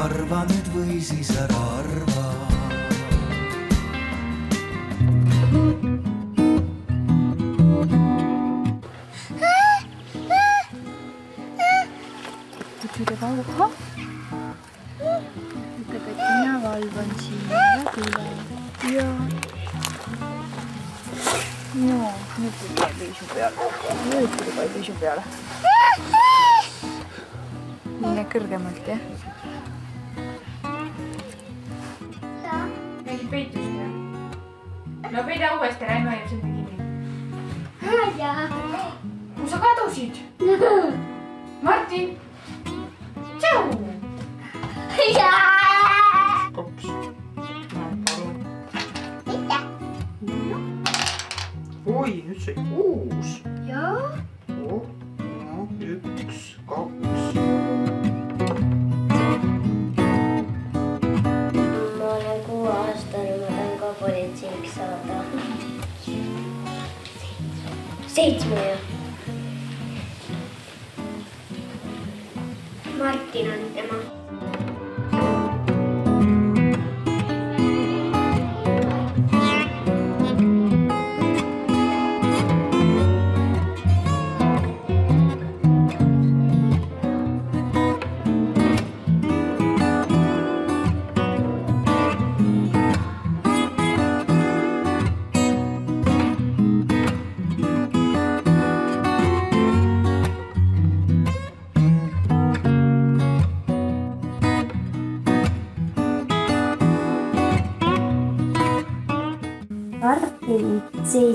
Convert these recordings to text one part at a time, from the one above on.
arva nüüd või siis ära arva ütleb auha. ütleb, et mina valvan siia küla. ja. no nüüd tuli piisu peale. nüüd tuli piisu peale. mine kõrgemalt jah. Ära, emme hoiab sind kinni. kuhu sa kadusid? Martin.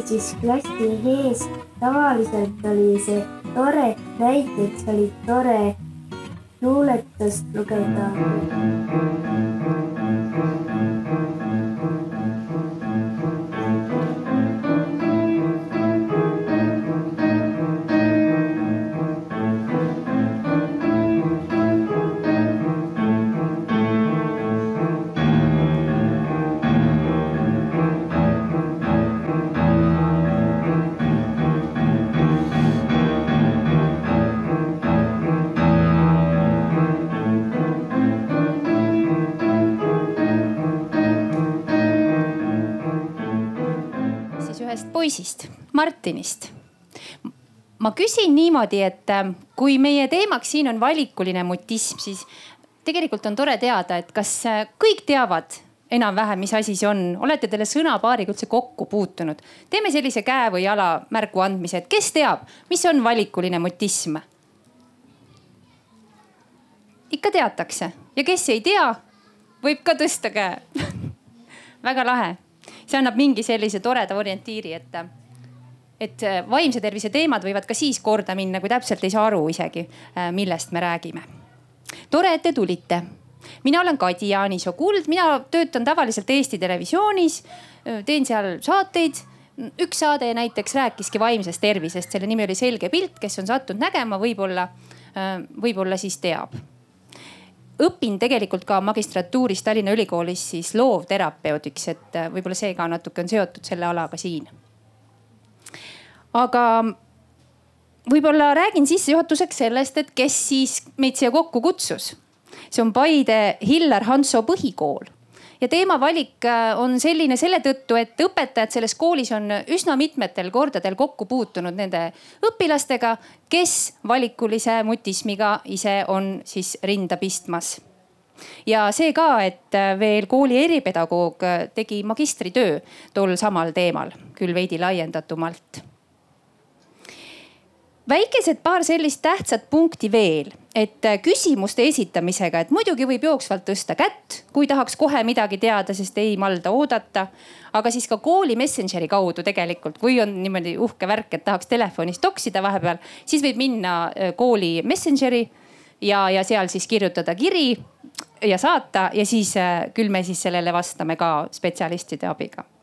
Seisis klassi ees. tavaliselt oli see tore, näiteks oli tore luuletust lugeda. Martinist. ma küsin niimoodi, et äh, kui meie teemaks siin on valikuline mutism, siis tegelikult on tore teada, et kas äh, kõik teavad enam-vähem, mis asi see on, olete teile sõnapaariga üldse kokku puutunud? teeme sellise käe või jala märgu andmise, et kes teab, mis on valikuline mutism? ikka teatakse ja kes ei tea, võib ka tõsta käe väga lahe, see annab mingi sellise toreda orientiiri, et, et vaimse tervise teemad võivad ka siis korda minna, kui täpselt ei saa aru isegi, millest me räägime. tore, et te tulite. mina olen Kadi Jaanisoo Kuld, mina töötan tavaliselt Eesti Televisioonis, teen seal saateid üks saade näiteks rääkiski vaimsest tervisest, selle nimi oli Selge pilt, kes on sattunud nägema, võib-olla, võib-olla siis teab õpin tegelikult ka magistratuuris Tallinna Ülikoolis siis loovterapeudiks, et võib-olla see ka natuke on seotud selle alaga siin. Aga võib-olla räägin sissejuhatuseks sellest, et kes siis meid siia kokku kutsus. see on Paide Hillar Hanso põhikool ja teemavalik on selline selle tõttu, et õpetajad selles koolis on üsna mitmetel kordadel kokku puutunud nende õpilastega, kes valikulise mutismiga ise on siis rinda pistmas. ja see ka, et veel kooli eripedagoog tegi magistritöö tol samal teemal, küll veidi laiendatumalt väikesed paar sellist tähtsat punkti veel, et küsimuste esitamisega, et muidugi võib jooksvalt tõsta kätt, kui tahaks kohe midagi teada, sest ei malda oodata. aga siis ka kooli Messengeri kaudu tegelikult, kui on niimoodi uhke värk, et tahaks telefonis toksida vahepeal, siis võib minna kooli Messengeri ja, ja seal siis kirjutada kiri ja saata ja siis küll me siis sellele vastame ka spetsialistide abiga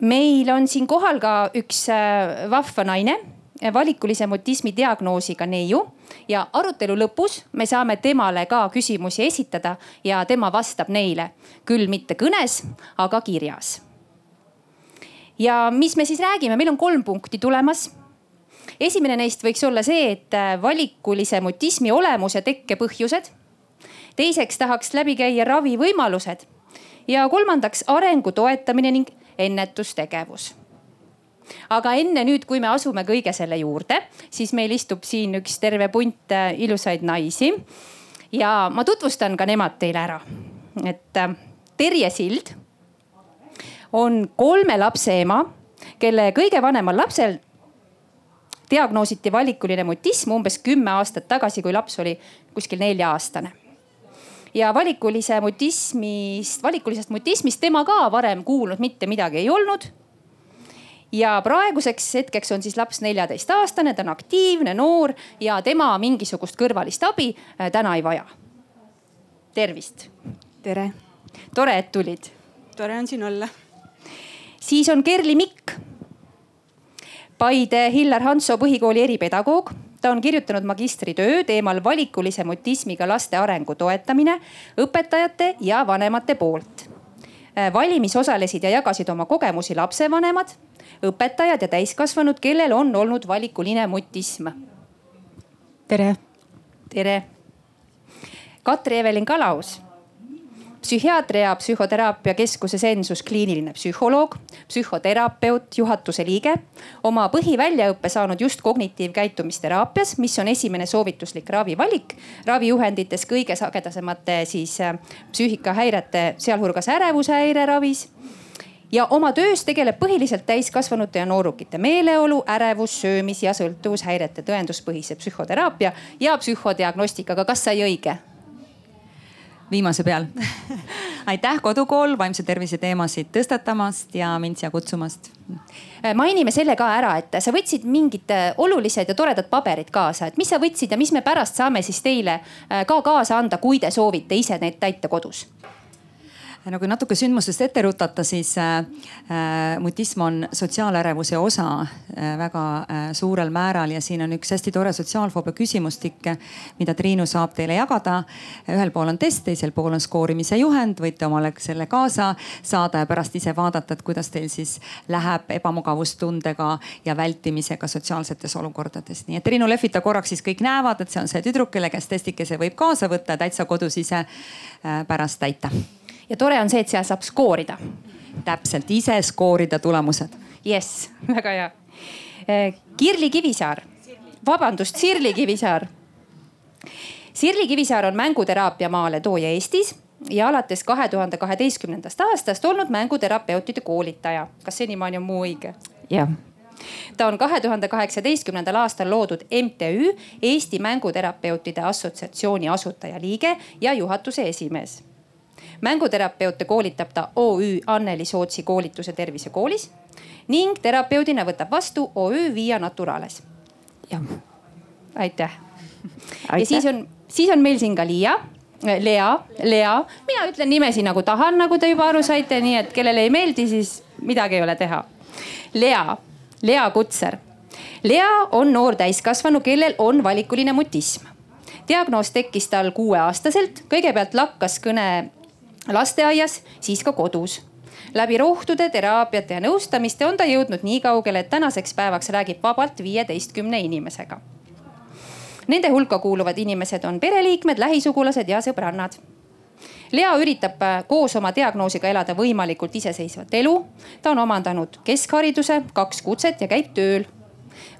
meil on siin kohal ka üks vahva naine, valikulise mutismi diagnoosiga neiu ja arutelu lõpus me saame temale ka küsimusi esitada ja tema vastab neile, küll mitte kõnes, aga kirjas. ja mis me siis räägime, meil on kolm punkti tulemas. esimene neist võiks olla see, et äh, valikulise mutismi olemus ja tekkepõhjused. teiseks tahaks läbi käia ravivõimalused ja kolmandaks arengu toetamine ning ennetustegevus aga enne nüüd, kui me asume kõige selle juurde, siis meil istub siin üks terve punt äh, ilusaid naisi. ja ma tutvustan ka nemad teile ära. et äh, Terje Sild on kolme lapse ema, kelle kõige vanemal lapsel diagnoositi valikuline mutism umbes kümme aastat tagasi, kui laps oli kuskil nelja-aastane ja valikulise mutismist, valikulisest mutismist tema ka varem kuulnud mitte midagi ei olnud ja praeguseks hetkeks on siis laps neljateistaastane, ta on aktiivne, noor ja tema mingisugust kõrvalist abi äh, täna ei vaja. tervist. tere. tore, et tulid. tore on siin olla. siis on Kerli Mikk. Paide Hillar Hanso põhikooli eripedagoog ta on kirjutanud magistritöö teemal valikulise mutismiga laste arengu toetamine õpetajate ja vanemate poolt. Äh, valimis osalesid ja jagasid oma kogemusi lapsevanemad õpetajad ja täiskasvanud, kellel on olnud valikuline mutism. tere. tere. Katri Evelin Kalaus psühhiaatria psühhoteraapia keskuse Sensus kliiniline psühholoog, psühhoterapeut, juhatuse liige. oma põhiväljaõppe saanud just kognitiivkäitumisteraapias, mis on esimene soovituslik ravivalik ravijuhendites kõige sagedasemate siis äh, psüühikahäirete, sealhulgas ärevushäire ravis ja oma töös tegeleb põhiliselt täiskasvanute ja noorukite meeleolu, ärevus, söömis ja sõltuvushäirete tõenduspõhise psühhoteraapia ja psühhodiagnostikaga. kas sai õige? Viimase peal. Aitäh Kodukool vaimse tervise teemasid tõstatamast ja mind siia kutsumast. mainime selle ka ära, et sa võtsid mingid olulised ja toredad paberid kaasa, et mis sa võtsid ja mis me pärast saame siis teile ka kaasa anda, kui te soovite ise neid täita kodus no kui natuke sündmustest ette rutata, siis äh, äh, mutism on sotsiaalärevuse osa äh, väga äh, suurel määral ja siin on üks hästi tore sotsiaalfoobia küsimustik, mida Triinu saab teile jagada. ühel pool on test, teisel pool on skoorimise juhend, võite omale selle kaasa saada ja pärast ise vaadata, et kuidas teil siis läheb ebamugavustundega ja vältimisega sotsiaalsetes olukordades. nii et Triinu lehvita korraks, siis kõik näevad, et see on see tüdruk, kelle käest testikese võib kaasa võtta ja täitsa kodus ise äh, pärast täita ja tore on see, et seal saab skoorida. täpselt, ise skoorida tulemused. jess, väga hea. Eh, Kirli Kivisaar, vabandust, Sirli Kivisaar. Sirli Kivisaar on mänguteraapia maaletooja Eestis ja alates kahe tuhande kaheteistkümnendast aastast olnud mänguterapeutide koolitaja. kas senimaani on muu õige? jah ta on kahe tuhande kaheksateistkümnendal aastal loodud MTÜ Eesti Mänguterapeutide Assotsiatsiooni asutajaliige ja juhatuse esimees mänguterapeute koolitab ta OÜ Anneli Sootsi koolituse tervisekoolis ning terapeudina võtab vastu OÜ Via Naturales. jah. aitäh. ja siis on, siis on meil siin ka Liia Lea, Lea, mina ütlen nimesi nagu tahan, nagu te juba aru saite, nii et kellele ei meeldi, siis midagi ei ole teha. Lea, Lea Kutser. Lea on noor täiskasvanu, kellel on valikuline mutism. diagnoos tekkis tal kuueaastaselt, kõigepealt lakkas kõne lasteaias, siis ka kodus läbi rohtude, teraapiate ja nõustamiste on ta jõudnud nii kaugele, et tänaseks päevaks räägib vabalt viieteistkümne inimesega. Nende hulka kuuluvad inimesed on pereliikmed, lähisugulased ja sõbrannad. Lea üritab äh, koos oma diagnoosiga elada võimalikult iseseisvat elu. ta on omandanud keskhariduse, kaks kutset ja käib tööl.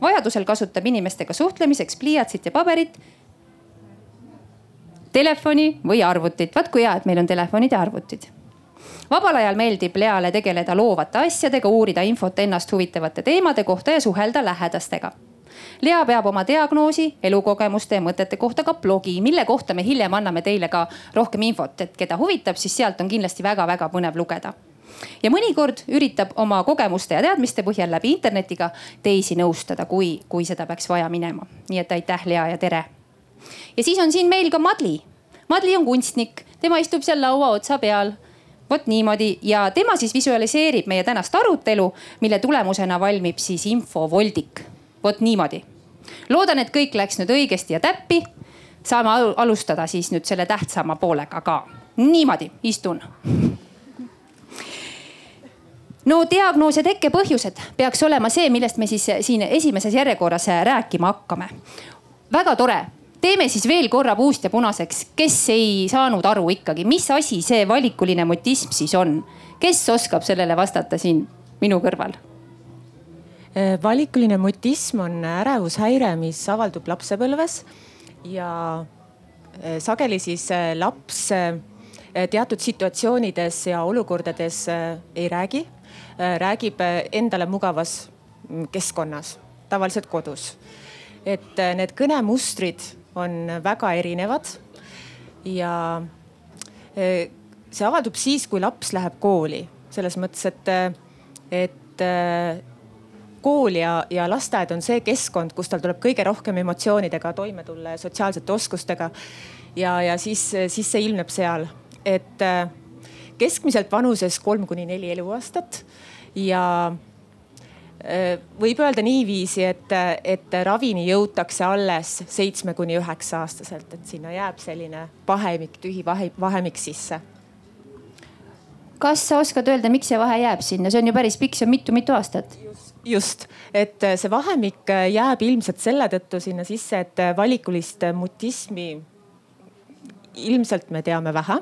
vajadusel kasutab inimestega suhtlemiseks pliiatsit ja paberit telefoni või arvutit. vaat kui hea, et meil on telefonid ja arvutid. vabal ajal meeldib Leale tegeleda loovate asjadega, uurida infot ennast huvitavate teemade kohta ja suhelda lähedastega. Lea peab oma diagnoosi, elukogemuste ja mõtete kohta ka blogi, mille kohta me hiljem anname teile ka rohkem infot, et keda huvitab, siis sealt on kindlasti väga-väga põnev lugeda ja mõnikord üritab oma kogemuste ja teadmiste põhjal läbi internetiga teisi nõustada, kui, kui seda peaks vaja minema. nii et aitäh, Lea ja tere ja siis on siin meil ka Madli. Madli on kunstnik, tema istub seal laua otsa peal vot niimoodi ja tema siis visualiseerib meie tänast arutelu, mille tulemusena valmib siis infovoldik. vot niimoodi. loodan, et kõik läks nüüd õigesti ja täppi. saame alustada siis nüüd selle tähtsama poolega ka. niimoodi istun. no diagnoos ja tekkepõhjused peaks olema see, millest me siis siin esimeses järjekorras rääkima hakkame. väga tore, teeme siis veel korra puust ja punaseks, kes ei saanud aru ikkagi, mis asi see valikuline mutism siis on? kes oskab sellele vastata siin minu kõrval? valikuline mutism on ärevushäire, mis avaldub lapsepõlves ja eh, sageli siis eh, laps teatud situatsioonides ja olukordades ei räägi, räägib endale mugavas mm, keskkonnas, tavaliselt kodus. et need kõnemustrid on väga erinevad. Ja see avaldub siis, kui laps läheb kooli, selles mõttes, et, et kool ja, ja lasteaed on see keskkond, kus tal tuleb kõige rohkem emotsioonidega toime tulla ja sotsiaalsete oskustega. ja, ja siis, siis see ilmneb seal, et äh, keskmiselt vanuses kolm kuni neli eluaastat ja võib öelda niiviisi, et, et ravini jõutakse alles seitsme kuni üheksa aastaselt, et sinna jääb selline vahemik, tühi vahe, vahemik sisse. kas sa oskad öelda, miks see vahe jääb sinna, see on ju päris pikk, see on mitu-mitu aastat. Just, et äh, see vahemik äh, jääb ilmselt selle tõttu sinna sisse, et äh, valikulist mutismi ilmselt me teame vähe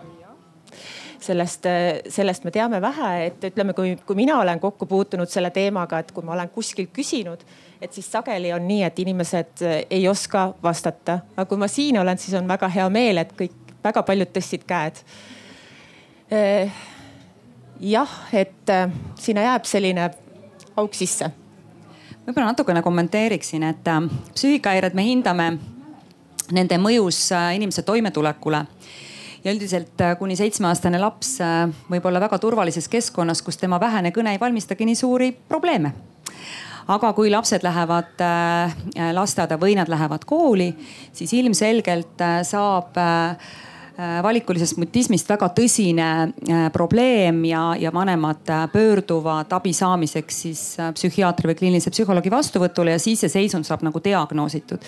sellest, sellest me teame vähe, et ütleme, kui, kui mina olen kokku puutunud selle teemaga, et kui ma olen kuskil küsinud, et siis sageli on nii, et inimesed ei oska vastata. aga kui ma siin olen, siis on väga hea meel, et kõik, väga paljud tõstsid käed. jah, et sinna jääb selline auk sisse. võib-olla natukene kommenteeriksin, et äh, psüühikahäired me hindame nende mõjus äh, inimese toimetulekule ja üldiselt äh, kuni seitsmeaastane laps võib olla väga turvalises keskkonnas, kus tema vähene kõne ei valmistagi nii suuri probleeme. aga kui lapsed lähevad lasteaeda või nad lähevad kooli, siis ilmselgelt saab Äh, valikulisest mutismist väga tõsine äh, probleem ja, ja vanemad äh, pöörduvad abi saamiseks siis psühhiaatri või kliinilise psühholoogi vastuvõtule ja siis see seisund saab nagu diagnoositud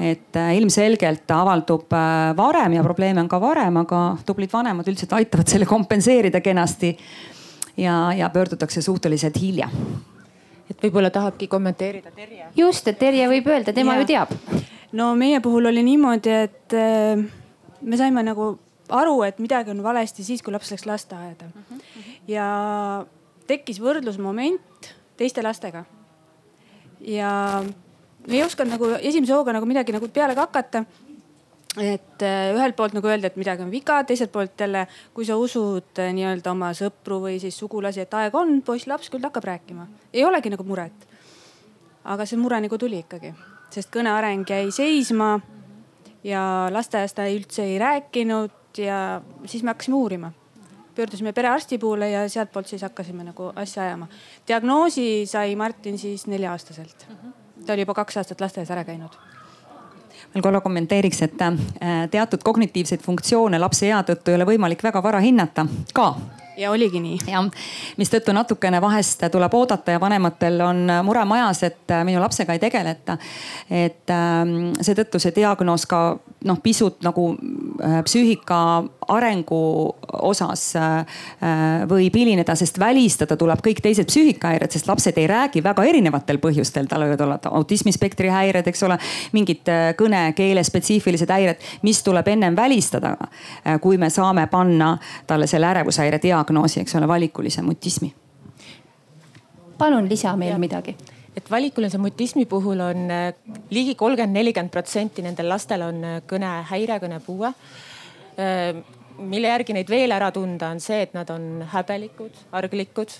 et ilmselgelt avaldub varem ja probleeme on ka varem, aga tublid vanemad üldiselt aitavad selle kompenseerida kenasti. ja, ja pöördutakse suhteliselt hilja. et võib-olla tahabki kommenteerida Terje. just, et Terje võib öelda, tema ja. ju teab. no meie puhul oli niimoodi, et me saime nagu aru, et midagi on valesti siis, kui laps läks lasteaeda uh. -huh. ja tekkis võrdlusmoment teiste lastega. ja ei osanud nagu esimese hooga nagu midagi nagu peale ka hakata. et äh, ühelt poolt nagu öelda, et midagi on viga, teiselt poolt jälle, kui sa usud äh, nii-öelda oma sõpru või siis sugulasi, et aeg on, poiss, laps küll hakkab rääkima, ei olegi nagu muret. aga see mure nagu tuli ikkagi, sest kõne areng jäi seisma ja lasteaias ta üldse ei rääkinud ja siis me hakkasime uurima. pöördusime perearsti poole ja sealtpoolt siis hakkasime nagu asja ajama. diagnoosi sai Martin siis nelja-aastaselt. Ta oli juba kaks aastat lasteaias ära käinud veel korra kommenteeriks, et äh, teatud kognitiivseid funktsioone lapse ea tõttu ei ole võimalik väga vara hinnata ka ja oligi nii. jah, mistõttu natukene vahest tuleb oodata ja vanematel on mure majas, et äh, minu lapsega ei tegeleta. et ähm, seetõttu see diagnoos ka noh, pisut nagu äh, psüühika arengu osas äh, võib hilineda, sest välistada tuleb kõik teised psüühikahäired, sest lapsed ei räägi väga erinevatel põhjustel, tal võivad olla autismispektri häired, eks ole, mingid kõne, keele spetsiifilised häired, mis tuleb ennem välistada. kui me saame panna talle selle ärevushäire diagnoosi diagnoosi, eks ole, valikulise mutismi. palun lisa meil midagi et valikulise mutismi puhul on äh, ligi kolmkümmend, nelikümmend protsenti nendel lastel on äh, kõnehäire, kõnepuue. Äh, mille järgi neid veel ära tunda, on see, et nad on häbelikud, arglikud,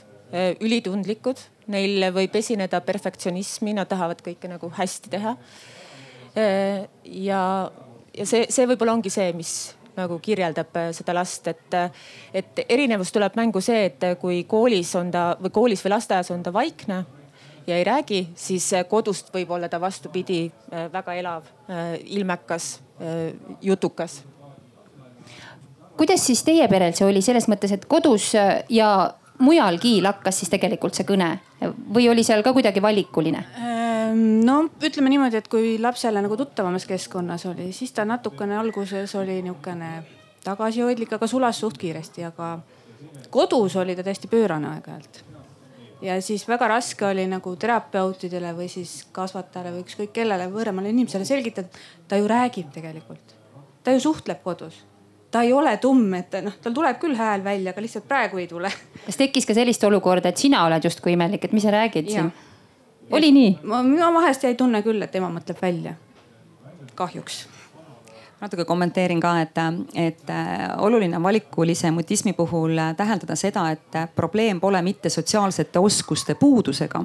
ülitundlikud, neil võib esineda perfektsionismi, nad tahavad kõike nagu hästi teha. ja, ja see, see võib-olla ongi see, mis nagu kirjeldab seda last, et, et erinevus tuleb mängu see, et kui koolis on ta või koolis või lasteaias on ta vaikne ja ei räägi, siis kodust võib olla ta vastupidi väga elav, ilmekas, jutukas. kuidas siis teie perel see oli selles mõttes, et kodus ja mujalgi lakkas siis tegelikult see kõne või oli seal ka kuidagi valikuline? Ehm, no ütleme niimoodi, et kui lapsele nagu tuttavamas keskkonnas oli, siis ta natukene alguses oli niisugune tagasihoidlik, aga sulas suht kiiresti, aga kodus oli ta täiesti pöörane aeg-ajalt. Ja siis väga raske oli nagu terapeutidele või siis kasvatajale või ükskõik kellele võõramale inimesele selgitada. ta ju räägib tegelikult, ta ju suhtleb kodus ta ei ole tumm, et noh, tal tuleb küll hääl välja, aga lihtsalt praegu ei tule. kas tekkis ka sellist olukorda, et sina oled justkui imelik, et mis sa räägid ja. siin? oli nii? ma, mina vahest jäi tunne küll, et ema mõtleb välja. kahjuks natuke kommenteerin ka, et, et äh, oluline on valikulise mutismi puhul täheldada seda, et probleem pole mitte sotsiaalsete oskuste puudusega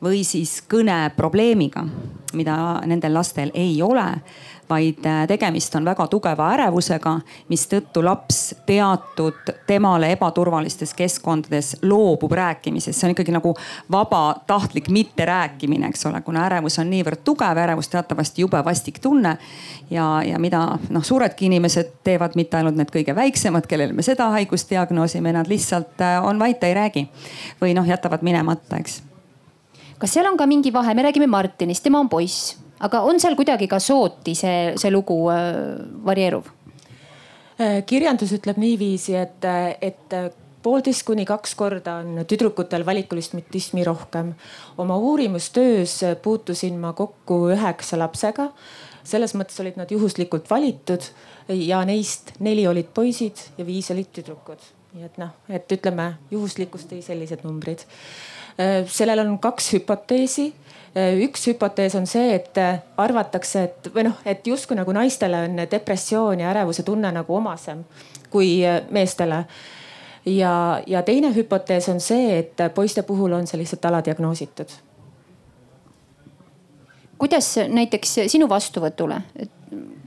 või siis kõneprobleemiga, mida nendel lastel ei ole vaid äh, tegemist on väga tugeva ärevusega, mistõttu laps teatud temale ebaturvalistes keskkondades loobub rääkimisest. see on ikkagi nagu vabatahtlik mitterääkimine, eks ole, kuna ärevus on niivõrd tugev, ärevus teatavasti jube vastik tunne. ja, ja mida noh, suuredki inimesed teevad, mitte ainult need kõige väiksemad, kellele me seda haigust diagnoosime, nad lihtsalt äh, on vait, ei räägi või noh, jätavad minemata, eks kas seal on ka mingi vahe, me räägime Martinist, tema on poiss aga on seal kuidagi ka sooti see, see lugu äh, varieeruv? Äh, kirjandus ütleb niiviisi, et, et poolteist kuni kaks korda on tüdrukutel valikulist mutismi rohkem. oma uurimustöös puutusin ma kokku üheksa lapsega. selles mõttes olid nad juhuslikult valitud ja neist neli olid poisid ja viis olid tüdrukud. nii et noh, et ütleme juhuslikkust tõi sellised numbrid. Äh, sellel on kaks hüpoteesi üks hüpotees on see, et äh, arvatakse, et või noh, et justkui nagu naistele on depressioon ja ärevuse tunne nagu omasem kui äh, meestele. ja, ja teine hüpotees on see, et poiste puhul on see lihtsalt aladiagnoositud. Kuidas näiteks sinu vastuvõtule,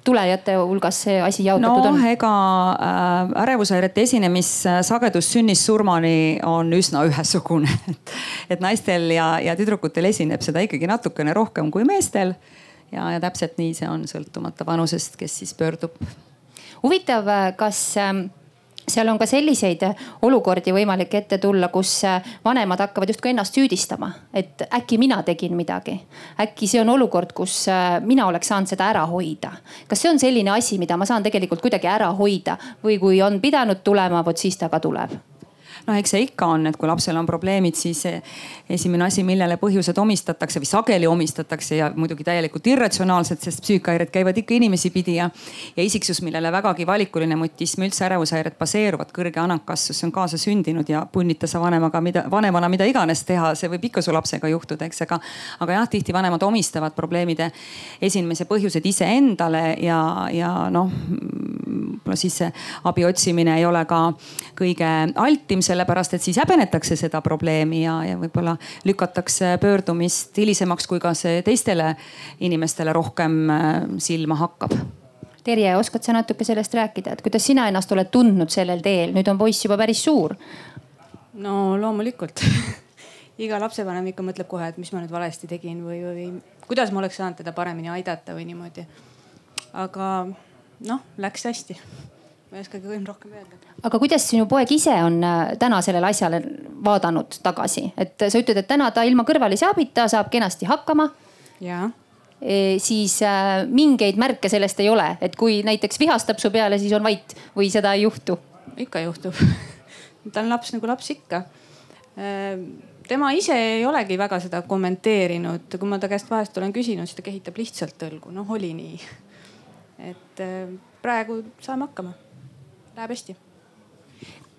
tulejate hulgas see asi jaotatud no, on? ega äh, ärevushäirete esinemissagedus sünnist surmani on üsna ühesugune et, et naistel ja, ja tüdrukutel esineb seda ikkagi natukene rohkem kui meestel. ja, ja täpselt nii see on, sõltumata vanusest, kes siis pöördub. huvitav, kas äh, seal on ka selliseid olukordi võimalik ette tulla, kus vanemad hakkavad justkui ennast süüdistama, et äkki mina tegin midagi. äkki see on olukord, kus äh, mina oleks saanud seda ära hoida. kas see on selline asi, mida ma saan tegelikult kuidagi ära hoida või kui on pidanud tulema, vot siis ta ka tuleb noh, eks see ikka on, et kui lapsel on probleemid, siis esimene asi, millele põhjused omistatakse või sageli omistatakse ja muidugi täielikult irratsionaalselt, sest psüühikahäired käivad ikka inimesi pidi ja, ja isiksus, millele vägagi valikuline mutism, üldse ärevushäired baseeruvad, kõrge anankassus, see on kaasasündinud ja punnita sa vanemaga mida, vanemana mida iganes teha, see võib ikka su lapsega juhtuda, eks, aga, aga jah, tihti vanemad omistavad probleemide esinemise põhjused iseendale ja, ja noh, võib-olla siis see abi otsimine ei ole ka kõige altim sellepärast et siis häbenetakse seda probleemi ja, ja võib-olla lükatakse pöördumist hilisemaks, kui ka see teistele inimestele rohkem äh, silma hakkab. Terje, oskad sa natuke sellest rääkida, et kuidas sina ennast oled tundnud sellel teel, nüüd on poiss juba päris suur. no loomulikult iga lapsevanem ikka mõtleb kohe, et mis ma nüüd valesti tegin või, või kuidas ma oleks saanud teda paremini aidata või niimoodi. aga noh, läks hästi ma ei oskagi rohkem öelda. aga kuidas sinu poeg ise on äh, täna sellele asjale vaadanud tagasi, et sa ütled, et täna ta ilma kõrvalise abita saab kenasti hakkama. ja e,. siis äh, mingeid märke sellest ei ole, et kui näiteks vihastab su peale, siis on vait või seda ei juhtu? ikka juhtub ta on laps nagu laps ikka e, tema ise ei olegi väga seda kommenteerinud, kui ma ta käest vahest olen küsinud, siis ta kehitab lihtsalt õlgu, noh oli nii. et e, praegu saame hakkama läheb hästi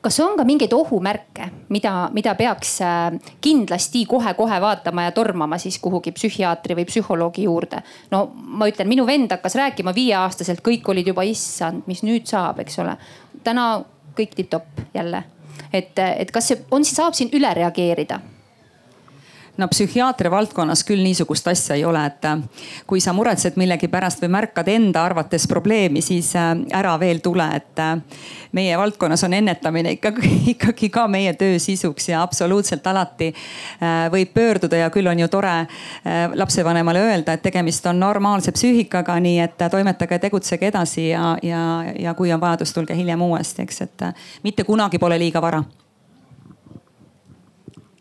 kas on ka mingeid ohumärke, mida, mida peaks äh, kindlasti kohe-kohe vaatama ja tormama siis kuhugi psühhiaatri või psühholoogi juurde? no ma ütlen, minu vend hakkas rääkima viieaastaselt, kõik olid juba issand, mis nüüd saab, eks ole. täna kõik tipp-topp jälle, et, et kas see on, saab siin üle reageerida no psühhiaatria valdkonnas küll niisugust asja ei ole, et äh, kui sa muretsed millegi pärast või märkad enda arvates probleemi, siis äh, ära veel tule, et äh, meie valdkonnas on ennetamine ikkagi, ikkagi ka meie töö sisuks ja absoluutselt alati võib pöörduda ja küll on ju tore lapsevanemale öelda, et tegemist on normaalse psüühikaga, nii et toimetage, tegutsege edasi ja, ja, ja kui on vajadus, tulge hiljem uuesti, eks, et mitte kunagi pole liiga vara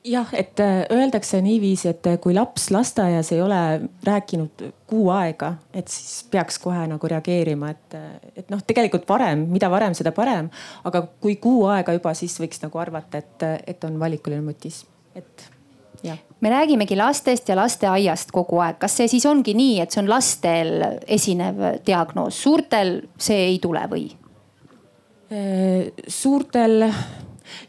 jah, et äh, öeldakse niiviisi, et äh, kui laps lasteaias ei ole rääkinud kuu aega, et siis peaks kohe nagu reageerima, et, äh, et noh, tegelikult varem, mida varem, seda parem. aga kui kuu aega juba, siis võiks nagu arvata, et, et on valikuline mutism et jah. me räägimegi lastest ja lasteaiast kogu aeg, kas see siis ongi nii, et see on lastel esinev diagnoos, suurtel see ei tule või? suurtel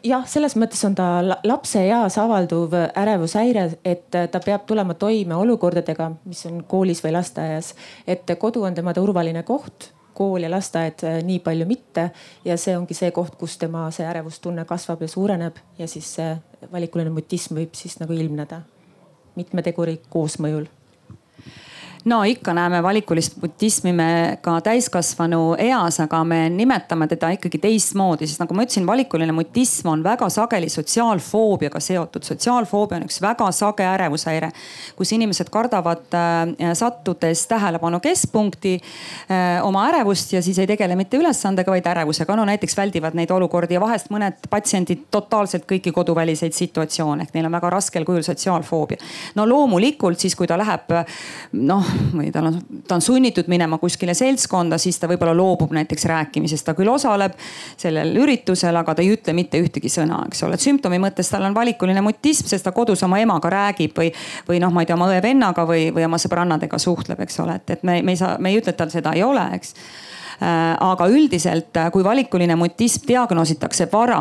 jah, selles mõttes on ta lapse eas avalduv ärevushäire, et ta peab tulema toime olukordadega, mis on koolis või lasteaias. et kodu on tema turvaline koht, kool ja lasteaed äh, nii palju mitte. ja see ongi see koht, kus tema see ärevustunne kasvab ja suureneb ja siis see valikuline mutism võib siis nagu ilmneda mitme teguri koosmõjul no ikka näeme valikulist mutismi me ka täiskasvanu eas, aga me nimetame teda ikkagi teistmoodi, sest nagu ma ütlesin, valikuline mutism on väga sageli sotsiaalfoobiaga seotud. sotsiaalfoobia on üks väga sage ärevushäire, kus inimesed kardavad äh, sattudes tähelepanu keskpunkti äh, oma ärevust ja siis ei tegele mitte ülesandega, vaid ärevusega. no näiteks väldivad neid olukordi ja vahest mõned patsiendid totaalselt kõiki koduväliseid situatsioone ehk neil on väga raskel kujul sotsiaalfoobia. no loomulikult siis, kui ta läheb noh või tal on, ta on sunnitud minema kuskile seltskonda, siis ta võib-olla loobub näiteks rääkimisest. ta küll osaleb sellel üritusel, aga ta ei ütle mitte ühtegi sõna, eks ole. sümptomi mõttes tal on valikuline mutism, sest ta kodus oma emaga räägib või, või noh, ma ei tea, oma õe-vennaga või, või oma sõbrannadega suhtleb, eks ole, et, et me, me ei saa, me ei ütle, et tal seda ei ole, eks aga üldiselt, äh, kui valikuline mutism diagnoositakse vara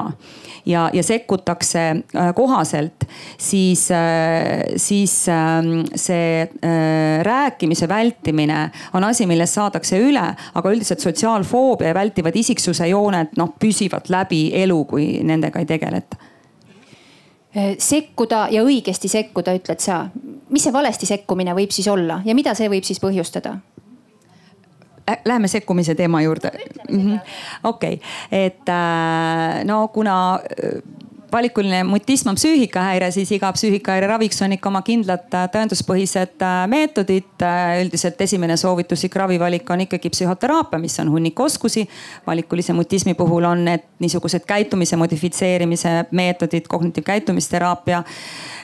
ja, ja sekkutakse äh, kohaselt, siis, siis ähm, see rääkimise vältimine on asi, millest saadakse üle, aga üldiselt sotsiaalfoobia vältivad isiksuse jooned noh püsivad läbi elu, kui nendega ei tegeleta sekkuda ja õigesti sekkuda, ütled sa. mis see valesti sekkumine võib siis olla ja mida see võib siis põhjustada? Läheme sekkumise teema juurde. Mhm. okei, et äh, no kuna äh, valikuline mutism on psüühikahäire, siis iga psüühikahäire raviks on ikka oma kindlad äh, tõenduspõhised meetodid. üldiselt esimene soovituslik ravivalik on ikkagi psühhoteraapia, mis on hunnik oskusi. valikulise mutismi puhul on need niisugused käitumise modifitseerimise meetodid, kognitiivkäitumisteraapia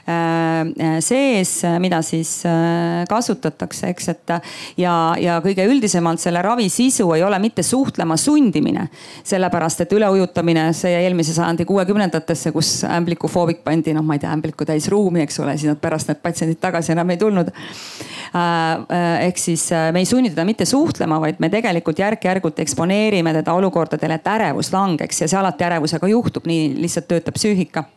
Äh, sees, mida siis äh, kasutatakse, eks, et ja, ja kõige üldisemalt selle ravi sisu ei ole mitte suhtlema sundimine. sellepärast, et üleujutamine, see eelmise sajandi kuuekümnendatesse, kus ämblikufoobik pandi, noh, ma ei tea, ämbliku täis ruumi, eks ole, siis nad pärast need patsiendid tagasi enam ei tulnud. Äh, ehk siis me ei sunni teda mitte suhtlema, vaid me tegelikult järk-järgult eksponeerime teda olukordadele, et ärevus langeks ja see alati ärevusega juhtub, nii lihtsalt töötab psüühika.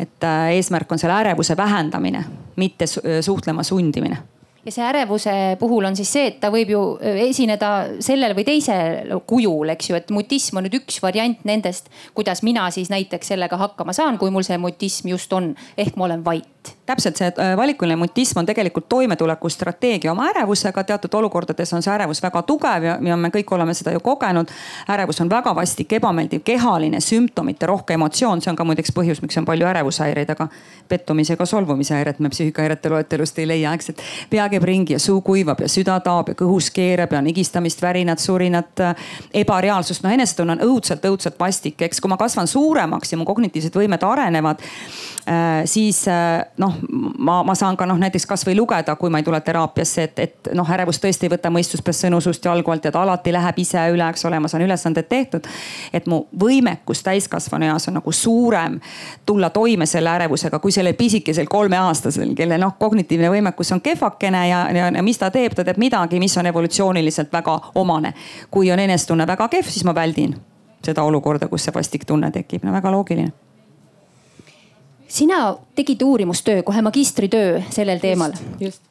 Et äh, eesmärk on selle ärevuse vähendamine, mitte suhtlema sundimine ja see ärevuse puhul on siis see, et ta võib ju äh, esineda sellel või teisel kujul, eks ju, et mutism on nüüd üks variant nendest, kuidas mina siis näiteks sellega hakkama saan, kui mul see mutism just on, ehk ma olen vait täpselt see äh, valikuline mutism on tegelikult toimetulekustrateegia oma ärevusega, teatud olukordades on see ärevus väga tugev ja, ja me kõik oleme seda ju kogenud. ärevus on väga vastik, ebameeldiv, kehaline, sümptomite rohke emotsioon, see on ka muideks põhjus, miks on palju ärevushäireid, aga pettumise ega solvumise häiret me psüühikahäirete loetelust ei leia, eks, et pea käib ringi ja suu kuivab ja süda taab ja kõhus keerab ja on higistamist, värinat, surinat, ebareaalsust. noh, enesetunne on õudselt, õudselt vastik, eks, kui ma kasvan suuremaks ja mu kognitiivsed võimed arenevad, äh, siis äh, noh, ma, ma saan ka noh, näiteks kasvõi lugeda, kui ma ei tule teraapiasse, et, et noh, ärevus tõesti ei võta mõistuspärast sõnu suust jalgu alt ja ta alati läheb ise üle, eks ole, ma saan ülesanded tehtud. et mu võimekus täiskasvanu eas on nagu suurem tulla toime selle ärevusega, kui sellel pisikesel kolmeaastasel, kelle noh, kognitiivne võimekus on kehvakene ja, ja, ja mis ta teeb, ta teeb midagi, mis on evolutsiooniliselt väga omane. kui on enesetunne väga kehv, siis ma väldin seda olukorda, kus see vastik tunne tekib, no väga loogiline sina tegid uurimustöö, kohe magistritöö sellel teemal.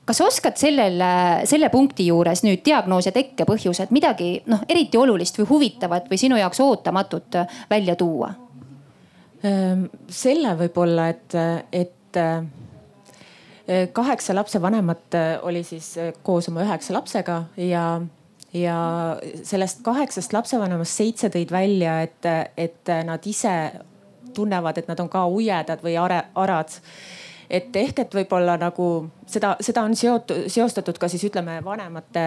kas oskad sellel, selle punkti juures nüüd diagnoos ja tekkepõhjused midagi noh, eriti olulist või huvitavat või sinu jaoks ootamatut välja tuua? Ehm, selle võib-olla, et, et eh, kaheksa lapse vanemat eh, oli siis koos oma üheksa lapsega ja ja sellest kaheksast lapsevanemast seitse tõid välja, et, et nad ise tunnevad, et nad on ka ujedad või are, arad et ehk, et võib-olla nagu seda, seda on seotud, seostatud ka siis ütleme vanemate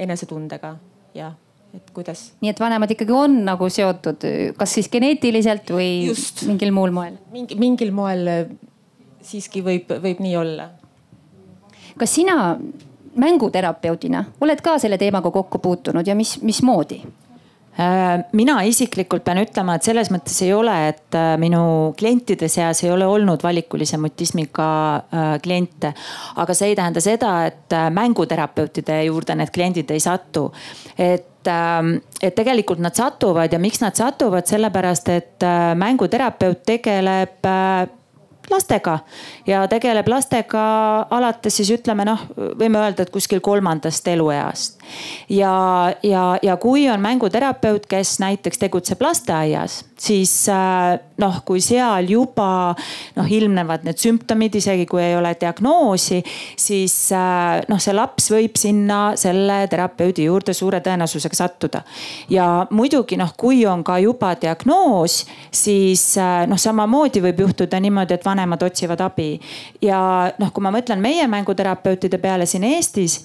enesetundega ja et kuidas. nii et vanemad ikkagi on nagu seotud, kas siis geneetiliselt või Just. mingil muul moel? mingi, mingil moel siiski võib, võib nii olla. kas sina mänguterapeudina oled ka selle teemaga kokku puutunud ja mis, mismoodi? Äh, mina isiklikult pean ütlema, et selles mõttes ei ole, et äh, minu klientide seas ei ole olnud valikulise mutismiga äh, kliente. aga see ei tähenda seda, et mänguterapeutide juurde need kliendid ei satu. et ähm, et tegelikult nad satuvad ja miks nad satuvad, sellepärast et mänguterapeut tegeleb lastega ja tegeleb lastega alates siis ütleme noh, võime öelda, et kuskil kolmandast elueast. ja, ja, ja kui on mänguterapeut, kes näiteks tegutseb lasteaias, siis äh, noh, kui seal juba noh, ilmnevad need sümptomid, isegi kui ei ole diagnoosi, siis äh, noh, see laps võib sinna selle terapeudi juurde suure tõenäosusega sattuda. ja muidugi noh, kui on ka juba diagnoos, siis äh, noh, samamoodi võib juhtuda niimoodi, et vanemad otsivad abi. ja noh, kui ma mõtlen meie mänguterapeutide peale siin Eestis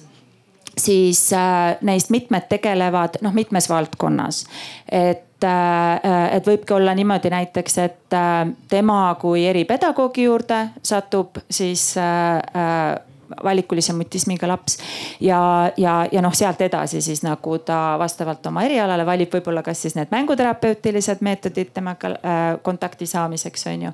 siis äh, neist mitmed tegelevad noh, mitmes valdkonnas. et äh, et võibki olla niimoodi näiteks, et äh, tema kui eripedagoogi juurde satub siis äh, valikulise mutismiga laps. ja, ja, ja noh, sealt edasi siis nagu ta vastavalt oma erialale valib võib-olla kas siis need mänguterapeutilised meetodid temaga äh, kontakti saamiseks on ju.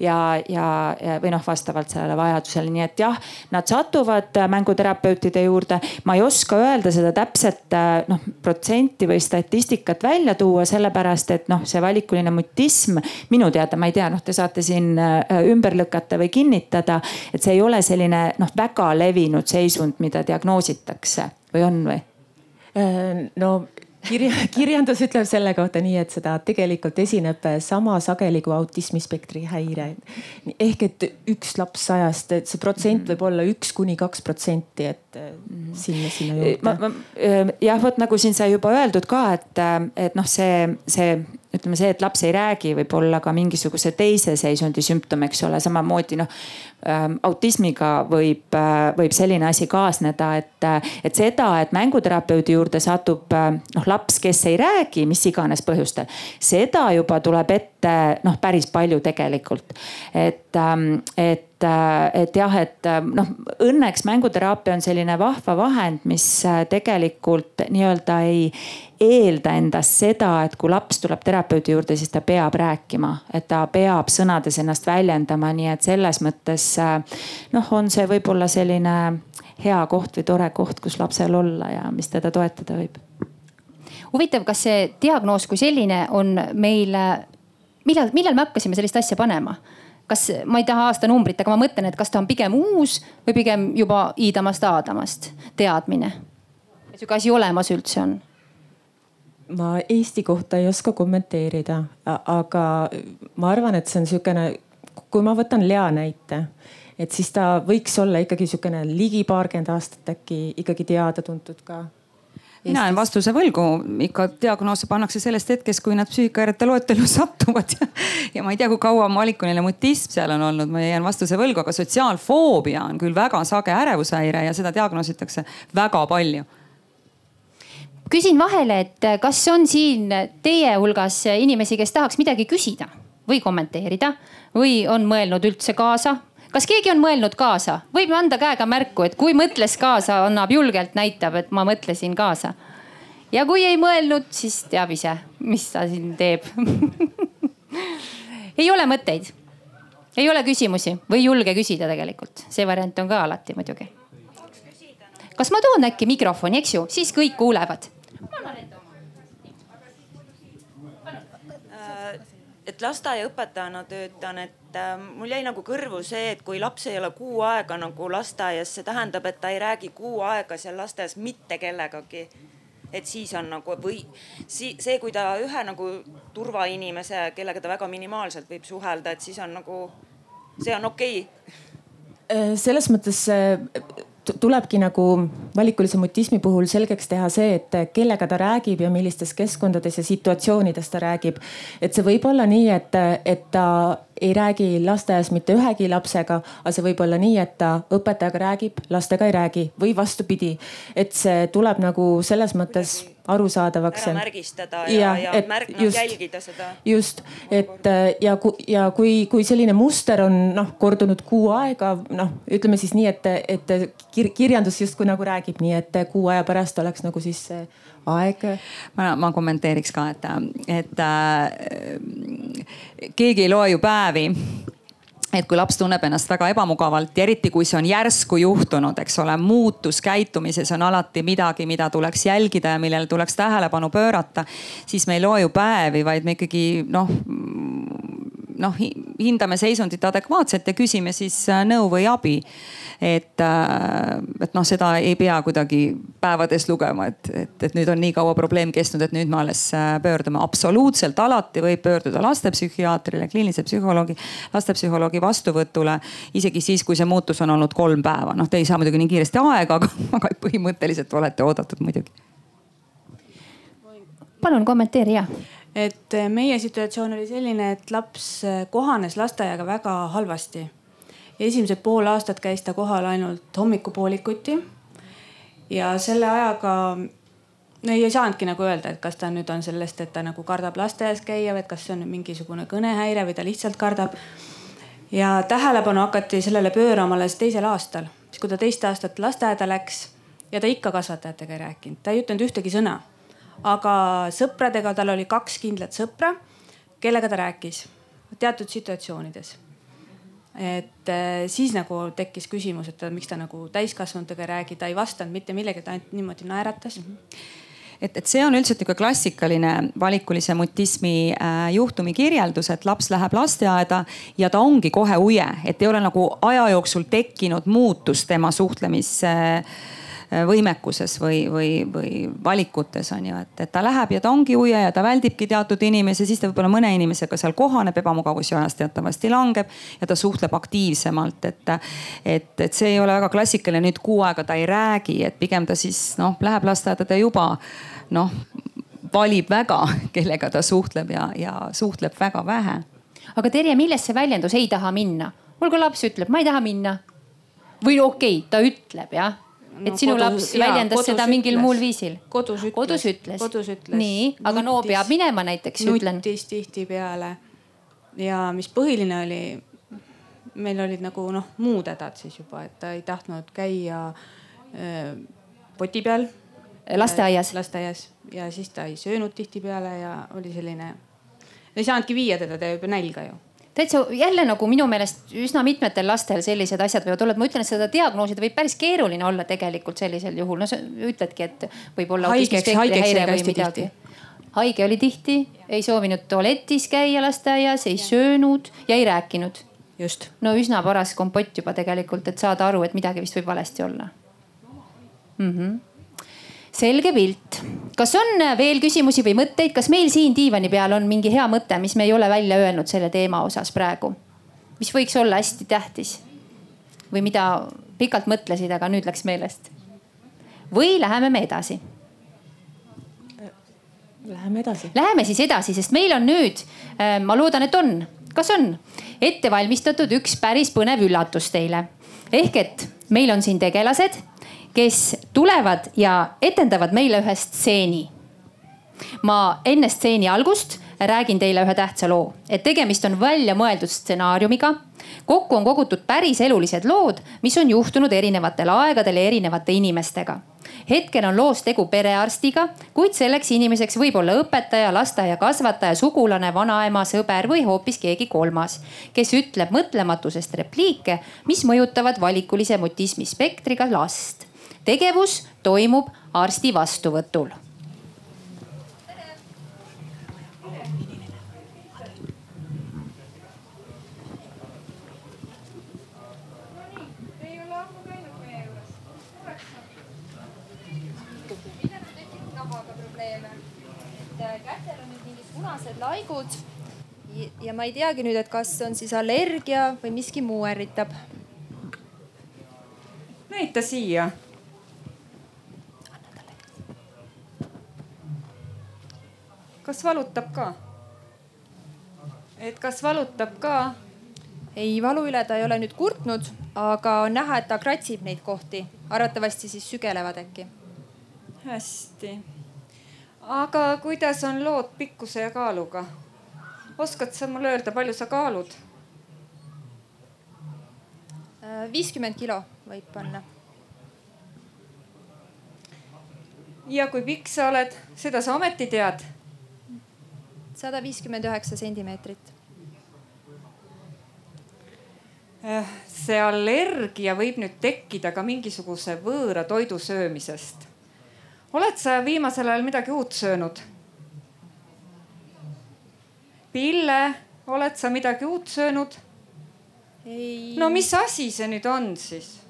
ja, ja, ja või noh, vastavalt sellele vajadusele, nii et jah, nad satuvad äh, mänguterapeutide juurde. ma ei oska öelda seda täpset äh, noh protsenti või statistikat välja tuua, sellepärast et noh, see valikuline mutism minu teada, ma ei tea, noh, te saate siin äh, ümber lükata või kinnitada, et see ei ole selline noh väga väga levinud seisund, mida diagnoositakse või on või? Äh, no kirja, kirjandus ütleb selle kohta nii, et seda tegelikult esineb sama sageli kui autismispektri häire. ehk et üks laps sajast, et see protsent võib olla üks kuni kaks protsenti, et mhm. sinna, sinna juurde. Äh, jah, vot nagu siin sai juba öeldud ka, et, et noh, see, see ütleme see, et laps ei räägi, võib olla ka mingisuguse teise seisundi sümptom, eks ole, samamoodi noh ähm,. autismiga võib äh,, võib selline asi kaasneda, et, et seda, et mänguterapeudi juurde satub äh, noh laps, kes ei räägi, mis iganes põhjustel. seda juba tuleb ette noh, päris palju tegelikult. et ähm,, et et jah, et noh, õnneks mänguteraapia on selline vahva vahend, mis äh, tegelikult nii-öelda ei eelda endast seda, et kui laps tuleb terapeudi juurde, siis ta peab rääkima, et ta peab sõnades ennast väljendama, nii et selles mõttes äh, noh, on see võib-olla selline hea koht või tore koht, kus lapsel olla ja mis teda toetada võib. huvitav, kas see diagnoos kui selline on meil, millal, millal me hakkasime sellist asja panema? Kas, ma ei taha aastanumbrit, aga ma mõtlen, et kas ta on pigem uus või pigem juba iidamast aadamast teadmine? sihuke asi olemas üldse on? ma Eesti kohta ei oska kommenteerida, aga ma arvan, et see on sihukene, kui ma võtan Lea näite, et siis ta võiks olla ikkagi sihukene ligi paarkümmend aastat äkki ikkagi teada-tuntud ka mina jään vastuse võlgu, ikka diagnoose pannakse sellest hetkest, kui nad psüühikahäirete loetellu satuvad. Ja ma ei tea, kui kaua valikuline mutism seal on olnud, ma jään vastuse võlgu, aga sotsiaalfoobia on küll väga sage ärevushäire ja seda diagnoositakse väga palju. Küsin vahele, et kas on siin teie hulgas inimesi, kes tahaks midagi küsida või kommenteerida või on mõelnud üldse kaasa kas keegi on mõelnud kaasa, võib anda käega märku, et kui mõtles kaasa, annab julgelt, näitab, et ma mõtlesin kaasa. ja kui ei mõelnud, siis teab ise, mis ta siin teeb ei ole mõtteid, ei ole küsimusi või julge küsida tegelikult, see variant on ka alati muidugi. kas ma toon äkki mikrofoni, eks ju, siis kõik kuulevad. ma annan ette et lasteaiaõpetajana töötan, et äh, mul jäi nagu kõrvu see, et kui laps ei ole kuu aega nagu lasteaias, see tähendab, et ta ei räägi kuu aega seal lasteaias mitte kellegagi. et siis on nagu või si see, kui ta ühe nagu turvainimese, kellega ta väga minimaalselt võib suhelda, et siis on nagu, see on okei okay. selles mõttes tulebki nagu valikulise mutismi puhul selgeks teha see, et kellega ta räägib ja millistes keskkondades ja situatsioonides ta räägib. et see võib olla nii, et, et ta ei räägi lasteaias mitte ühegi lapsega, aga see võib olla nii, et ta õpetajaga räägib, lastega ei räägi või vastupidi. et see tuleb nagu selles mõttes arusaadavaks. ära märgistada ja, ja, ja märg-, noh jälgida seda. just, et äh, ja, ja kui, kui selline muster on noh kordunud kuu aega, noh ütleme siis nii, et, et kir kirjandus justkui nagu räägib nii, et kuu aja pärast oleks nagu siis aeg. ma, ma kommenteeriks ka, et, et äh, keegi ei loe ju päevi et kui laps tunneb ennast väga ebamugavalt ja eriti kui see on järsku juhtunud, eks ole, muutus käitumises on alati midagi, mida tuleks jälgida ja millele tuleks tähelepanu pöörata. siis me ei loe ju päevi, vaid me ikkagi noh, noh hindame seisundit adekvaatselt ja küsime siis äh, nõu või abi et, äh, et noh, seda ei pea kuidagi päevades lugema, et, et, et nüüd on nii kaua probleem kestnud, et nüüd me alles äh, pöördume. absoluutselt alati võib pöörduda lastepsühhiaatrile, kliinilise psühholoogi, lastepsühholoogi vastuvõtule. isegi siis, kui see muutus on olnud kolm päeva, noh, te ei saa muidugi nii kiiresti aega, aga, aga põhimõtteliselt olete oodatud muidugi. palun kommenteeri ja et meie situatsioon oli selline, et laps kohanes lasteaiaga väga halvasti esimesed pool aastat käis ta kohal ainult hommikupoolikuti. ja selle ajaga no ei saanudki nagu öelda, et kas ta nüüd on sellest, et ta nagu kardab lasteaias käia või et kas see on mingisugune kõnehäire või ta lihtsalt kardab. ja tähelepanu hakati sellele pöörama alles teisel aastal, siis kui ta teist aastat lasteaeda läks ja ta ikka kasvatajatega ei rääkinud, ta ei ütelnud ühtegi sõna. Aga sõpradega, tal oli kaks kindlat sõpra, kellega ta rääkis teatud situatsioonides. Et äh, siis nagu tekkis küsimus, et miks ta nagu täiskasvanutega ei räägi, ta ei vastanud mitte millegi, ta ainult niimoodi naeratas. Mm. -hmm et, et see on üldiselt niisugune klassikaline valikulise mutismi äh, juhtumi kirjeldus, et laps läheb lasteaeda ja ta ongi kohe uje, et ei ole nagu aja jooksul tekkinud muutust tema suhtlemis Äh, võimekuses või, või, või valikutes on ju, et, et ta läheb ja ta ongi uje ja ta väldibki teatud inimesi, siis ta võib-olla mõne inimesega seal kohaneb, ebamugavuse ajas teatavasti langeb ja ta suhtleb aktiivsemalt, et. et, et see ei ole väga klassikaline, nüüd kuu aega ta ei räägi, et pigem ta siis noh, läheb lasteaeda, ta juba noh valib väga, kellega ta suhtleb ja, ja suhtleb väga vähe. aga Terje, millest see väljendus ei taha minna? mul ka laps ütleb, ma ei taha minna. või okei okay,, ta ütleb jah et sinu kodus, laps jaa, väljendas seda mingil ütles. muul viisil? kodus ütles. kodus ütles, kodus ütles.. nii, aga no peab minema näiteks, ütlen. nutis tihtipeale. ja mis põhiline oli, meil olid nagu noh, muud hädad siis juba, et ta ei tahtnud käia äh, poti peal. lasteaias? lasteaias ja siis ta ei söönud tihtipeale ja oli selline, ei saanudki viia teda, ta jääb ju nälga ju täitsa jälle nagu minu meelest üsna mitmetel lastel sellised asjad võivad olla, et ma ütlen, et seda diagnoosida võib päris keeruline olla tegelikult sellisel juhul. no sa ütledki, et võib olla. haigeks, haigeks jäi hästi tihti haige oli tihti, ei soovinud tualetis käia lasteaias, ei söönud ja ei rääkinud. just. no üsna paras kompott juba tegelikult, et saada aru, et midagi vist võib valesti olla mm. -hmm selge pilt. kas on veel küsimusi või mõtteid, kas meil siin diivani peal on mingi hea mõte, mis me ei ole välja öelnud selle teema osas praegu? mis võiks olla hästi tähtis või mida pikalt mõtlesid, aga nüüd läks meelest? või läheme me edasi? Läheme edasi. Läheme siis edasi, sest meil on nüüd, äh, ma loodan, et on, kas on ette valmistatud üks päris põnev üllatus teile. ehk et meil on siin tegelased kes tulevad ja etendavad meile ühe stseeni. ma enne stseeni algust räägin teile ühe tähtsa loo, et tegemist on väljamõeldud stsenaariumiga. kokku on kogutud päris elulised lood, mis on juhtunud erinevatel aegadel ja erinevate inimestega. hetkel on loos tegu perearstiga, kuid selleks inimeseks võib olla õpetaja, lasteaiakasvataja, sugulane, vanaema, sõber või hoopis keegi kolmas, kes ütleb mõtlematusest repliike, mis mõjutavad valikulise mutismi spektriga last tegevus toimub arsti vastuvõtul kätel on nüüd mingid punased laigud. ja ma ei teagi nüüd, et kas on siis allergia või miski muu ärritab. näita siia kas valutab ka? et kas valutab ka? ei, valu üle ta ei ole nüüd kurtnud, aga on näha, et ta kratsib neid kohti, arvatavasti siis sügelevad äkki. hästi. aga kuidas on lood pikkuse ja kaaluga? oskad sa mulle öelda, palju sa kaalud? viiskümmend kilo võib panna. ja kui pikk sa oled, seda sa ometi tead? Sada viiskümmend üheksa sentimeetrit. Eh, see allergia võib nüüd tekkida ka mingisuguse võõra toidu söömisest. oled sa viimasel ajal midagi uut söönud? Pille, oled sa midagi uut söönud? ei. no mis asi see nüüd on siis?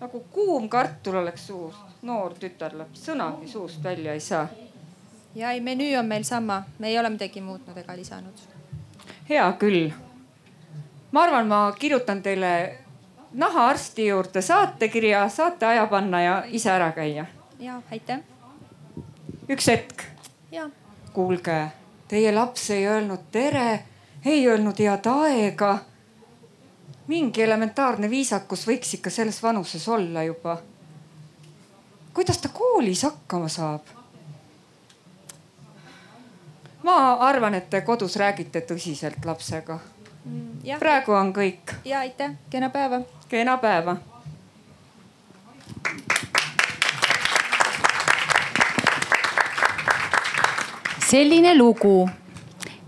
nagu kuum kartul oleks suus, noor tütarlaps, sõnagi suust välja ei saa. Ja ei, menüü on meil sama, me ei ole midagi muutnud ega lisanud. hea küll. ma arvan, ma kirjutan teile nahaarsti juurde saatekirja, saate aja panna ja ise ära käia. ja aitäh. üks hetk. kuulge, teie laps ei öelnud tere, ei öelnud head aega mingi elementaarne viisakus võiks ikka selles vanuses olla juba. kuidas ta koolis hakkama saab? Ma arvan, et te kodus räägite tõsiselt lapsega. Mm, praegu on kõik. ja aitäh, kena päeva. kena päeva. selline lugu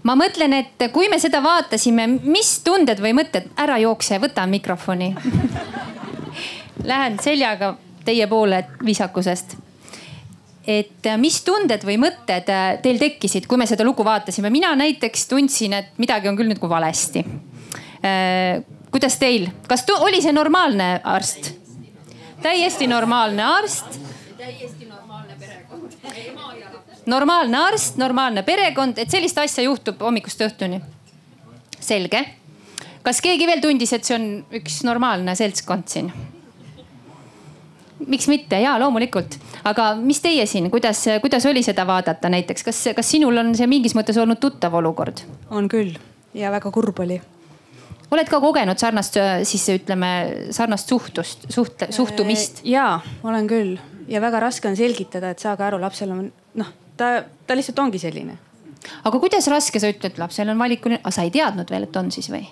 ma mõtlen, et kui me seda vaatasime, mis tunded või mõtted, ära jookse, võta mikrofoni Lähen seljaga teie poole viisakusest. Et mis tunded või mõtted teil tekkisid, kui me seda lugu vaatasime? mina näiteks tundsin, et midagi on küll nagu valesti. kuidas teil, kas oli see normaalne arst? täiesti normaalne arst. täiesti normaalne perekond, normaalne arst, normaalne perekond, et sellist asja juhtub hommikust õhtuni. selge. kas keegi veel tundis, et see on üks normaalne seltskond siin? Miks mitte, ja loomulikult, aga mis teie siin, kuidas, kuidas oli seda vaadata näiteks, kas, kas sinul on see mingis mõttes olnud tuttav olukord? on küll ja väga kurb oli. oled ka kogenud sarnast siis ütleme sarnast suhtust, suht-, suhtumist? ja olen küll ja väga raske on selgitada, et saage aru, lapsel on noh, ta, ta lihtsalt ongi selline. aga kuidas raske, sa ütled, lapsel on valikuline, aga sa ei teadnud veel, et on siis või?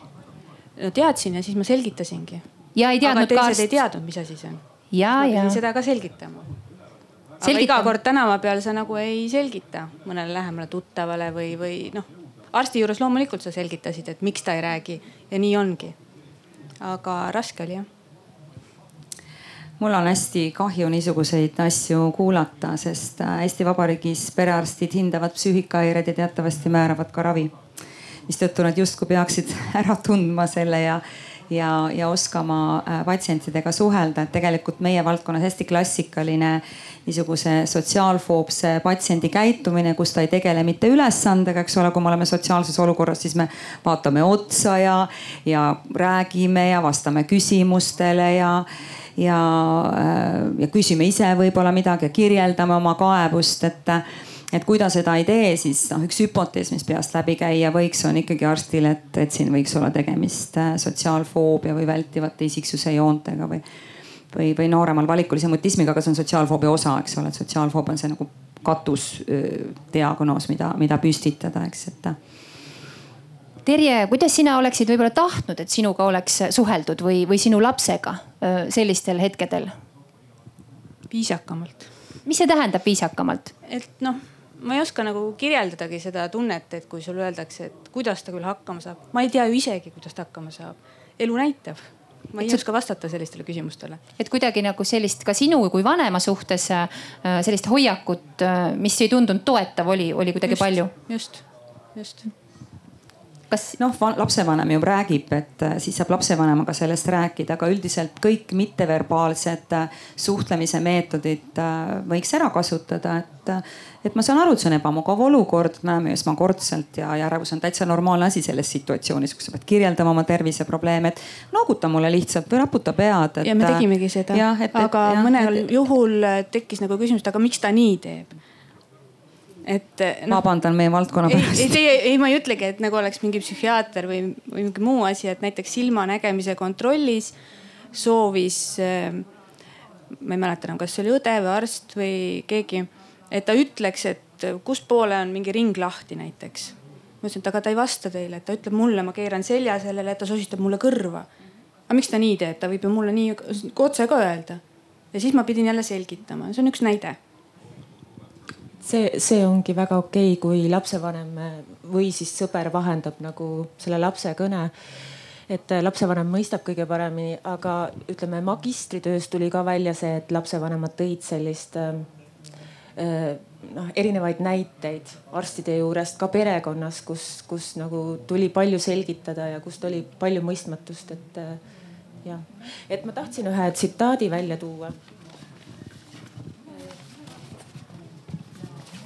no teadsin ja siis ma selgitasingi. ja ei teadnud aga teised ka. ei teadnud, mis asi see on. Ja, ja. seda ka selgitama. aga iga kord tänava peal sa nagu ei selgita mõnele lähemale tuttavale või, või noh, arsti juures loomulikult sa selgitasid, et miks ta ei räägi ja nii ongi. aga raske oli jah mul on hästi kahju niisuguseid asju kuulata, sest äh, Eesti Vabariigis perearstid hindavad psüühikahäired ja teatavasti määravad ka ravi. mistõttu nad justkui peaksid ära tundma selle ja, ja, ja oskama äh, patsientidega suhelda, et tegelikult meie valdkonnas hästi klassikaline niisuguse sotsiaalfoobse patsiendi käitumine, kus ta ei tegele mitte ülesandega, eks ole, kui me oleme sotsiaalses olukorras, siis me vaatame otsa ja, ja räägime ja vastame küsimustele ja ja, ja küsime ise võib-olla midagi ja kirjeldame oma kaebust, et et kui ta seda ei tee, siis noh, üks hüpotees, mis peast läbi käia võiks, on ikkagi arstil, et, et siin võiks olla tegemist äh, sotsiaalfoobia või vältivate isiksuse joontega või, või, või nooremal valikulise mutismiga, aga see on sotsiaalfoobia osa, eks ole, et sotsiaalfoobia on see nagu katusdiagnoos, mida, mida püstitada, eks, et Terje, kuidas sina oleksid võib-olla tahtnud, et sinuga oleks suheldud või, või sinu lapsega sellistel hetkedel? viisakamalt. mis see tähendab viisakamalt? et noh, ma ei oska nagu kirjeldadagi seda tunnet, et kui sulle öeldakse, et kuidas ta küll hakkama saab. ma ei tea ju isegi, kuidas ta hakkama saab. elu näitab. ma ei et oska vastata sellistele küsimustele. et kuidagi nagu sellist ka sinu kui vanema suhtes sellist hoiakut, mis ei tundunud toetav, oli, oli kuidagi just, palju? just, just kas noh, lapsevanem ju räägib, et äh, siis saab lapsevanemaga sellest rääkida, aga üldiselt kõik mitteverbaalsed äh, suhtlemise meetodid äh, võiks ära kasutada, et, et ma saan aru, et see on ebamugav olukord, näeme esmakordselt ja, ja ärevus on täitsa normaalne asi selles situatsioonis, kus sa pead kirjeldama oma terviseprobleeme, et nooguta mulle lihtsalt või raputa pead. ja me tegimegi seda, aga ja, mõnel et... juhul tekkis nagu küsimus, et aga miks ta nii teeb et no,. vabandan meie valdkonna pärast. ei, ei, ei, ma ei ütlegi, et nagu oleks mingi psühhiaater või, või mingi muu asi, et näiteks silmanägemise kontrollis soovis äh,. ma ei mäleta enam, kas see oli õde või arst või keegi et ta ütleks, et kuspoole on mingi ring lahti näiteks. ma ütlesin, et aga ta ei vasta teile, et ta ütleb mulle, ma keeran selja sellele, et ta sosistab mulle kõrva. aga miks ta nii teeb, ta võib ju mulle nii otse ka öelda. ja siis ma pidin jälle selgitama, see on üks näide see, see ongi väga okei okay,, kui lapsevanem või siis sõber vahendab nagu selle lapse kõne et lapsevanem mõistab kõige paremini, aga ütleme magistritöös tuli ka välja see, et lapsevanemad tõid sellist äh, äh, noh, erinevaid näiteid arstide juurest, ka perekonnas, kus, kus nagu tuli palju selgitada ja kust oli palju mõistmatust, et äh, jah. et ma tahtsin ühe tsitaadi välja tuua.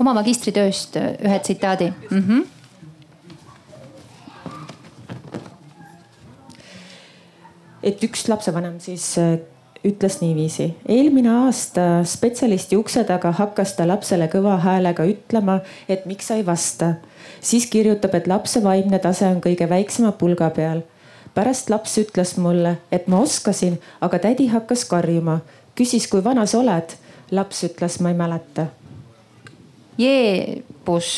Oma magistritööst ühe tsitaadi mm. -hmm et üks lapsevanem siis äh, ütles niiviisi. eelmine aasta spetsialisti ukse taga hakkas ta lapsele kõva häälega ütlema, et miks sa ei vasta. siis kirjutab, et lapse vaimne tase on kõige väiksema pulga peal. pärast laps ütles mulle, et ma oskasin, aga tädi hakkas karjuma. küsis, kui vana sa oled. laps ütles, ma ei mäleta. Jeebus,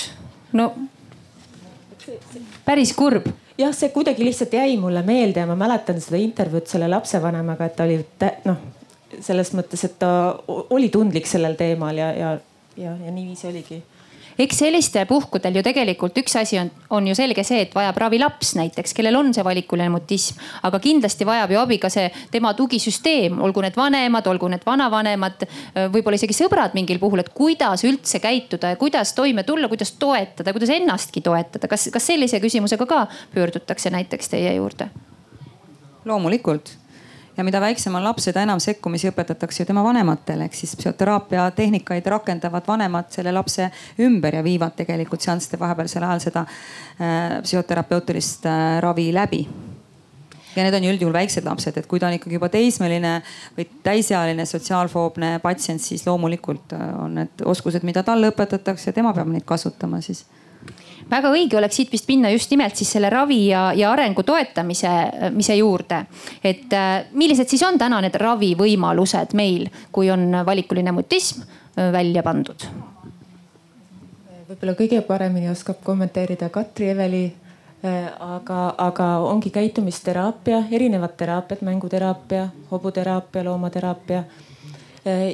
no päris kurb. Jah, see kuidagi lihtsalt jäi mulle meelde ja ma mäletan seda intervjuud selle lapsevanemaga, et ta oli noh, selles mõttes, et ta oli tundlik sellel teemal ja, ja, ja, ja niiviisi oligi eks sellistel puhkudel ju tegelikult üks asi on, on ju selge see, et vajab ravi laps näiteks, kellel on see valikuline mutism. aga kindlasti vajab ju abi ka see tema tugisüsteem, olgu need vanemad, olgu need vanavanemad, võib-olla isegi sõbrad mingil puhul, et kuidas üldse käituda ja kuidas toime tulla, kuidas toetada, kuidas ennastki toetada. kas, kas sellise küsimusega ka pöördutakse näiteks teie juurde? loomulikult ja mida väiksem on laps, seda enam sekkumisi õpetatakse ju tema vanematele, ehk siis psühhoteraapia tehnikaid rakendavad vanemad selle lapse ümber ja viivad tegelikult seansside vahepealsel ajal seda äh, psühhoterapeutilist äh, ravi läbi. Ja need on ju üldjuhul väiksed lapsed, et kui ta on ikkagi juba teismeline või täisealine sotsiaalfoobne patsient, siis loomulikult äh, on need oskused, mida talle õpetatakse, tema peab neid kasutama siis väga õige oleks siit vist minna just nimelt siis selle ravi ja, ja arengu toetamise mise juurde. et äh, millised siis on täna need ravivõimalused meil, kui on valikuline mutism äh, välja pandud? võib-olla kõige paremini oskab kommenteerida Katri Eveli äh, aga, aga ongi käitumisteraapia, erinevad teraapiad, mänguteraapia, hobuteraapia, loomateraapia.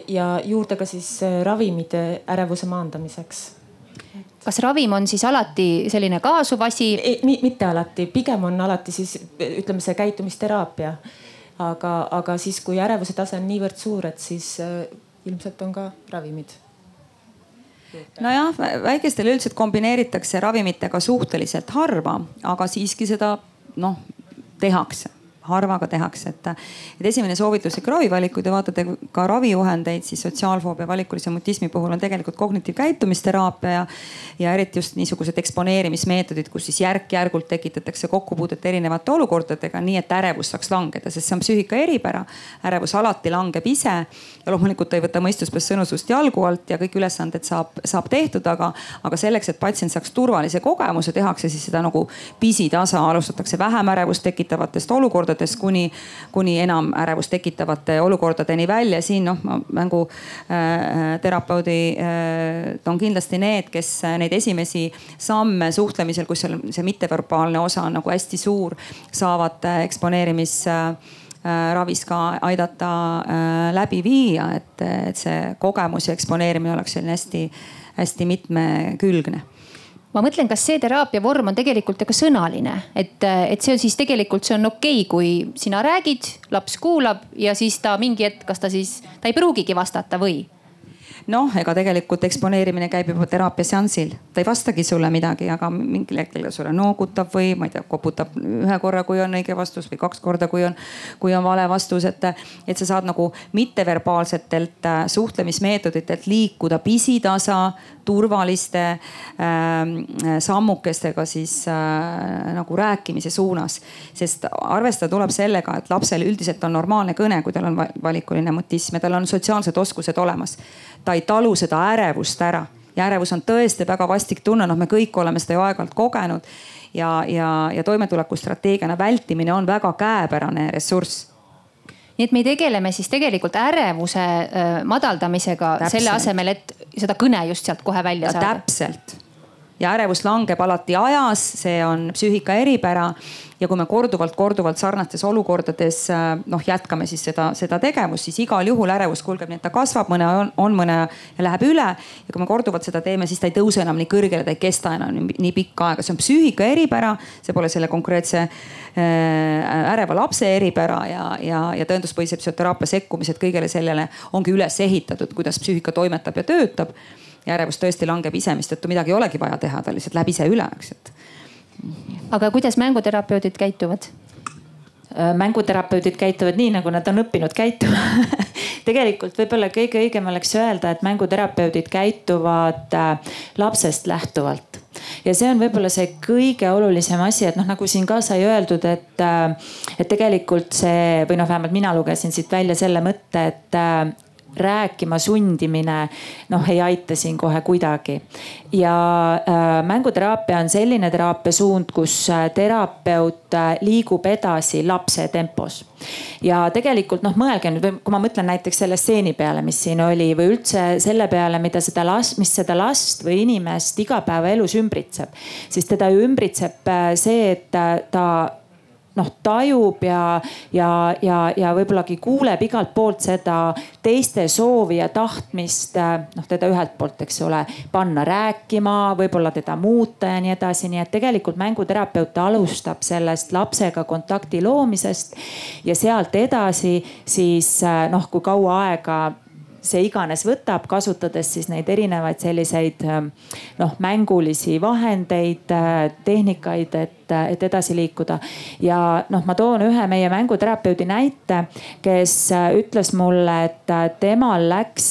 ja juurde ka siis ravimid ärevuse maandamiseks kas ravim on siis alati selline kaasuv asi? mitte alati, pigem on alati siis ütleme, see käitumisteraapia. aga, aga siis, kui ärevuse tase on niivõrd suur, et siis äh, ilmselt on ka ravimid nojah, väikestel üldiselt kombineeritakse ravimitega suhteliselt harva, aga siiski seda noh tehakse harvaga tehakse, et, et esimene soovitus ikka ravivalik, kui te vaatate ka ravijuhendeid, siis sotsiaalfoobia valikulise mutismi puhul on tegelikult kognitiivkäitumisteraapia ja, ja eriti just niisugused eksponeerimismeetodid, kus siis järk-järgult tekitatakse kokkupuudet erinevate olukordadega, nii et ärevus saaks langeda, sest see on psüühika eripära. ärevus alati langeb ise ja loomulikult ta ei võta mõistuspärast sõnu suust jalgu alt ja kõik ülesanded saab, saab tehtud, aga, aga selleks, et patsient saaks turvalise kogemuse, tehakse siis seda nagu pisitasa, alustatakse vähem ärevust tekitavatest olukordadest olukordades kuni, kuni enam ärevust tekitavate olukordadeni välja. siin noh, mänguterapeudi äh, äh, on kindlasti need, kes neid esimesi samme suhtlemisel, kus seal see mitteverbaalne osa on nagu hästi suur, saavad eksponeerimis äh, ravis ka aidata läbi viia, et, et see kogemus ja eksponeerimine oleks selline hästi-hästi mitmekülgne ma mõtlen, kas see teraapia vorm on tegelikult ka sõnaline, et, et see on siis tegelikult, see on okei okay,, kui sina räägid, laps kuulab ja siis ta mingi hetk, kas ta siis, ta ei pruugigi vastata või noh, ega tegelikult eksponeerimine käib juba teraapiaseansil, ta ei vastagi sulle midagi, aga mingil hetkel sulle noogutab või ma ei tea, koputab ühe korra, kui on õige vastus või kaks korda, kui on, kui on vale vastus, et, et sa saad nagu mitteverbaalsetelt äh, suhtlemismeetoditelt liikuda pisitasa, turvaliste äh, sammukestega siis äh, nagu rääkimise suunas. sest arvestada tuleb sellega, et lapsel üldiselt on normaalne kõne, kui tal on valikuline mutism ja tal on sotsiaalsed oskused olemas ta ei talu seda ärevust ära ja ärevus on tõesti väga vastik tunne, noh, me kõik oleme seda ju aeg-ajalt kogenud. ja, ja, ja toimetulekustrateegiana vältimine on väga käepärane ressurss nii et me tegeleme siis tegelikult ärevuse äh, madaldamisega täpselt. selle asemel, et seda kõne just sealt kohe välja ja saada. täpselt ja ärevus langeb alati ajas, see on psüühika eripära. ja kui me korduvalt-korduvalt sarnastes olukordades äh, noh, jätkame siis seda, seda tegevust, siis igal juhul ärevus kulgeb nii, et ta kasvab, mõne on, on, mõne läheb üle. ja kui me korduvalt seda teeme, siis ta ei tõuse enam nii kõrgele, ta ei kesta enam nii, nii pikka aega, see on psüühika eripära, see pole selle konkreetse äh, äreva lapse eripära ja, ja, ja tõenduspõhise psühhoteraapia sekkumised kõigele sellele ongi üles ehitatud, kuidas psüühika toimetab ja töötab ja ärevus tõesti langeb ise, mistõttu midagi ei olegi vaja teha, ta lihtsalt läheb ise üle, eks, et. aga kuidas mänguterapeudid käituvad? Äh, mänguterapeudid käituvad nii, nagu nad on õppinud käituma tegelikult võib-olla kõige õigem oleks öelda, et mänguterapeudid käituvad äh, lapsest lähtuvalt ja see on võib-olla see kõige olulisem asi, et noh, nagu siin ka sai öeldud, et, äh, et tegelikult see või noh, vähemalt mina lugesin siit välja selle mõtte, et rääkima sundimine noh, ei aita siin kohe kuidagi. ja äh, mänguteraapia on selline teraapiasuund, kus äh, terapeut äh, liigub edasi lapse tempos. ja tegelikult noh, mõelge nüüd, kui ma mõtlen näiteks selle stseeni peale, mis siin oli või üldse selle peale, mida seda last, mis seda last või inimest igapäevaelus ümbritseb, siis teda ju ümbritseb äh, see, et ta noh tajub ja, ja, ja, ja võib-olla-gi kuuleb igalt poolt seda teiste soovi ja tahtmist noh teda ühelt poolt, eks ole, panna rääkima, võib-olla teda muuta ja nii edasi, nii et tegelikult mänguterapeut alustab sellest lapsega kontakti loomisest ja sealt edasi siis noh, kui kaua aega see iganes võtab, kasutades siis neid erinevaid selliseid noh, mängulisi vahendeid, tehnikaid, et, et edasi liikuda. ja noh, ma toon ühe meie mänguterapeudi näite, kes ütles mulle, et temal läks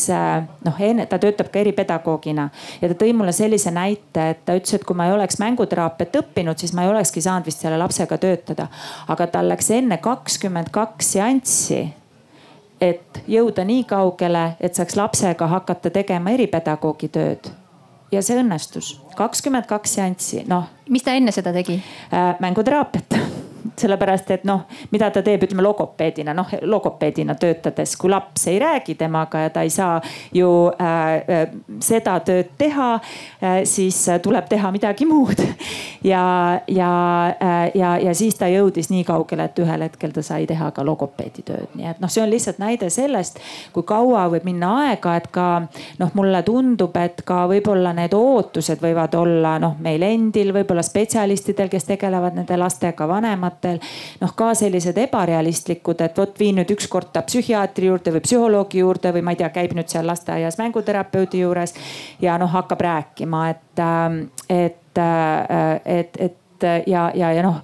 noh, ta töötab ka eripedagoogina ja ta tõi mulle sellise näite, et ta ütles, et kui ma ei oleks mänguteraapiat õppinud, siis ma ei olekski saanud vist selle lapsega töötada. aga tal läks enne kakskümmend kaks seanssi et jõuda nii kaugele, et saaks lapsega hakata tegema eripedagoogi tööd. ja see õnnestus, kakskümmend kaks seanssi, noh. mis ta enne seda tegi äh,? mänguteraapiat sellepärast et noh, mida ta teeb, ütleme logopeedina, noh logopeedina töötades, kui laps ei räägi temaga ja ta ei saa ju äh, äh, seda tööd teha äh,, siis tuleb teha midagi muud. ja, ja äh,, ja, ja siis ta jõudis nii kaugele, et ühel hetkel ta sai teha ka logopeedi tööd, nii et noh, see on lihtsalt näide sellest, kui kaua võib minna aega, et ka noh, mulle tundub, et ka võib-olla need ootused võivad olla noh, meil endil, võib-olla spetsialistidel, kes tegelevad nende lastega, vanematel vanematel noh, ka sellised ebarealistlikud, et vot viin nüüd ükskord ta psühhiaatri juurde või psühholoogi juurde või ma ei tea, käib nüüd seal lasteaias mänguterapeudi juures ja noh, hakkab rääkima, et, ähm, et, äh, et, et ja, ja, ja noh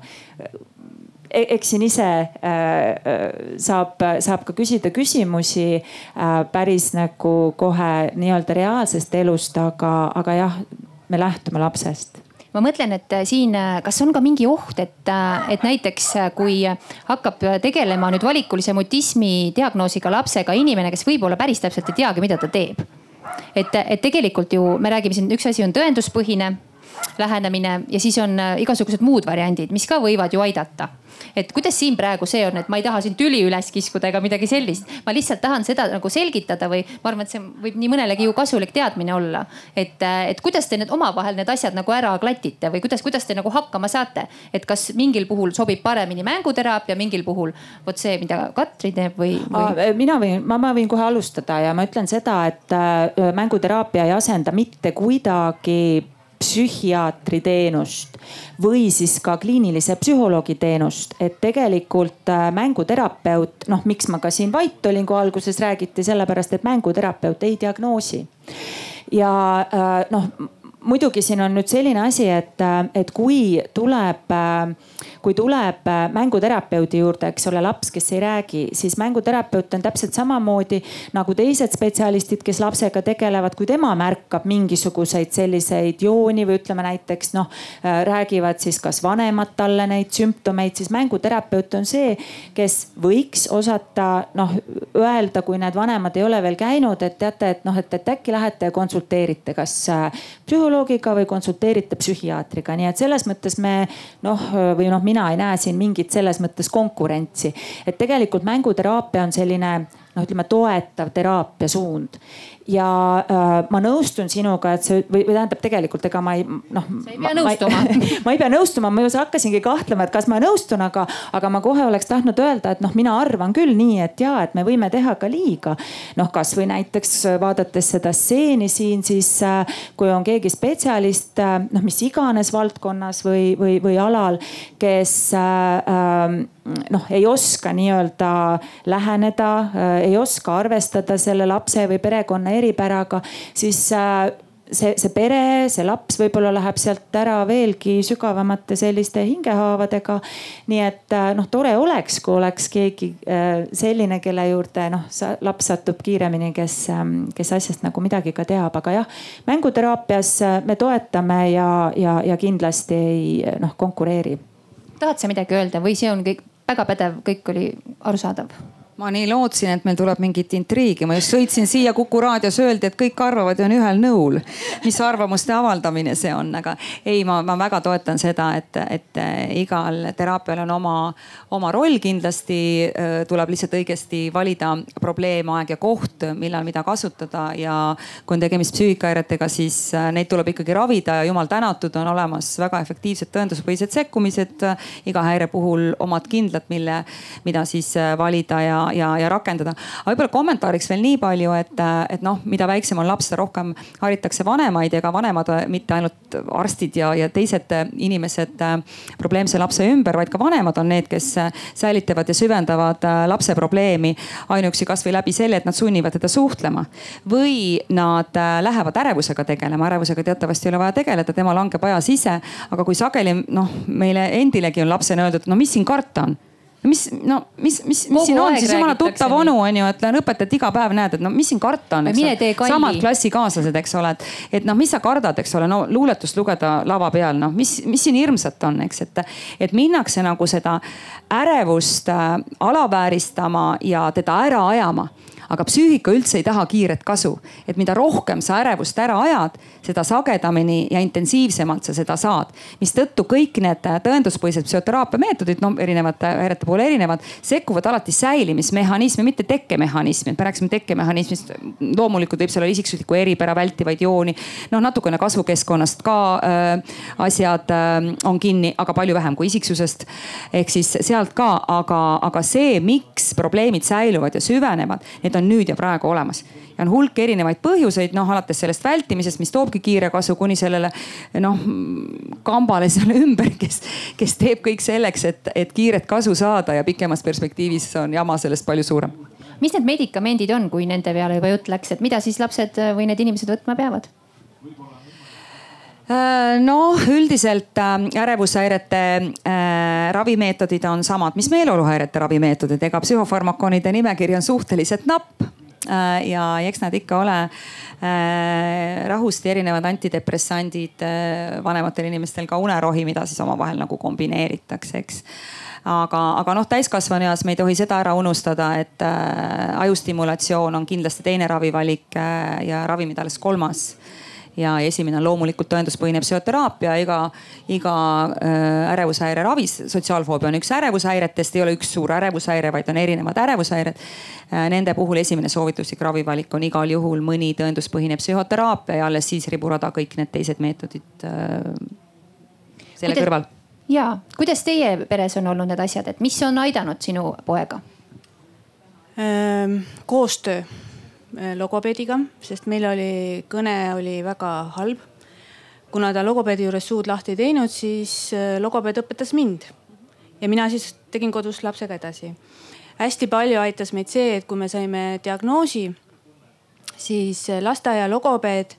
e-, eks siin ise äh, saab, saab ka küsida küsimusi äh, päris nagu kohe nii-öelda reaalsest elust, aga, aga jah, me lähtume lapsest ma mõtlen, et äh, siin, äh, kas on ka mingi oht, et, äh, et näiteks kui hakkab tegelema nüüd valikulise mutismi diagnoosiga lapsega inimene, kes võib-olla päris täpselt ei teagi, mida ta teeb. et, et tegelikult ju me räägime siin, üks asi on tõenduspõhine lähenemine ja siis on igasugused muud variandid, mis ka võivad ju aidata et kuidas siin praegu see on, et ma ei taha siin tüli üles kiskuda ega midagi sellist. ma lihtsalt tahan seda nagu selgitada või ma arvan, et see võib nii mõnelegi ju kasulik teadmine olla. et, et kuidas te need omavahel need asjad nagu ära klatite või kuidas, kuidas te nagu hakkama saate, et kas mingil puhul sobib paremini mänguteraapia, mingil puhul vot see, mida Katri teeb või, või...? mina võin, ma, ma võin kohe alustada ja ma ütlen seda, et äh, mänguteraapia ei asenda mitte kuidagi psühhiaatri teenust või siis ka kliinilise psühholoogi teenust, et tegelikult äh, mänguterapeut, noh, miks ma ka siin vait olin, kui alguses räägiti, sellepärast et mänguterapeut ei diagnoosi. ja äh, noh muidugi siin on nüüd selline asi, et, et kui tuleb, kui tuleb mänguterapeudi juurde, eks ole, laps, kes ei räägi, siis mänguterapeut on täpselt samamoodi nagu teised spetsialistid, kes lapsega tegelevad, kui tema märkab mingisuguseid selliseid jooni või ütleme näiteks noh, räägivad siis kas vanemad talle neid sümptomeid, siis mänguterapeut on see, kes võiks osata noh öelda, kui need vanemad ei ole veel käinud, et teate, et noh, et, et äkki lähete ja konsulteerite, kas psühholoogi psühholoogiga või konsulteerite psühhiaatriga, nii et selles mõttes me noh, või noh, mina ei näe siin mingit selles mõttes konkurentsi. et tegelikult mänguteraapia on selline noh, ütleme toetav teraapia suund ja äh, ma nõustun sinuga, et see või, või tähendab tegelikult ega ma ei noh. sa ei pea nõustuma. ma ei pea nõustuma, ma just hakkasingi kahtlema, et kas ma nõustun, aga, aga ma kohe oleks tahtnud öelda, et noh, mina arvan küll nii, et ja, et me võime teha ka liiga. noh, kasvõi näiteks vaadates seda stseeni siin, siis äh, kui on keegi spetsialist äh, noh, mis iganes valdkonnas või, või, või alal, kes äh, äh, noh, ei oska nii-öelda läheneda, ei oska arvestada selle lapse või perekonna eripäraga, siis äh, see, see pere, see laps võib-olla läheb sealt ära veelgi sügavamate selliste hingehaavadega. nii et äh, noh, tore oleks, kui oleks keegi äh, selline, kelle juurde noh, laps satub kiiremini, kes, ähm, kes asjast nagu midagi ka teab, aga jah, mänguteraapias me toetame ja, ja, ja kindlasti ei noh konkureeri. tahad sa midagi öelda või see on kõik väga pädev, kõik oli arusaadav? Ma nii lootsin, et meil tuleb mingit intriigi, ma just sõitsin siia Kuku raadios, öeldi, et kõik arvavad ja on ühel nõul. mis arvamuste avaldamine see on, aga ei, ma, ma väga toetan seda, et, et igal teraapial on oma, oma roll kindlasti. tuleb lihtsalt õigesti valida probleem, aeg ja koht, millal mida kasutada ja kui on tegemist psüühikahäiretega, siis neid tuleb ikkagi ravida ja jumal tänatud, on olemas väga efektiivsed tõenduspõhised sekkumised. iga häire puhul omad kindlad, mille, mida siis valida ja ja, ja rakendada. aga võib-olla kommentaariks veel nii palju, et, et noh, mida väiksem on laps, seda rohkem haritakse vanemaid, ega vanemad mitte ainult arstid ja, ja teised inimesed äh, probleemse lapse ümber, vaid ka vanemad on need, kes äh, säilitavad ja süvendavad äh, lapse probleemi ainuüksi kasvõi läbi selle, et nad sunnivad teda suhtlema. või nad lähevad ärevusega tegelema, ärevusega teatavasti ei ole vaja tegeleda, tema langeb ajas ise. aga kui sageli noh, meile endilegi on lapsena öeldud, no mis siin karta on mis no mis, mis, mis siin on siis jumala tuttav onu on ju, et õpetajat iga päev näed, et no mis siin karta on, eks ole. samad klassikaaslased, eks ole, et, et noh, mis sa kardad, eks ole, no luuletust lugeda lava peal, noh, mis, mis siin hirmsat on, eks, et, et minnakse nagu seda ärevust äh, alavääristama ja teda ära ajama aga psüühika üldse ei taha kiiret kasu. et mida rohkem sa ärevust ära ajad, seda sagedamini ja intensiivsemalt sa seda saad. mistõttu kõik need tõenduspõhised psühhoteraapia meetodid, no erinevate häirete puhul erinevad, sekkuvad alati säilimismehhanismi, mitte tekkemehhanismi. me rääkisime tekkemehhanismist, loomulikult võib seal olla isiksusliku eripära vältivaid jooni. noh, natukene kasvukeskkonnast ka äh, asjad äh, on kinni, aga palju vähem kui isiksusest. ehk siis sealt ka, aga, aga see, miks probleemid säiluvad ja süvenevad, need on nüüd ja praegu olemas. ja on hulk erinevaid põhjuseid, noh alates sellest vältimisest, mis toobki kiire kasu, kuni sellele noh kambale seal ümber, kes, kes teeb kõik selleks, et, et kiiret kasu saada ja pikemas perspektiivis on jama sellest palju suurem mis need medikamendid on, kui nende peale juba jutt läks, et mida siis lapsed või need inimesed võtma peavad? Äh, noh, üldiselt äh, ärevushäirete äh, ravimeetodid on samad, mis meeleoluhäirete ravimeetodid, ega psühhofarmakonide nimekiri on suhteliselt napp. Äh,. ja eks nad ikka ole äh, rahusti erinevad antidepressandid äh, vanematel inimestel ka unerohi, mida siis omavahel nagu kombineeritakse, eks. Aga, aga noh, täiskasvanu eas me ei tohi seda ära unustada, et äh, ajustimulatsioon on kindlasti teine ravivalik äh, ja ravimid alles kolmas ja esimene on loomulikult tõenduspõhine psühhoteraapia, iga, iga äh, ärevushäire ravis. sotsiaalfoobia on üks ärevushäiretest, ei ole üks suur ärevushäire, vaid on erinevad ärevushäired äh,. Nende puhul esimene soovituslik ravivalik on igal juhul mõni tõenduspõhine psühhoteraapia ja alles siis riburada kõik need teised meetodid äh, selle Kuidas, kõrval. ja kuidas teie peres on olnud need asjad, et mis on aidanud sinu poega koostöö logopeediga, sest meil oli, kõne oli väga halb. kuna ta logopeedi juures suud lahti ei teinud, siis äh, logopeed õpetas mind ja mina siis tegin kodus lapsega edasi. hästi palju aitas meid see, et kui me saime diagnoosi, siis äh, lasteaia logopeed,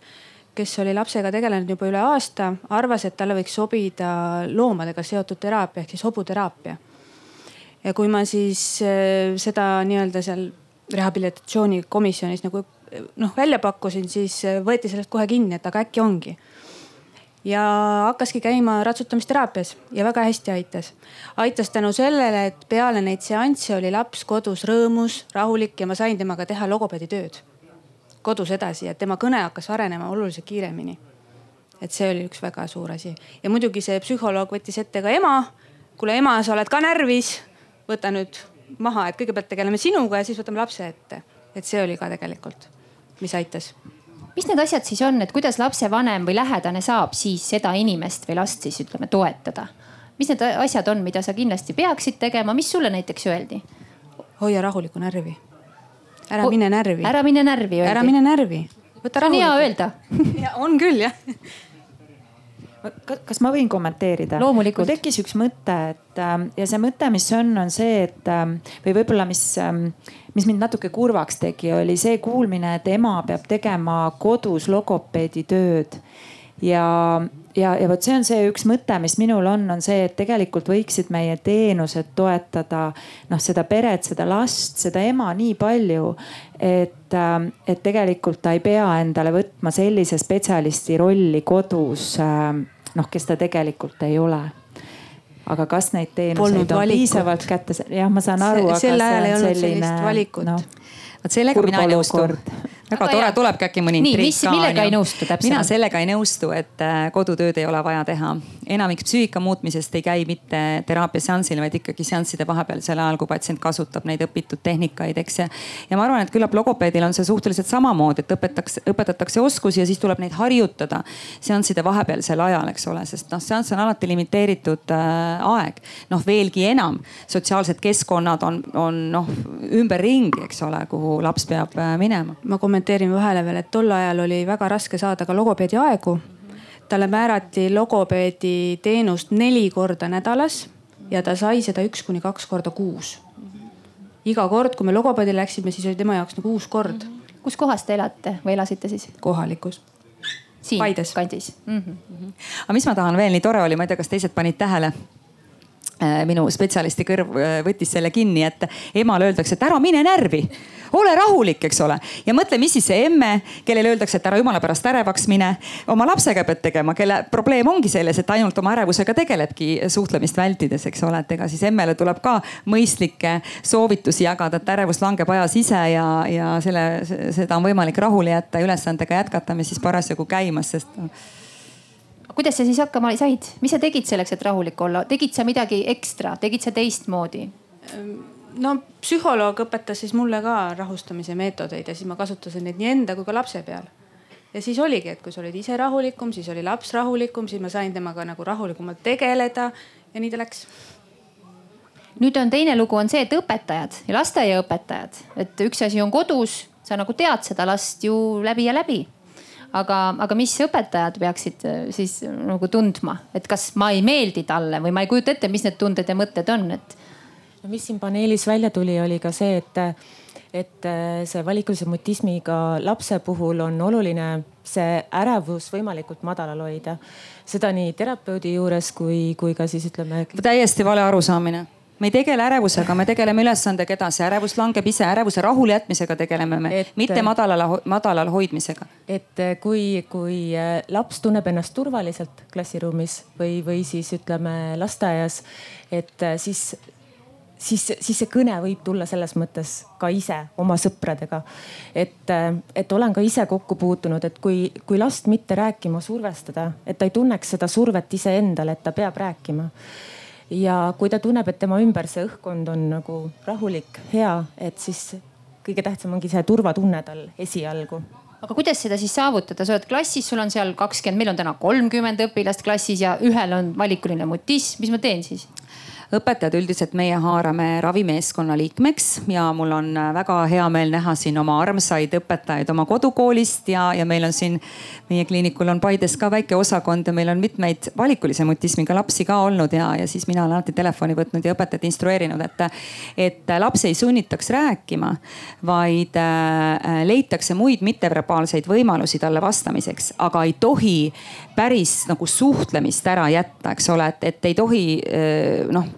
kes oli lapsega tegelenud juba üle aasta, arvas, et talle võiks sobida loomadega seotud teraapia ehk siis hobuteraapia. ja kui ma siis seda nii-öelda seal rehabilitatsioonikomisjonis nagu noh välja pakkusin, siis võeti sellest kohe kinni, et aga äkki ongi. ja hakkaski käima ratsutamisteraapias ja väga hästi aitas. aitas tänu sellele, et peale neid seansse oli laps kodus rõõmus, rahulik ja ma sain temaga teha logopeedi tööd kodus edasi ja tema kõne hakkas arenema oluliselt kiiremini. et see oli üks väga suur asi ja muidugi see psühholoog võttis ette ka ema. kuule ema, sa oled ka närvis, võta nüüd maha, et kõigepealt tegeleme sinuga ja siis võtame lapse ette. et see oli ka tegelikult, mis aitas mis need asjad siis on, et kuidas lapsevanem või lähedane saab siis seda inimest või last siis ütleme toetada? mis need asjad on, mida sa kindlasti peaksid tegema, mis sulle näiteks öeldi? hoia rahulikku närvi. ära o mine närvi. ära mine närvi ära mine närvi. võta rahulikult. on hea öelda on küll jah kas ma võin kommenteerida? loomulikult. mul tekkis üks mõte, et ähm, ja see mõte, mis on, on see, et ähm, või võib-olla, mis, ähm, mis mind natuke kurvaks tegi, oli see kuulmine, et ema peab tegema kodus logopeedi tööd ja, ja, ja vot see on see üks mõte, mis minul on, on see, et tegelikult võiksid meie teenused toetada noh, seda peret, seda last, seda ema nii palju, et, et tegelikult ta ei pea endale võtma sellise spetsialisti rolli kodus ähm, noh, kes ta tegelikult ei ole aga kas neid teenuseid on valikut. piisavalt kätte, jah, ma saan aru. sel ajal ei olnud sellist valikut no vot sellega mina ei nõustu. Väga Aga tore, tulebki äkki mõni intriig ka. millega ei nõustu täpselt? mina sellega ei nõustu, et äh, kodutööd ei ole vaja teha. enamik psüühika muutmisest ei käi mitte teraapiaseansil, vaid ikkagi seansside vahepealsel ajal, kui patsient kasutab neid õpitud tehnikaid, eks. ja ma arvan, et küllap logopeedil on see suhteliselt samamoodi, et õpetatakse, õpetatakse oskusi ja siis tuleb neid harjutada seansside vahepealsel ajal, eks ole, sest noh, seanss on alati limiteeritud äh, aeg. noh, veelgi enam, sotsiaalsed keskkonnad on, on noh ümberringi, eks ole, kuhu kuhu laps peab äh, minema. ma kommenteerin vahele veel, et tol ajal oli väga raske saada ka logopeedi aegu. talle määrati logopeedi teenust neli korda nädalas ja ta sai seda üks kuni kaks korda kuus. iga kord, kui me logopeedile läksime, siis oli tema jaoks nagu uus kord. kus kohas te elate või elasite siis? kohalikus siin Paides. kandis mm. -hmm. aga mis ma tahan veel, nii tore oli, ma ei tea, kas teised panid tähele Äh, minu spetsialisti kõrv äh, võttis selle kinni, et emale öeldakse, et ära mine närvi, ole rahulik, eks ole. ja mõtle, mis siis see emme, kellele öeldakse, et ära jumala pärast ärevaks mine, oma lapsega pead tegema, kelle probleem ongi selles, et ainult oma ärevusega tegelebki suhtlemist vältides, eks ole, et ega siis emmele tuleb ka mõistlikke soovitusi jagada, et ärevus langeb ajas ise ja, ja selle, seda on võimalik rahule jätta ja ülesandega jätkata, mis siis parasjagu käimas, sest kuidas sa siis hakkama said, mis sa tegid selleks, et rahulik olla, tegid sa midagi ekstra, tegid sa teistmoodi? No psühholoog õpetas siis mulle ka rahustamise meetodeid ja siis ma kasutasin neid nii enda kui ka lapse peal. ja siis oligi, et kui sa olid ise rahulikum, siis oli laps rahulikum, siis ma sain temaga nagu rahulikumalt tegeleda ja nii ta läks. Nüüd on teine lugu on see, et õpetajad ja lasteaiaõpetajad, et üks asi on kodus, sa nagu tead seda last ju läbi ja läbi aga, aga mis õpetajad peaksid äh, siis nagu tundma, et kas ma ei meeldi talle või ma ei kujuta ette, mis need tunded ja mõtted on, et. no mis siin paneelis välja tuli, oli ka see, et, et äh, see valikulise mutismiga lapse puhul on oluline see ärevus võimalikult madalal hoida. seda nii terapeudi juures kui, kui ka siis ütleme. täiesti vale arusaamine me ei tegele ärevusega, me tegeleme ülesandega edasi, ärevus langeb ise, ärevuse rahule jätmisega tegeleme me, mitte madalal, madalal hoidmisega. et eh, kui, kui eh, laps tunneb ennast turvaliselt klassiruumis või, või siis ütleme lasteaias, et siis siis, siis see kõne võib tulla selles mõttes ka ise oma sõpradega. et, et olen ka ise kokku puutunud, et kui, kui last mitte rääkima survestada, et ta ei tunneks seda survet iseendale, et ta peab rääkima ja kui ta tunneb, et tema ümber see õhkkond on nagu rahulik, hea, et siis kõige tähtsam ongi see turvatunne tal esialgu. Aga kuidas seda siis saavutada, sa oled klassis, sul on seal kakskümmend, meil on täna kolmkümmend õpilast klassis ja ühel on valikuline mutism, mis ma teen siis? Õpetajad üldiselt meie haarame ravimeeskonna liikmeks ja mul on äh, väga hea meel näha siin oma armsaid õpetajaid oma kodukoolist ja, ja meil on siin meie kliinikul on Paides ka väike osakond ja meil on mitmeid valikulise mutismiga lapsi ka olnud ja, ja siis mina olen alati telefoni võtnud ja õpetajat instrueerinud, et, et lapsi ei sunnitaks rääkima, vaid äh, leitakse muid mitteverbaalseid võimalusi talle vastamiseks, aga ei tohi päris nagu suhtlemist ära jätta, eks ole, et, et ei tohi äh, noh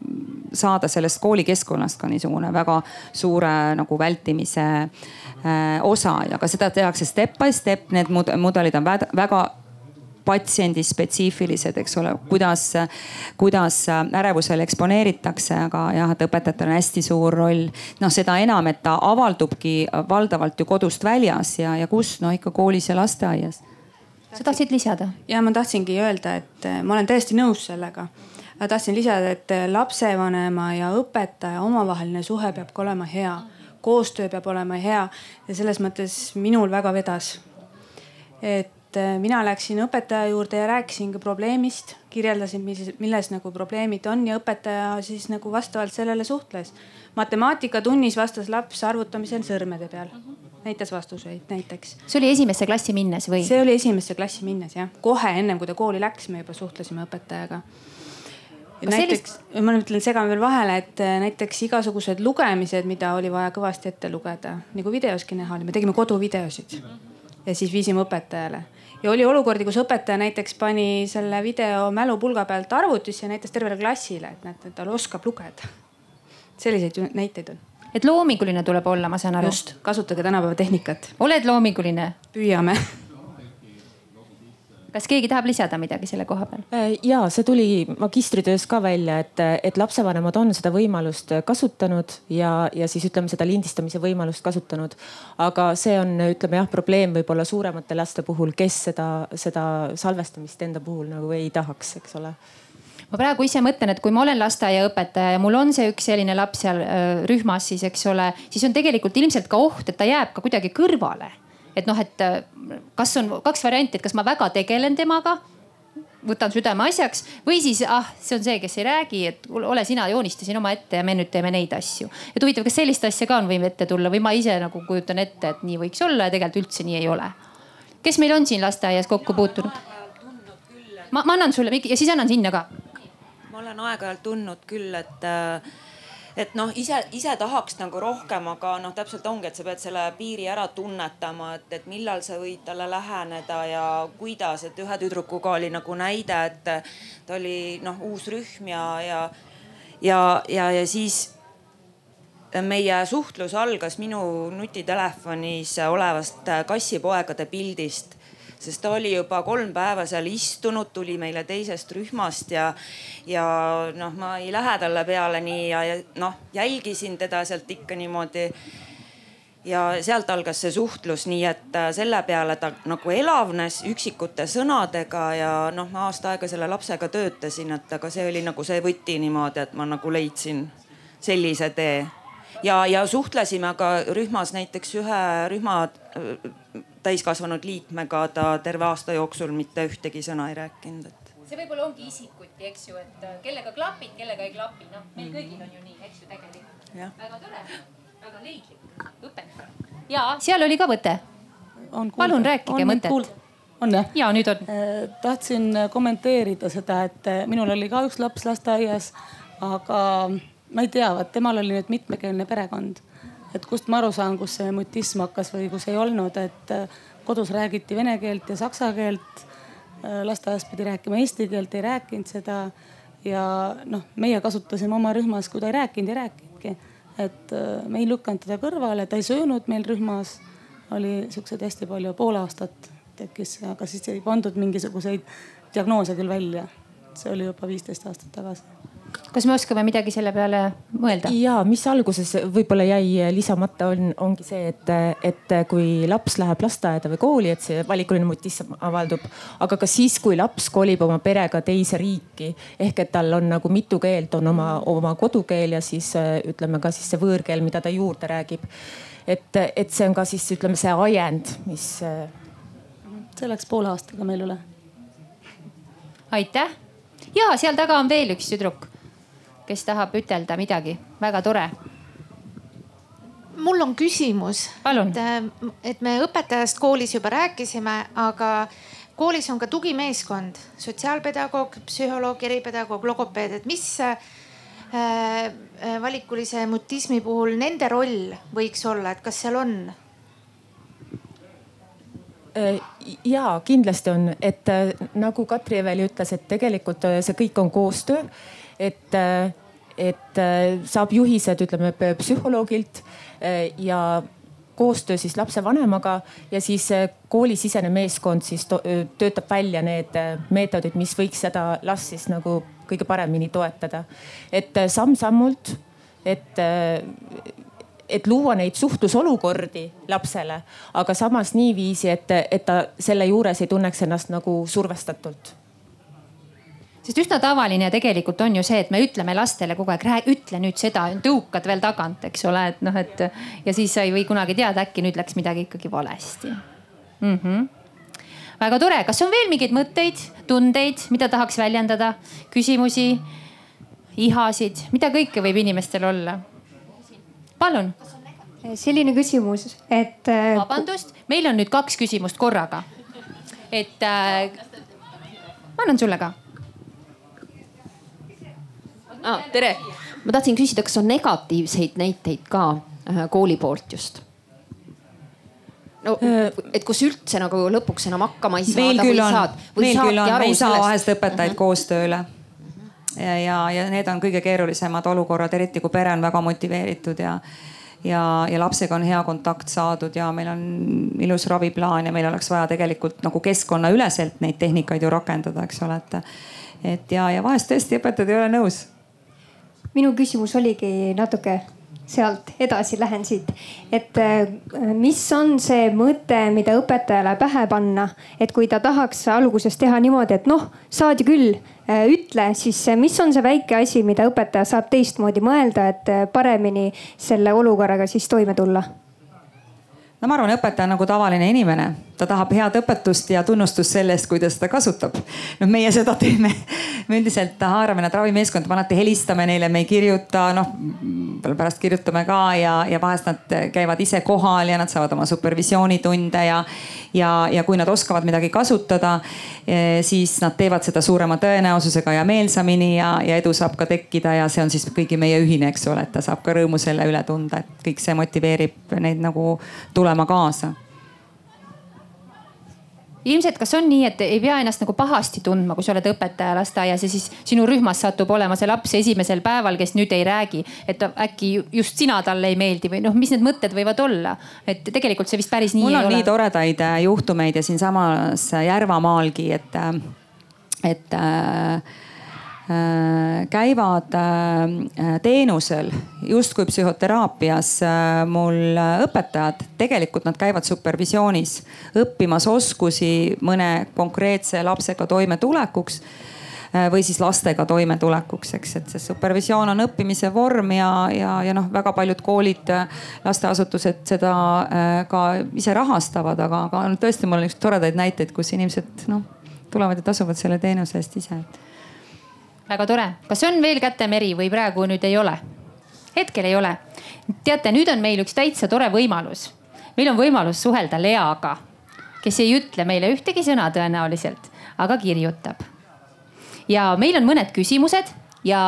saada sellest koolikeskkonnast ka niisugune väga suure nagu vältimise äh, osa, aga seda tehakse step by step, need mudelid on väga patsiendispetsiifilised, eks ole, kuidas, kuidas ärevusele eksponeeritakse, aga jah, et õpetajatel on hästi suur roll. noh, seda enam, et ta avaldubki valdavalt ju kodust väljas ja, ja kus, no ikka koolis ja lasteaias sa tahtsid lisada? ja ma tahtsingi öelda, et äh, ma olen täiesti nõus sellega. tahtsin lisada, et äh, lapsevanema ja õpetaja omavaheline suhe peab ka olema hea, koostöö peab olema hea ja selles mõttes minul väga vedas. et äh, mina läksin õpetaja juurde ja rääkisin ka probleemist, kirjeldasin, milles, milles nagu probleemid on ja õpetaja siis nagu vastavalt sellele suhtles. matemaatikatunnis vastas laps arvutamisel sõrmede peal näitas vastuseid näiteks. see oli esimesse klassi minnes või? see oli esimesse klassi minnes jah, kohe ennem kui ta kooli läks, me juba suhtlesime õpetajaga. näiteks sellist..., ma nüüd ütlen, segan veel vahele, et äh, näiteks igasugused lugemised, mida oli vaja kõvasti ette lugeda, nagu videoski näha oli, me tegime koduvideosid ja siis viisime õpetajale ja oli olukordi, kus õpetaja näiteks pani selle video mälupulga pealt arvutisse ja näitas tervele klassile, et näete, ta oskab lugeda. selliseid näiteid on et loominguline tuleb olla, ma saan aru. just, kasutage tänapäeva tehnikat. oled loominguline? püüame kas keegi tahab lisada midagi selle koha peal? Äh, ja see tuli magistritöös ka välja, et, et lapsevanemad on seda võimalust kasutanud ja, ja siis ütleme seda lindistamise võimalust kasutanud. aga see on, ütleme jah, probleem võib-olla suuremate laste puhul, kes seda, seda salvestamist enda puhul nagu ei tahaks, eks ole ma praegu ise mõtlen, et kui ma olen lasteaiaõpetaja ja mul on see üks selline laps seal äh, rühmas, siis eks ole, siis on tegelikult ilmselt ka oht, et ta jääb ka kuidagi kõrvale. et noh, et äh, kas on kaks varianti, et kas ma väga tegelen temaga võtan südameasjaks või siis ah, see on see, kes ei räägi, et ole sina, joonistasin omaette ja me nüüd teeme neid asju. et huvitav, kas sellist asja ka on võinud ette tulla või ma ise nagu kujutan ette, et nii võiks olla ja tegelikult üldse nii ei ole. kes meil on siin lasteaias kokku puutunud? ma, ma annan sulle ja siis annan sinna ka ma olen aeg-ajalt tundnud küll, et et noh, ise, ise tahaks nagu rohkem, aga noh, täpselt ongi, et sa pead selle piiri ära tunnetama, et, et millal sa võid talle läheneda ja kuidas, et ühe tüdrukuga oli nagu näide, et ta oli noh, uus rühm ja, ja, ja, ja, ja siis meie suhtlus algas minu nutitelefonis olevast kassipoegade pildist sest ta oli juba kolm päeva seal istunud, tuli meile teisest rühmast ja, ja noh, ma ei lähe talle peale nii ja, ja noh, jälgisin teda sealt ikka niimoodi ja sealt algas see suhtlus, nii et äh, selle peale ta nagu elavnes üksikute sõnadega ja noh, ma aasta aega selle lapsega töötasin, et aga see oli nagu see võti niimoodi, et ma nagu leidsin sellise tee. ja, ja suhtlesime ka rühmas näiteks ühe rühma äh, täiskasvanud liikmega ta terve aasta jooksul mitte ühtegi sõna ei rääkinud, et. see võib-olla ongi isikuti, eks ju, et äh, kellega klapid, kellega ei klapi, noh meil kõigil on ju nii, eks ju tegelikult. väga tore, väga leidlik õpetaja. ja seal oli ka võte. palun rääkige mõtet. on jah? ja nüüd on. Äh, tahtsin kommenteerida seda, et äh, minul oli ka üks laps lasteaias, aga ma ei tea, vaat temal oli nüüd mitmekeelne perekond et kust ma aru saan, kus see mutism hakkas või kus ei olnud, et äh, kodus räägiti vene keelt ja saksa keelt. Äh, lasteaias pidi rääkima eesti keelt, ei rääkinud seda. ja noh, meie kasutasime oma rühmas, kui ta ei rääkinud, ei rääkinudki. et äh, me ei lükanud teda kõrvale, ta ei söönud meil rühmas. oli siukseid hästi palju, pool aastat tekkis, aga siis ei pandud mingisuguseid diagnoose küll välja. see oli juba viisteist aastat tagasi kas me oskame midagi selle peale mõelda? ja mis alguses võib-olla jäi lisamata, on, ongi see, et, et kui laps läheb lasteaeda või kooli, et see valikuline mutism avaldub. aga ka siis, kui laps kolib oma perega teise riiki ehk et tal on nagu mitu keelt, on oma, oma kodukeel ja siis ütleme ka siis see võõrkeel, mida ta juurde räägib. et, et see on ka siis ütleme see ajend, mis. see läks poole aastaga meil üle. aitäh ja seal taga on veel üks tüdruk kes tahab ütelda midagi, väga tore. Mul on küsimus. et, et me õpetajast koolis juba rääkisime, aga koolis on ka tugimeeskond, sotsiaalpedagoog, psühholoog, eripedagoog, logopeed, et mis äh, valikulise mutismi puhul nende roll võiks olla, et kas seal on? Äh, ja kindlasti on, et äh, nagu Katri Eveli ütles, et tegelikult äh, see kõik on koostöö. Et, et saab juhised, ütleme psühholoogilt ja koostöö siis lapsevanemaga ja siis koolisisene meeskond siis töötab välja need meetodid, mis võiks seda last siis nagu kõige paremini toetada. et samm-sammult, et, et luua neid suhtlusolukordi lapsele, aga samas niiviisi, et, et ta selle juures ei tunneks ennast nagu survestatult sest üsna tavaline tegelikult on ju see, et me ütleme lastele kogu aeg, ütle nüüd seda, tõukad veel tagant, eks ole, et noh, et ja siis sa ei või kunagi teada, äkki nüüd läks midagi ikkagi valesti mm. -hmm. väga tore, kas on veel mingeid mõtteid, tundeid, mida tahaks väljendada, küsimusi, ihasid, mida kõike võib inimestel olla? palun. selline küsimus, et. vabandust, meil on nüüd kaks küsimust korraga. et äh, ma annan sulle ka ah,. tere, ma tahtsin küsida, kas on negatiivseid näiteid ka äh, kooli poolt just? no et kus üldse nagu lõpuks enam hakkama ei saa. meil küll on, meil küll on, me ei saa vahest õpetajaid uh -huh. koostööle. ja, ja, ja need on kõige keerulisemad olukorrad, eriti kui pere on väga motiveeritud ja ja, ja lapsega on hea kontakt saadud ja meil on ilus raviplaan ja meil oleks vaja tegelikult nagu keskkonnaüleselt neid tehnikaid ju rakendada, eks ole, et. et ja, ja vahest tõesti õpetajad ei ole nõus minu küsimus oligi natuke sealt edasi lähen siit, et äh, mis on see mõte, mida õpetajale pähe panna, et kui ta tahaks alguses teha niimoodi, et noh, saad ju küll, äh, ütle, siis mis on see väike asi, mida õpetaja saab teistmoodi mõelda, et äh, paremini selle olukorraga siis toime tulla? no ma arvan, õpetaja on nagu tavaline inimene, ta tahab head õpetust ja tunnustust selle eest, kui ta seda kasutab. noh, meie seda teeme, me üldiselt haarame nad ravimeeskonda, me alati helistame neile, me ei kirjuta, noh pärast kirjutame ka ja, ja vahest nad käivad ise kohal ja nad saavad oma supervisioonitunde ja, ja, ja kui nad oskavad midagi kasutada, eh, siis nad teevad seda suurema tõenäosusega ja meelsamini ja, ja edu saab ka tekkida ja see on siis kõigi meie ühine, eks ole, et ta saab ka rõõmu selle üle tunda, et kõik see motiveerib neid nagu tulema tulema kaasa ilmselt, kas on nii, et ei pea ennast nagu pahasti tundma, kui sa oled õpetaja lasteaias ja siis sinu rühmas satub olema see laps esimesel päeval, kes nüüd ei räägi, et äkki just sina talle ei meeldi või noh, mis need mõtted võivad olla, et tegelikult see vist päris nii mul ei ole. mul on nii toredaid äh, juhtumeid ja siinsamas Järvamaalgi, et, äh, et äh, Äh, käivad äh, teenusel justkui psühhoteraapias äh, mul õpetajad, tegelikult nad käivad supervisioonis õppimas oskusi mõne konkreetse lapsega toimetulekuks või siis lastega toimetulekuks, eks, et see supervisioon on õppimise vorm ja, ja, ja noh, väga paljud koolid, lasteasutused seda ka ise rahastavad, aga, aga tõesti, mul on üks toredaid näiteid, kus inimesed noh tulevad ja tasuvad selle teenuse eest ise väga tore, kas on veel kätemeri või praegu nüüd ei ole? hetkel ei ole. teate, nüüd on meil üks täitsa tore võimalus. meil on võimalus suhelda Leaga, kes ei ütle meile ühtegi sõna tõenäoliselt, aga kirjutab. ja meil on mõned küsimused ja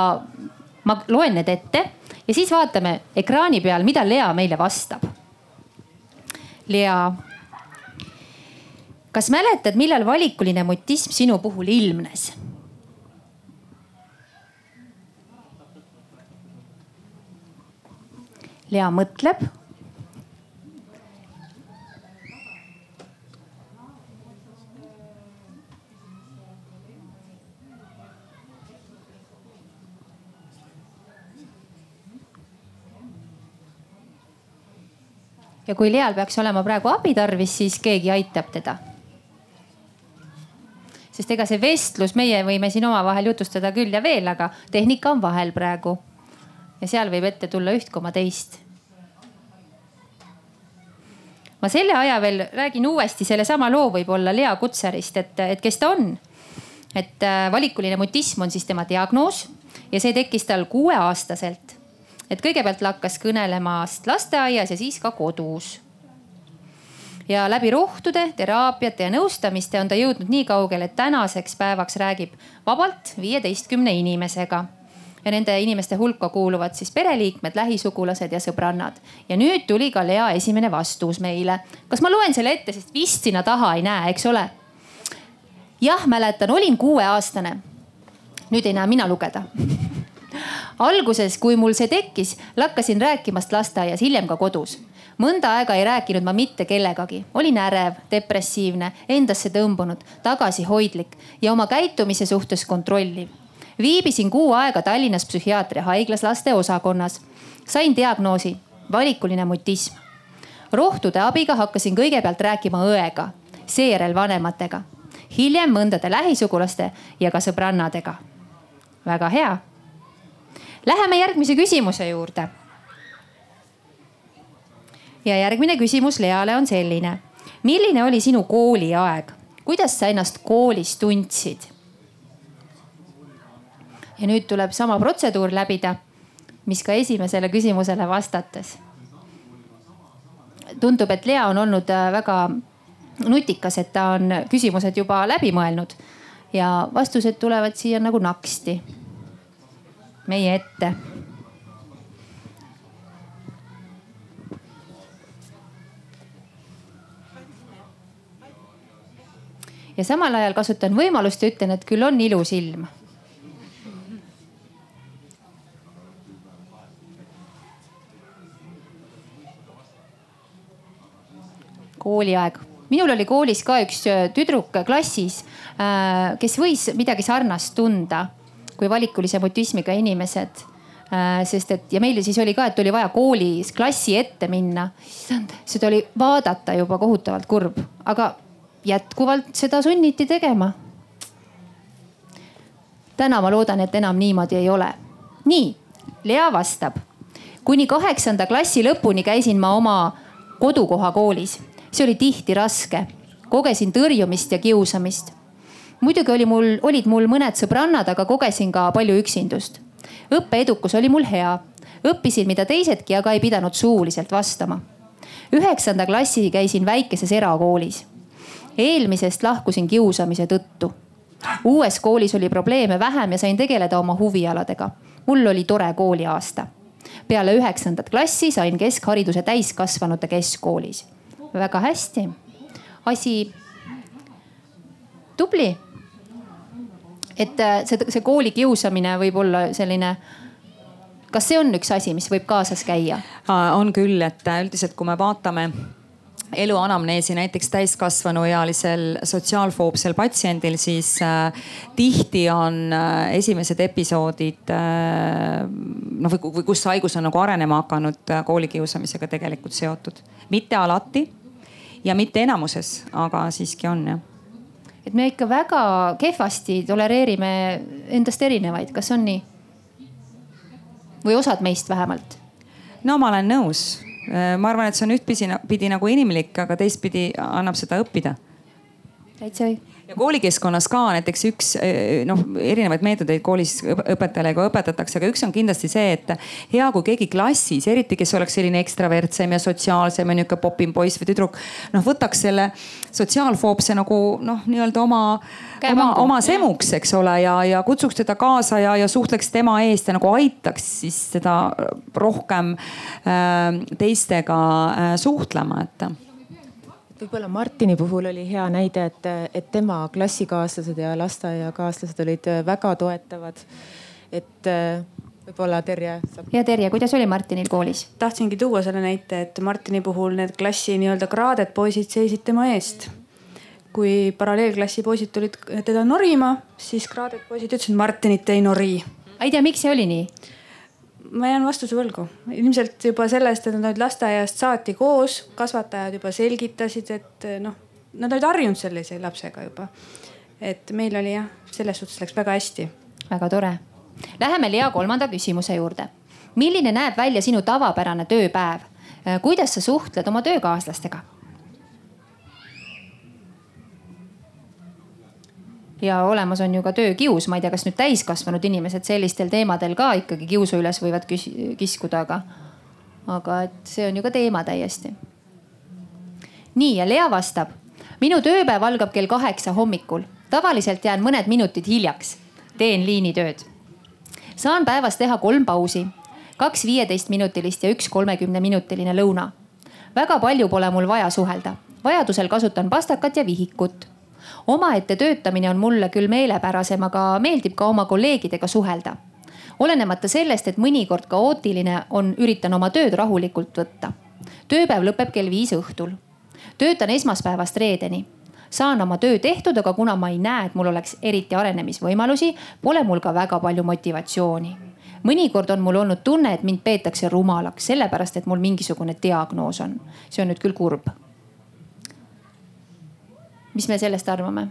ma loen need ette ja siis vaatame ekraani peal, mida Lea meile vastab. Lea, kas mäletad, millal valikuline mutism sinu puhul ilmnes? Lea mõtleb. ja kui Leal peaks olema praegu abi tarvis, siis keegi aitab teda. sest ega see vestlus, meie võime siin omavahel jutustada küll ja veel, aga tehnika on vahel praegu ja seal võib ette tulla üht koma teist. Ma selle aja veel räägin uuesti sellesama loo võib-olla Lea Kutserist, et, et kes ta on. et äh, valikuline mutism on siis tema diagnoos ja see tekkis tal kuueaastaselt. et kõigepealt lakkas kõnelemast lasteaias ja siis ka kodus ja läbi rohtude, teraapiate ja nõustamiste on ta jõudnud nii kaugele, et tänaseks päevaks räägib vabalt viieteistkümne inimesega ja nende inimeste hulka kuuluvad siis pereliikmed, lähisugulased ja sõbrannad. ja nüüd tuli ka Lea esimene vastus meile. kas ma loen selle ette, sest vist sinna taha ei näe, eks ole? jah, mäletan, olin kuueaastane. nüüd ei näe mina lugeda alguses, kui mul see tekkis, lakkasin rääkimast lasteaias, hiljem ka kodus mõnda aega ei rääkinud ma mitte kellegagi, olin ärev, depressiivne, endasse tõmbunud, tagasihoidlik ja oma käitumise suhtes kontrolliv viibisin kuu aega Tallinnas psühhiaatria haiglas laste osakonnas. sain diagnoosi valikuline mutism. rohtude abiga hakkasin kõigepealt rääkima õega, seejärel vanematega, hiljem mõndade lähisugulaste ja ka sõbrannadega. väga hea. Läheme järgmise küsimuse juurde. ja järgmine küsimus Leale on selline. milline oli sinu kooliaeg, kuidas sa ennast koolis tundsid? Ja nüüd tuleb sama protseduur läbida, mis ka esimesele küsimusele vastates. tundub, et Lea on olnud äh, väga nutikas, et ta on küsimused juba läbi mõelnud ja vastused tulevad siia nagu naksti meie ette. ja samal ajal kasutan võimalust ja ütlen, et küll on ilus ilm kooliaeg. minul oli koolis ka üks äh, tüdruk klassis, äh, kes võis midagi sarnast tunda kui valikulise mutismiga inimesed äh, sest et ja meil siis oli ka, et oli vaja koolis klassi ette minna. seda oli vaadata juba kohutavalt kurb, aga jätkuvalt seda sunniti tegema. täna ma loodan, et enam niimoodi ei ole. nii, Lea vastab. kuni kaheksanda klassi lõpuni käisin ma oma kodukoha koolis see oli tihti raske. kogesin tõrjumist ja kiusamist. muidugi oli mul, olid mul mõned sõbrannad, aga kogesin ka palju üksindust. õppeedukus oli mul hea, õppisin mida teisedki, aga ei pidanud suuliselt vastama. üheksanda klassi käisin väikeses erakoolis. eelmisest lahkusin kiusamise tõttu. uues koolis oli probleeme vähem ja sain tegeleda oma huvialadega. mul oli tore kooliaasta peale üheksandat klassi sain keskhariduse täiskasvanute keskkoolis väga hästi. asi, tubli. et äh, see, see koolikiusamine võib olla selline kas see on üks asi, mis võib kaasas käia? on küll, et äh, üldiselt, kui me vaatame elu anamneesi näiteks täiskasvanuealisel sotsiaalfoobsel patsiendil, siis äh, tihti on äh, esimesed episoodid äh, noh, või kus haigus on nagu arenema hakanud äh, koolikiusamisega tegelikult seotud. mitte alati ja mitte enamuses, aga siiski on jah et me ikka väga kehvasti tolereerime endast erinevaid, kas on nii? või osad meist vähemalt? no ma olen nõus. ma arvan, et see on ühtpidi nagu inimlik, aga teistpidi annab seda õppida. täitsa õige ja koolikeskkonnas ka näiteks üks eh, noh, erinevaid meetodeid koolis õpetajale ka õpetatakse, aga üks on kindlasti see, et hea, kui keegi klassis, eriti kes oleks selline ekstravertsem ja sotsiaalsem ja nihuke popim poiss või tüdruk, noh võtaks selle sotsiaalfoobse nagu noh, nii-öelda oma, oma, oma semuks, eks ole, ja, ja kutsuks teda kaasa ja, ja suhtleks tema eest ja nagu aitaks siis teda rohkem äh, teistega äh, suhtlema, et võib-olla Martini puhul oli hea näide, et, et tema klassikaaslased ja lasteaiakaaslased olid väga toetavad. et võib-olla Terje saab. ja Terje, kuidas oli Martinil koolis? tahtsingi tuua selle näite, et Martini puhul need klassi nii-öelda kraaded poisid seisid tema eest. kui paralleelklassi poisid tulid teda norima, siis kraaded poisid ütlesid, Martinit ei nori. ei tea, miks see oli nii? Ma jään vastuse võlgu. ilmselt juba sellest, et nad olid lasteaiast saati koos, kasvatajad juba selgitasid, et noh, nad olid harjunud sellise lapsega juba. et meil oli jah, selles suhtes läks väga hästi. väga tore. Läheme Lea kolmanda küsimuse juurde. milline näeb välja sinu tavapärane tööpäev? kuidas sa suhtled oma töökaaslastega? Ja olemas on ju ka töökius, ma ei tea, kas nüüd täiskasvanud inimesed sellistel teemadel ka ikkagi kiusu üles võivad kiskuda, aga, aga et see on ju ka teema täiesti. nii ja Lea vastab. minu tööpäev algab kell kaheksa hommikul, tavaliselt jään mõned minutid hiljaks, teen liinitööd. saan päevas teha kolm pausi, kaks viieteistminutilist ja üks kolmekümneminutiline lõuna. väga palju pole mul vaja suhelda, vajadusel kasutan pastakat ja vihikut omaette töötamine on mulle küll meelepärasem, aga meeldib ka oma kolleegidega suhelda. olenemata sellest, et mõnikord kaootiline on, üritan oma tööd rahulikult võtta. tööpäev lõpeb kell viis õhtul. töötan esmaspäevast reedeni saan oma töö tehtud, aga kuna ma ei näe, et mul oleks eriti arenemisvõimalusi, pole mul ka väga palju motivatsiooni. mõnikord on mul olnud tunne, et mind peetakse rumalaks, sellepärast et mul mingisugune diagnoos on. see on nüüd küll kurb. Mis me sellest arvame?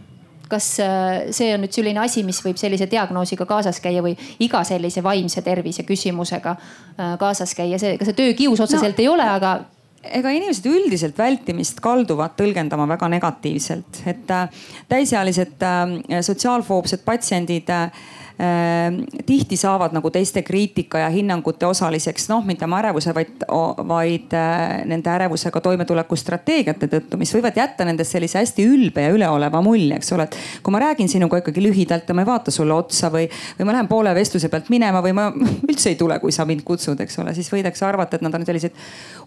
kas äh, see on nüüd selline asi, mis võib sellise diagnoosiga kaasas käia või iga sellise vaimse tervise küsimusega äh, kaasas käia, see, ega see töökius otseselt no, ei ole, aga ega inimesed üldiselt vältimist kalduvad tõlgendama väga negatiivselt, et äh, täisealised sotsiaalfoobsed patsiendid tihti saavad nagu teiste kriitika ja hinnangute osaliseks, noh, mitte oma ärevuse, vaid, vaid äh, nende ärevusega toimetuleku strateegiate tõttu, mis võivad jätta nendest sellise hästi ülbe ja üleoleva mulje, eks ole. et kui ma räägin sinuga ikkagi lühidalt ja ma ei vaata sulle otsa või, või ma lähen poole vestluse pealt minema või ma üldse ei tule, kui sa mind kutsud, eks ole, siis võidakse arvata, et nad on sellised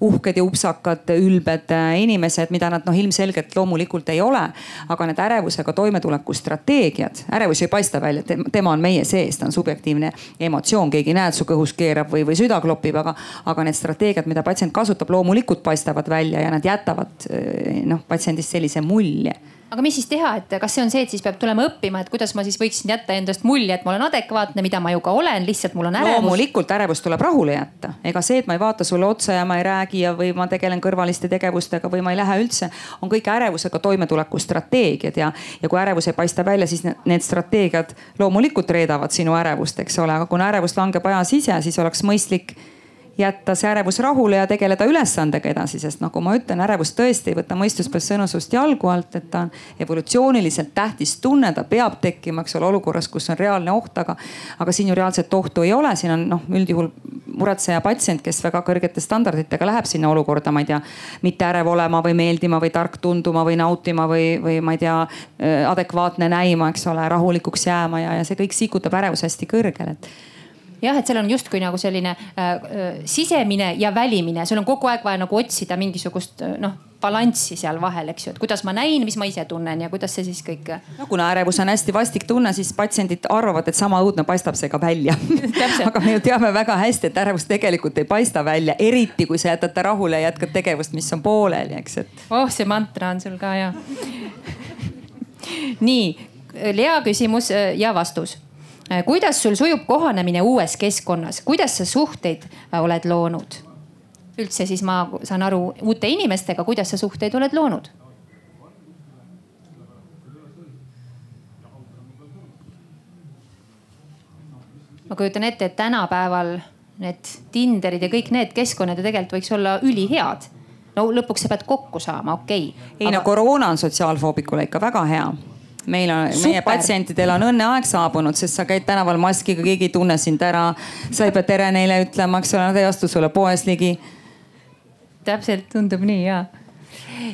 uhked ja upsakad, ülbed äh, inimesed, mida nad noh, ilmselgelt loomulikult ei ole. aga need ärevusega toimetuleku strateegiad, ärevus ei paista välja, tema on meie meie sees, ta on subjektiivne emotsioon, keegi näed, su kõhus keerab või, või süda klopib, aga, aga need strateegiad, mida patsient kasutab, loomulikult paistavad välja ja nad jätavad noh patsiendist sellise mulje aga mis siis teha, et kas see on see, et siis peab tulema õppima, et kuidas ma siis võiksin jätta endast mulje, et ma olen adekvaatne, mida ma ju ka olen, lihtsalt mul on ärevus. loomulikult ärevus tuleb rahule jätta, ega see, et ma ei vaata sulle otsa ja ma ei räägi ja, või ma tegelen kõrvaliste tegevustega või ma ei lähe üldse, on kõik ärevusega toimetuleku strateegiad ja, ja kui ärevus ei paista välja, siis need strateegiad loomulikult reedavad sinu ärevust, eks ole, aga kuna ärevus langeb aja sisse, siis oleks mõistlik jätta see ärevus rahule ja tegeleda ülesandega edasi, sest nagu ma ütlen, ärevus tõesti ei võta mõistuspõhist sõnu sust jalgu alt, et ta on evolutsiooniliselt tähtis tunne, ta peab tekkima, eks ole, olukorras, kus on reaalne oht, aga, aga siin ju reaalset ohtu ei ole, siin on noh, üldjuhul muretseja patsient, kes väga kõrgete standarditega läheb sinna olukorda, ma ei tea, mitte ärev olema või meeldima või tark tunduma või nautima või, või ma ei tea, adekvaatne näima, eks ole, rahulikuks jääma ja, ja see kõik sikutab ärevus hästi kõrgele, et jah, et seal on justkui nagu selline äh, äh, sisemine ja välimine, sul on kogu aeg vaja nagu otsida mingisugust äh, noh balanssi seal vahel, eks ju, et kuidas ma näin, mis ma ise tunnen ja kuidas see siis kõik. no kuna ärevus on hästi vastik tunne, siis patsiendid arvavad, et sama õudne paistab see ka välja aga me ju teame väga hästi, et ärevus tegelikult ei paista välja, eriti kui sa jätad ta rahule ja jätkad tegevust, mis on pooleli, eks, et. oh, see mantra on sul ka ja nii, Lea küsimus ja vastus Äh, kuidas sul sujub kohanemine uues keskkonnas, kuidas sa suhteid äh, oled loonud? üldse siis ma saan aru uute inimestega, kuidas sa suhteid oled loonud? ma kujutan ette, et tänapäeval need Tinderid ja kõik need keskkonnad ju tegelikult võiks olla ülihead. no lõpuks sa pead kokku saama, okei okay.. ei Aga... no koroona on sotsiaalfoobikule ikka väga hea meil on, meie patsientidel on õnneaeg saabunud, sest sa käid tänaval maskiga, keegi ei tunne sind ära. sa ei pea tere neile ütlema, eks ole, nad ei astu sulle poes ligi. täpselt, tundub nii ja.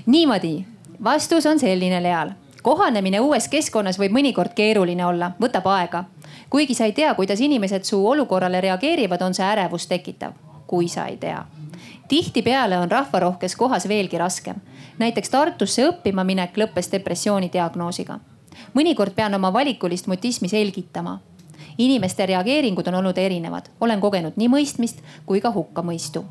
niimoodi, vastus on selline, Leal. kohanemine uues keskkonnas võib mõnikord keeruline olla, võtab aega. kuigi sa ei tea, kuidas inimesed su olukorrale reageerivad, on see ärevust tekitav, kui sa ei tea tihtipeale on rahvarohkes kohas veelgi raskem. näiteks Tartusse õppima minek lõppes depressiooni diagnoosiga mõnikord pean oma valikulist mutismi selgitama. inimeste reageeringud on olnud erinevad, olen kogenud nii mõistmist kui ka hukkamõistu.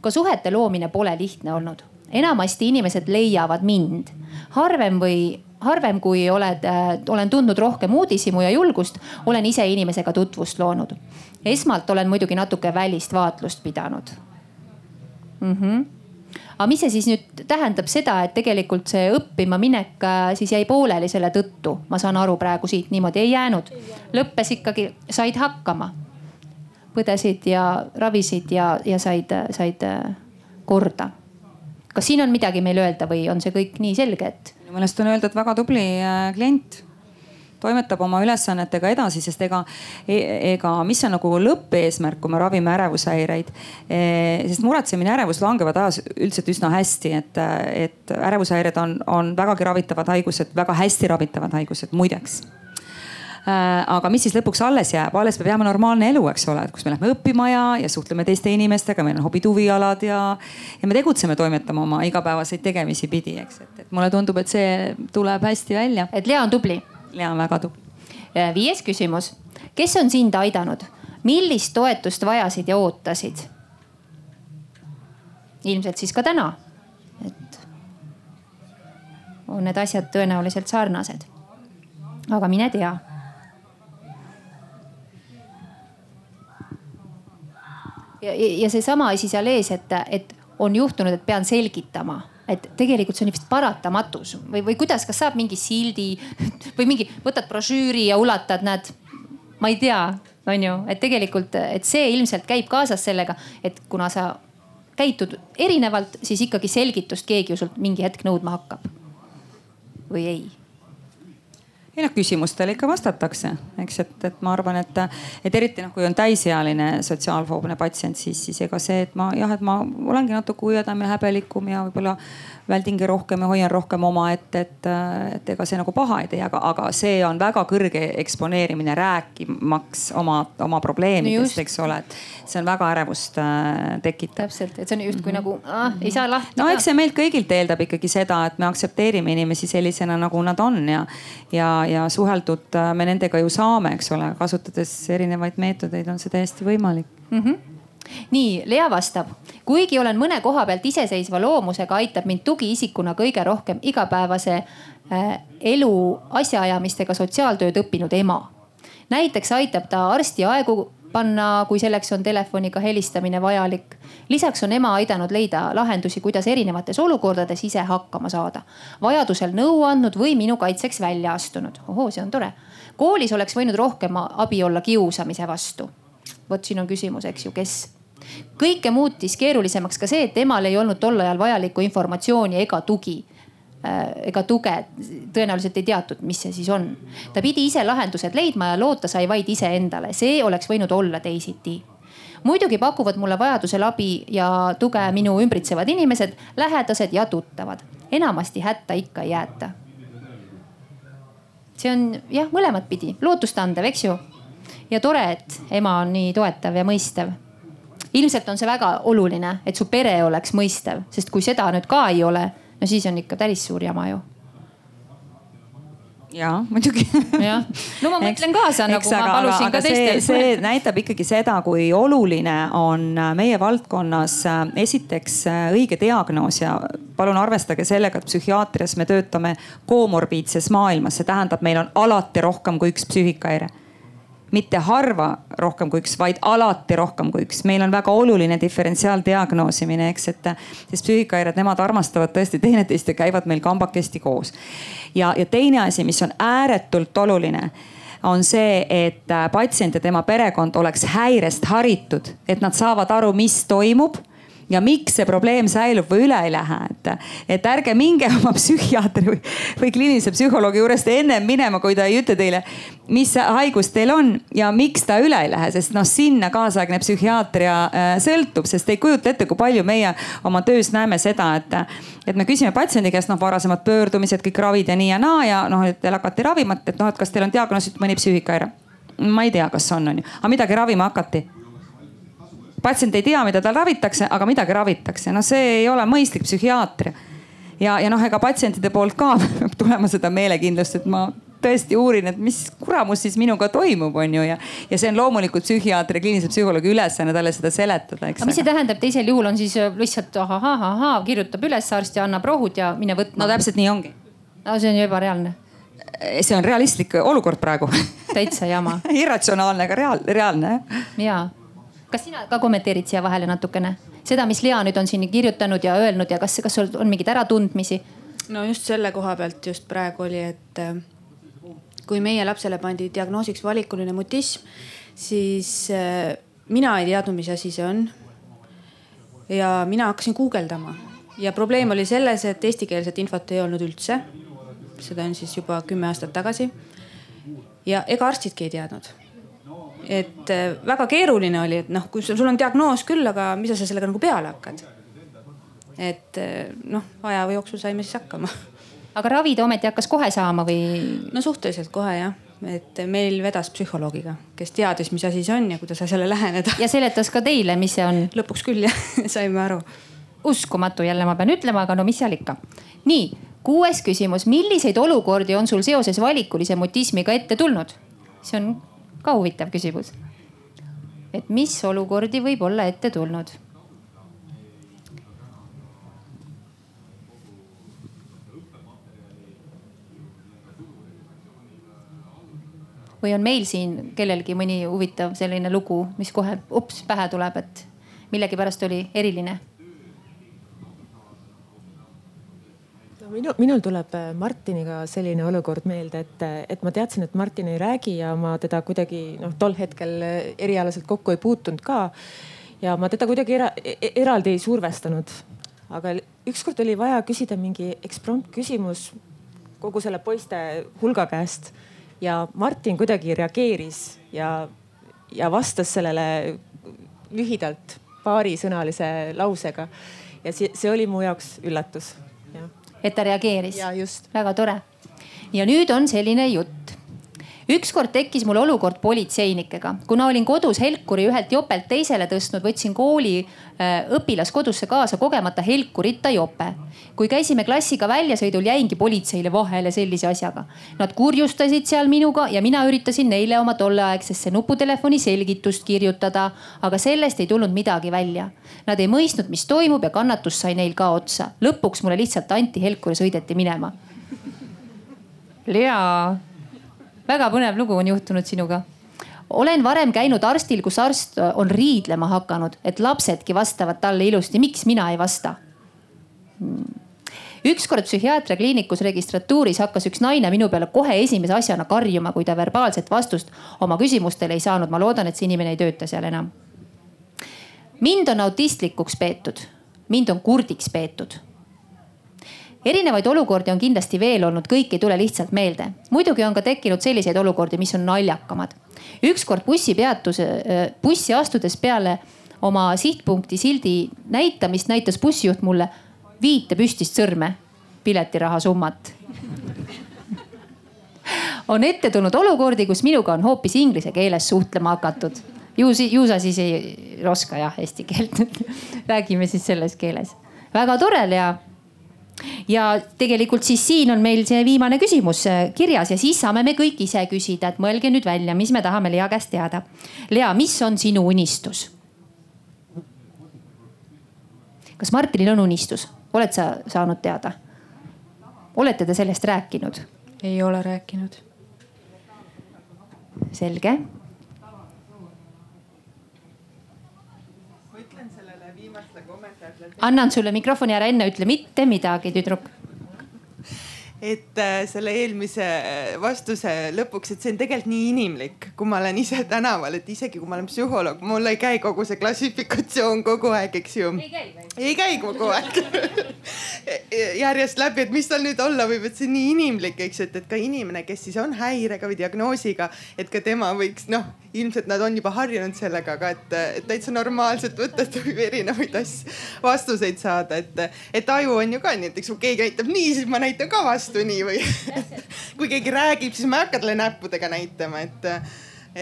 ka suhete loomine pole lihtne olnud. enamasti inimesed leiavad mind. harvem või harvem, kui oled äh,, olen tundnud rohkem uudishimu ja julgust, olen ise inimesega tutvust loonud. esmalt olen muidugi natuke välist vaatlust pidanud mm. -hmm aga mis see siis nüüd tähendab seda, et tegelikult see õppima minek äh, siis jäi pooleli selle tõttu, ma saan aru praegu siit niimoodi ei jäänud. lõppes ikkagi, said hakkama. põdesid ja ravisid ja, ja said, said äh, korda. kas siin on midagi meil öelda või on see kõik nii selge, et? minu meelest on öelda, et väga tubli äh, klient toimetab oma ülesannetega edasi, sest ega, e-, ega mis on nagu lõppeesmärk, kui me ravime ärevushäireid. E, sest muretsemine, ärevus langevad ajas üldiselt üsna hästi, et, et ärevushäired on, on vägagi ravitavad haigused, väga hästi ravitavad haigused muideks e, aga mis siis lõpuks alles jääb, alles peab jääma normaalne elu, eks ole, et kus me lähme õppima ja, ja suhtleme teiste inimestega, meil on hobid, huvialad ja, ja me tegutseme, toimetame oma igapäevaseid tegemisi pidi, eks, et, et mulle tundub, et see tuleb hästi välja. et Lea on tubli ja väga tubli. viies küsimus, kes on sind aidanud, millist toetust vajasid ja ootasid? ilmselt siis ka täna. et on need asjad tõenäoliselt sarnased. aga mine tea ja, ja seesama asi seal ees, et, et on juhtunud, et pean selgitama et tegelikult see on vist paratamatus. Või, või kuidas, kas saab mingi sildi või mingi, võtad brošüüri ja ulatad, näed, ma ei tea, on ju, et tegelikult, et see ilmselt käib kaasas sellega, et kuna sa käitud erinevalt, siis ikkagi selgitust keegi ju sult mingi hetk nõudma hakkab. või ei ei noh, küsimustele ikka vastatakse, eks, et, et ma arvan, et, et eriti noh, kui on täisealine sotsiaalfoobne patsient, siis, siis ega see, et ma jah, et ma olengi natuke uiadam ja häbelikum ja võib-olla väldingi rohkem ja hoian rohkem omaette, et, et ega see nagu paha ei tee, aga, aga see on väga kõrge eksponeerimine rääkimaks oma, oma probleemidest no, eks ole, et see on väga ärevust äh, tekitav. täpselt, et see on justkui mm -hmm. nagu ah, ei saa lahti. no eks see meilt kõigilt eeldab ikkagi seda, et me aktsepteerime inimesi sellisena, nagu nad on ja, ja, ja suheldud äh, me nendega ju saame, eks ole, kasutades erinevaid meetodeid on see täiesti võimalik mm. -hmm nii, Lea vastab, kuigi olen mõne koha pealt iseseisva loomusega, aitab mind tugiisikuna kõige rohkem igapäevase äh, elu asjaajamistega sotsiaaltööd õppinud ema. näiteks aitab ta arsti aegu panna, kui selleks on telefoniga helistamine vajalik. lisaks on ema aidanud leida lahendusi, kuidas erinevates olukordades ise hakkama saada. vajadusel nõu andnud või minu kaitseks välja astunud. ohoo, see on tore. koolis oleks võinud rohkem abi olla kiusamise vastu vot siin on küsimus, eks ju, kes kõike muutis keerulisemaks ka see, et temal ei olnud tol ajal vajalikku informatsiooni ega tugi ega tuge, tõenäoliselt ei teatud, mis see siis on. ta pidi ise lahendused leidma ja loota sai vaid iseendale, see oleks võinud olla teisiti. muidugi pakuvad mulle vajadusel abi ja tuge minu ümbritsevad inimesed, lähedased ja tuttavad. enamasti hätta ikka ei jäeta. see on jah, mõlemat pidi, lootustandev, eks ju ja tore, et ema on nii toetav ja mõistev. ilmselt on see väga oluline, et su pere oleks mõistev, sest kui seda nüüd ka ei ole, no siis on ikka päris suur jama ju ja muidugi. jah, no ma mõtlen kaasa nagu ma palusin aga, ka teistel. see näitab ikkagi seda, kui oluline on meie valdkonnas äh, esiteks äh, õige diagnoos ja palun arvestage sellega, et psühhiaatrias me töötame komorbiidses maailmas, see tähendab, meil on alati rohkem kui üks psüühikahäire mitte harva rohkem kui üks, vaid alati rohkem kui üks. meil on väga oluline diferentsiaaldiagnoosimine, eks, et siis psüühikahäired, nemad armastavad tõesti teineteist ja käivad meil kambakesti koos. ja, ja teine asi, mis on ääretult oluline on see, et patsient ja tema perekond oleks häirest haritud, et nad saavad aru, mis toimub ja miks see probleem säilub või üle ei lähe, et, et ärge minge oma psühhiaatri või, või kliinilise psühholoogi juurest ennem minema, kui ta ei ütle teile, mis haigus teil on ja miks ta üle ei lähe, sest noh, sinna kaasaegne psühhiaatria äh, sõltub, sest ei kujuta ette, kui palju meie oma töös näeme seda, et, et me küsime patsiendi käest noh, varasemad pöördumised, kõik ravid ja nii ja naa ja noh, et teil hakati ravima, et noh, et kas teil on diagnoositud mõni psüühikahäire. ma ei tea, kas on, on ju, aga midagi ravima hakati patsient ei tea, mida tal ravitakse, aga midagi ravitakse, no see ei ole mõistlik psühhiaatria. ja, ja noh, ega patsientide poolt ka peab tulema seda meelekindlust, et ma tõesti uurin, et mis kuramus siis minuga toimub, on ju ja, ja see on loomulikult psühhiaatri, kliinilise psühholoogi ülesanne talle seda seletada, eks. aga mis see tähendab, teisel juhul on siis lihtsalt ahah, ahah, kirjutab üles arst ja annab rohud ja mine võtma. no täpselt nii ongi. no see on ju ebareaalne. see on realistlik olukord praegu täitsa jama irratsionaalne, aga reaal, reaalne jah. ja kas sina ka kommenteerid siia vahele natukene seda, mis Lea nüüd on siin kirjutanud ja öelnud ja kas, kas sul on mingeid äratundmisi? no just selle koha pealt just praegu oli, et äh, kui meie lapsele pandi diagnoosiks valikuline mutism, siis äh, mina ei teadnud, mis asi see on. ja mina hakkasin guugeldama ja probleem oli selles, et eestikeelset infot ei olnud üldse. seda on siis juba kümme aastat tagasi. ja ega arstidki ei teadnud et äh, väga keeruline oli, et noh, kui sul on diagnoos küll, aga mida sa sellega nagu peale hakkad. et äh, noh, aja jooksul saime siis hakkama. aga ravida ometi hakkas kohe saama või? no suhteliselt kohe jah, et meil vedas psühholoogiga, kes teadis, mis asi see on ja kuidas asjale läheneda. ja seletas ka teile, mis see on? lõpuks küll jah, saime aru. uskumatu jälle ma pean ütlema, aga no mis seal ikka. nii, kuues küsimus, milliseid olukordi on sul seoses valikulise mutismiga ette tulnud? see on ka huvitav küsimus. et mis olukordi võib olla ette tulnud? või on meil siin kellelgi mõni huvitav selline lugu, mis kohe ups pähe tuleb, et millegipärast oli eriline? Minu, minul tuleb äh, Martiniga selline olukord meelde, et, et ma teadsin, et Martin ei räägi ja ma teda kuidagi noh, tol hetkel äh, erialaselt kokku ei puutunud ka. ja ma teda kuidagi era, e-, eraldi ei survestanud. aga ükskord oli vaja küsida mingi eksprompt küsimus kogu selle poiste hulga käest ja Martin kuidagi reageeris ja, ja vastas sellele lühidalt paarisõnalise lausega. ja see, see oli mu jaoks üllatus. Et ta reageeris? väga tore. ja nüüd on selline jutt ükskord tekkis mul olukord politseinikega, kuna olin kodus helkuri ühelt jopelt teisele tõstnud, võtsin kooli äh, õpilaskodusse kaasa kogemata helkurita jope. kui käisime klassiga väljasõidul, jäingi politseile vahele sellise asjaga. Nad kurjustasid seal minuga ja mina üritasin neile oma tolleaegsesse nuputelefoni selgitust kirjutada, aga sellest ei tulnud midagi välja. Nad ei mõistnud, mis toimub ja kannatus sai neil ka otsa. lõpuks mulle lihtsalt anti helkur ja sõideti minema. Lea väga põnev lugu on juhtunud sinuga. olen varem käinud arstil, kus arst on riidlema hakanud, et lapsedki vastavad talle ilusti, miks mina ei vasta hmm.? ükskord psühhiaatriakliinikus registratuuris hakkas üks naine minu peale kohe esimese asjana karjuma, kui ta verbaalset vastust oma küsimustele ei saanud. ma loodan, et see inimene ei tööta seal enam. mind on autistlikuks peetud, mind on kurdiks peetud erinevaid olukordi on kindlasti veel olnud, kõik ei tule lihtsalt meelde. muidugi on ka tekkinud selliseid olukordi, mis on naljakamad. ükskord bussipeatuse, bussi astudes peale oma sihtpunkti sildi näitamist näitas bussijuht mulle viite püstist sõrme, piletiraha summat on ette tulnud olukordi, kus minuga on hoopis inglise keeles suhtlema hakatud. ju, ju sa siis ei oska jah eesti keelt räägime siis selles keeles. väga tore, Lea ja tegelikult siis siin on meil see viimane küsimus äh, kirjas ja siis saame me kõik ise küsida, et mõelge nüüd välja, mis me tahame Lea käest teada. Lea, mis on sinu unistus? kas Martinil on unistus, oled sa saanud teada? olete te sellest rääkinud? ei ole rääkinud. selge annan sulle mikrofoni ära, enne ütle mitte midagi, tüdruk et äh, selle eelmise äh, vastuse lõpuks, et see on tegelikult nii inimlik, kui ma olen ise tänaval, et isegi kui ma olen psühholoog, mul ei käi kogu see klassifikatsioon kogu aeg, eks ju. ei käi või? ei käi kogu aeg järjest läbi, et mis tal nüüd olla võib, et see on nii inimlik, eks ju, et, et ka inimene, kes siis on häirega või diagnoosiga, et ka tema võiks noh, ilmselt nad on juba harjunud sellega, aga et, et täitsa normaalselt võtta, et võib erinevaid asju, vastuseid saada, et, et aju on ju ka nii, et eks kui keegi näitab nii, siis ma näitan ka vastu nii või kui keegi räägib, siis ma ei hakka talle näppudega näitama, et,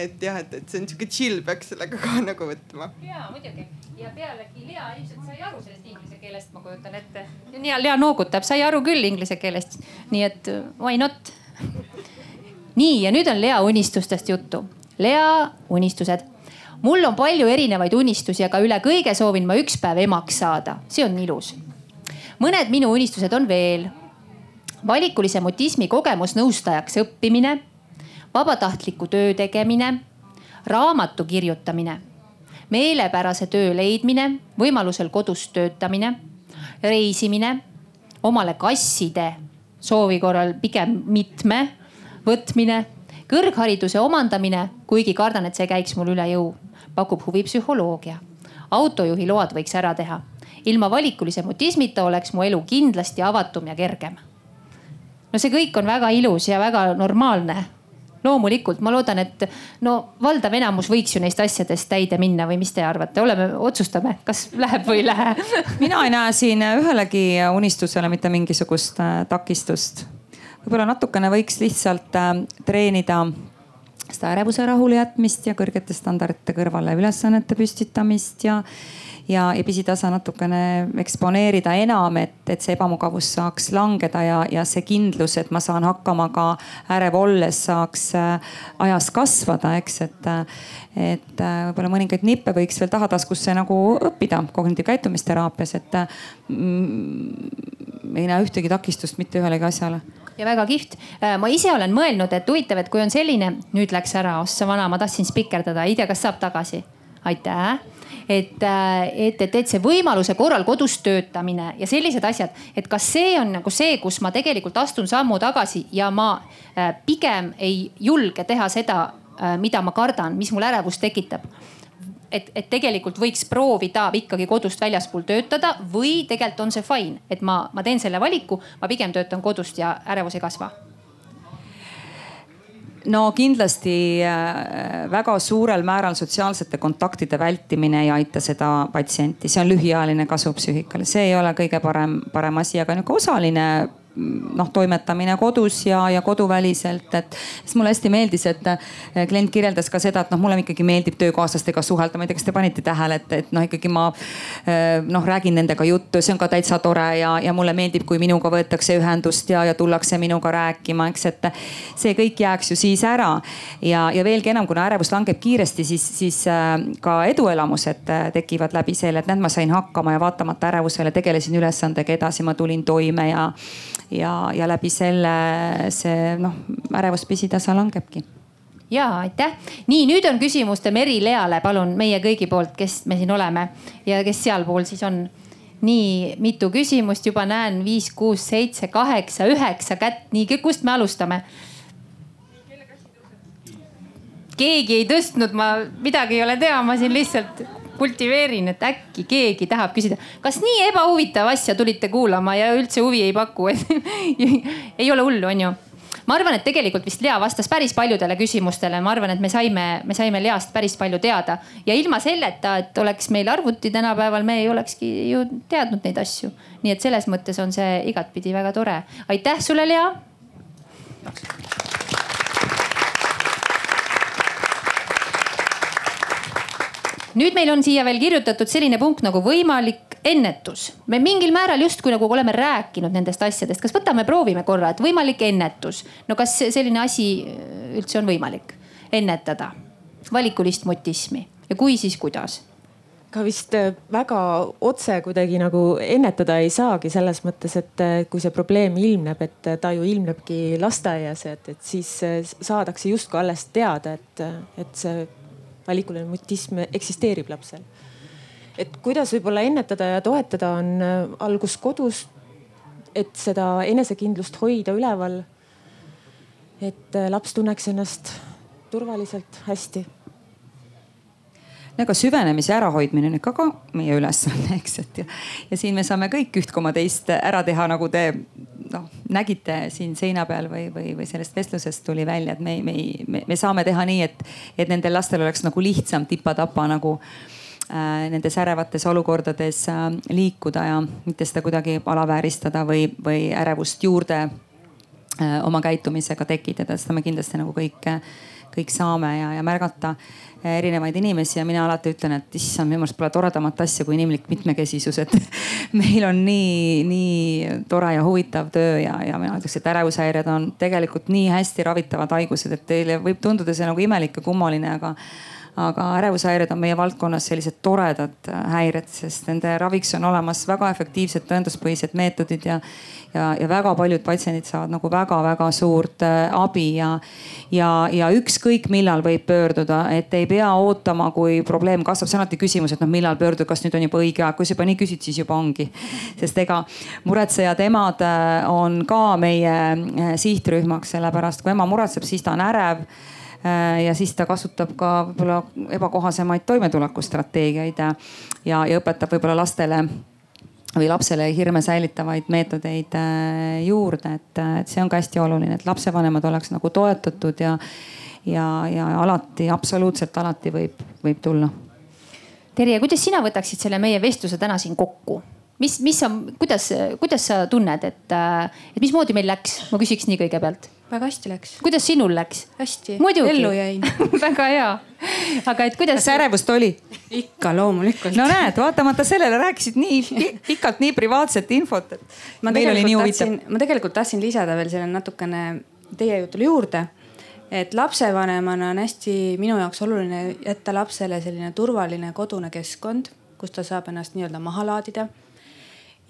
et jah, et, et see on sihuke chill, peaks sellega ka nagu võtma. ja muidugi ja pealegi Lea ilmselt sai aru sellest inglise keelest, ma kujutan ette. Lea, Lea noogutab, sai aru küll inglise keelest, nii et why not. nii ja nüüd on Lea unistustest juttu. Lea unistused. Mul on palju erinevaid unistusi, aga üle kõige soovin ma üks päev emaks saada, see on ilus. mõned minu unistused on veel. Valikulise mutismi kogemusnõustajaks õppimine, vabatahtliku töö tegemine, raamatu kirjutamine, meelepärase töö leidmine, võimalusel kodus töötamine, reisimine, omale kasside soovi korral pigem mitme võtmine, kõrghariduse omandamine, kuigi kardan, et see käiks mul üle jõu, pakub huvi psühholoogia. autojuhi load võiks ära teha. ilma valikulise mutismita oleks mu elu kindlasti avatum ja kergem no see kõik on väga ilus ja väga normaalne loomulikult ma loodan, et no valdav enamus võiks ju neist asjadest täide minna või mis te arvate, oleme, otsustame, kas läheb või ei lähe mina ei näe siin ühelegi unistusele mitte mingisugust äh, takistust. Võib-olla natukene võiks lihtsalt äh, treenida seda ärevuse rahule jätmist ja kõrgete standardite kõrvale ülesannete püstitamist ja ja, ja pisitasa natukene eksponeerida enam, et, et see ebamugavus saaks langeda ja, ja see kindlus, et ma saan hakkama ka ärev olles, saaks äh, ajas kasvada, eks, et. et äh, võib-olla mõningaid nippe võiks veel tahataskusse nagu õppida kognitiivkäitumisteraapias, et mm, ei näe ühtegi takistust mitte ühelegi asjale ja väga kihvt. Äh, ma ise olen mõelnud, et huvitav, et kui on selline, nüüd läks ära, ossa vana, ma tahtsin spikerdada, ei tea, kas saab tagasi. Aitäh. Et, et, et, et see võimaluse korral kodus töötamine ja sellised asjad, et kas see on nagu see, kus ma tegelikult astun sammu tagasi ja ma äh, pigem ei julge teha seda, äh, mida ma kardan, mis mul ärevust tekitab et, et tegelikult võiks proovida ikkagi kodust väljaspool töötada või tegelikult on see fine, et ma, ma teen selle valiku, ma pigem töötan kodust ja ärevus ei kasva. No kindlasti äh, väga suurel määral sotsiaalsete kontaktide vältimine ei aita seda patsienti, see on lühiajaline kasu psüühikale, see ei ole kõige parem, parem asi, aga nihuke osaline noh, toimetamine kodus ja, ja koduväliselt, et siis mulle hästi meeldis, et eh, klient kirjeldas ka seda, et noh, mulle ikkagi meeldib töökaaslastega suhelda, ma ei tea, kas te panite tähele, et, et noh, ikkagi ma eh, noh, räägin nendega juttu, see on ka täitsa tore ja, ja mulle meeldib, kui minuga võetakse ühendust ja, ja tullakse minuga rääkima, eks, et see kõik jääks ju siis ära. ja, ja veelgi enam, kuna ärevus langeb kiiresti, siis, siis äh, ka eduelamused tekivad läbi selle, et näed, ma sain hakkama ja vaatamata ärevusele tegelesin ülesandega edasi, ma tulin toime ja ja, ja läbi selle see noh, ärevus pisitasa langebki ja aitäh. nii, nüüd on küsimus Meri-Leale, palun meie kõigi poolt, kes me siin oleme ja kes sealpool siis on. nii mitu küsimust juba näen, viis, kuus, seitse, kaheksa, üheksa kätt, nii kust me alustame? keegi ei tõstnud, ma midagi ei ole teha, ma siin lihtsalt kultiveerin, et äkki keegi tahab küsida, kas nii ebahuvitav asja tulite kuulama ja üldse huvi ei paku, ei ole hullu, onju. Ma arvan, et tegelikult vist Lea vastas päris paljudele küsimustele, ma arvan, et me saime, me saime Least päris palju teada. Ja ilma selleta, et oleks meil arvuti tänapäeval, me ei olekski ju teadnud neid asju. nii et selles mõttes on see igatpidi väga tore. aitäh sulle, Lea nüüd meil on siia veel kirjutatud selline punkt nagu võimalik ennetus. me mingil määral justkui nagu oleme rääkinud nendest asjadest, kas võtame, proovime korra, et võimalik ennetus. no kas selline asi äh, üldse on võimalik ennetada, valikulist mutismi ja kui, siis kuidas? ka vist äh, väga otse kuidagi nagu ennetada ei saagi selles mõttes, et äh, kui see probleem ilmneb, et ta ju ilmnebki lasteaias, et, et siis saadakse justkui alles teada, et, et see valikuline mutism eksisteerib lapsel. et kuidas võib-olla ennetada ja toetada, on äh, algus kodus. et seda enesekindlust hoida üleval. et äh, laps tunneks ennast turvaliselt, hästi ega süvenemise ärahoidmine on ikka ka meie ülesanne, eks, et ja, ja siin me saame kõik üht koma teist ära teha, nagu te noh nägite siin seina peal või, või, või sellest vestlusest tuli välja, et me, me, me, me saame teha nii, et, et nendel lastel oleks nagu lihtsam tipa-tapa nagu äh, nendes ärevates olukordades äh, liikuda ja mitte seda kuidagi alavääristada või, või ärevust juurde äh, oma käitumisega tekitada, seda me kindlasti nagu kõik, kõik saame ja, ja märgata erinevaid inimesi ja mina alati ütlen, et issand, minu meelest pole toredamat asja kui inimlik mitmekesisus, et meil on nii, nii tore ja huvitav töö ja, ja mina ütleks, et ärevushäired on tegelikult nii hästi ravitavad haigused, et teile võib tunduda see nagu imelik ja kummaline, aga aga ärevushäired on meie valdkonnas sellised toredad häired, sest nende raviks on olemas väga efektiivsed tõenduspõhised meetodid ja, ja, ja väga paljud patsiendid saavad nagu väga-väga suurt äh, abi ja, ja, ja ükskõik millal võib pöörduda, et ei pea ootama, kui probleem kasvab, see on alati küsimus, et noh, millal pöörduda, kas nüüd on juba õige aeg, kui sa juba nii küsid, siis juba ongi. sest ega muretsejad emad äh, on ka meie äh, sihtrühmaks, sellepärast kui ema muretseb, siis ta on ärev ja siis ta kasutab ka võib-olla ebakohasemaid toimetulekustrateegiaid ja, ja õpetab võib-olla lastele või lapsele hirme säilitavaid meetodeid äh, juurde, et, et see on ka hästi oluline, et lapsevanemad oleks nagu toetatud ja, ja, ja alati, absoluutselt alati võib, võib tulla. Terje, kuidas sina võtaksid selle meie vestluse täna siin kokku? mis, mis on, kuidas, kuidas sa tunned, et, et mismoodi meil läks, ma küsiks nii kõigepealt väga hästi läks. kuidas sinul läks? hästi. ellu jäin väga hea. aga et kuidas. kas ärevust oli? ikka loomulikult. no näed, vaatamata sellele rääkisid nii pikalt nii privaatset infot, et ma tegelikult tahtsin lisada veel selle natukene teie jutule juurde et lapsevanemana on hästi minu jaoks oluline jätta lapsele selline turvaline kodune keskkond, kus ta saab ennast nii-öelda maha laadida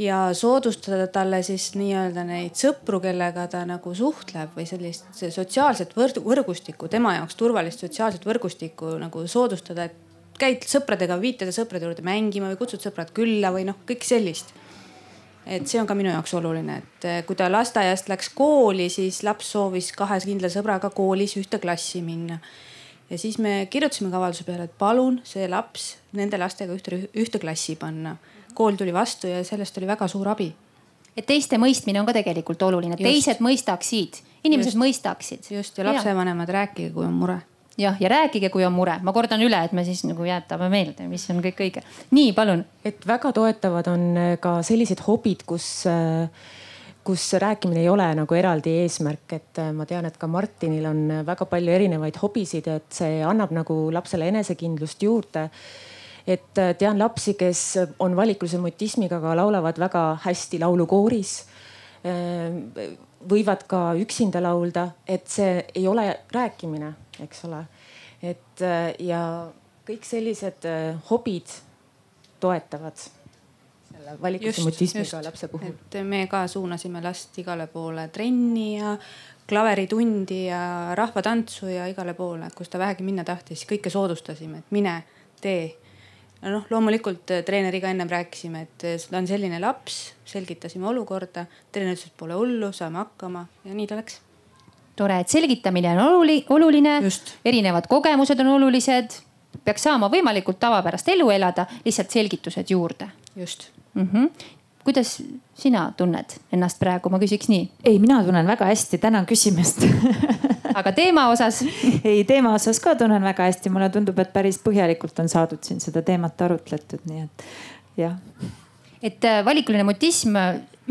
ja soodustada talle siis nii-öelda neid sõpru, kellega ta nagu suhtleb või sellist sotsiaalset võrgustikku, tema jaoks turvalist sotsiaalset võrgustikku nagu soodustada, et käid sõpradega, viitade sõprade juurde mängima või kutsud sõbrad külla või noh, kõik sellist. et see on ka minu jaoks oluline, et eh, kui ta lasteaiast läks kooli, siis laps soovis kahe kindla sõbraga koolis ühte klassi minna. ja siis me kirjutasime ka avalduse peale, et palun see laps nende lastega ühte, ühte klassi panna. Kool tuli vastu ja sellest oli väga suur abi et teiste mõistmine on ka tegelikult oluline, et teised mõistaksid, inimesed Just. mõistaksid. just ja lapsevanemad, rääkige, kui on mure. jah, ja rääkige, kui on mure, ma kordan üle, et me siis nagu jätame meelde, mis on kõik õige. nii, palun. et väga toetavad on äh, ka sellised hobid, kus äh, kus rääkimine ei ole nagu eraldi eesmärk, et äh, ma tean, et ka Martinil on väga palju erinevaid hobisid, et see annab nagu lapsele enesekindlust juurde et äh, tean lapsi, kes on valikulise mutismiga, aga laulavad väga hästi laulukooris. Äh, võivad ka üksinda laulda, et see ei ole rääkimine, eks ole. et äh, ja kõik sellised hobid toetavad selle valikulise mutismiga lapse puhul. et me ka suunasime last igale poole trenni ja klaveritundi ja rahvatantsu ja igale poole, kus ta vähegi minna tahtis, kõike soodustasime, et mine, tee noh, loomulikult äh, treeneriga ennem rääkisime, et ta on selline laps, selgitasime olukorda. treener ütles, et pole hullu, saame hakkama ja nii ta läks. tore, et selgitamine on oluli, oluline, erinevad kogemused on olulised, peaks saama võimalikult tavapärast elu elada, lihtsalt selgitused juurde. just mm. -hmm kuidas sina tunned ennast praegu, ma küsiks nii. ei, mina tunnen väga hästi, tänan küsimast aga teema osas? ei, teema osas ka tunnen väga hästi, mulle tundub, et päris põhjalikult on saadud siin seda teemat arutletud, nii et jah. et äh, valikuline mutism,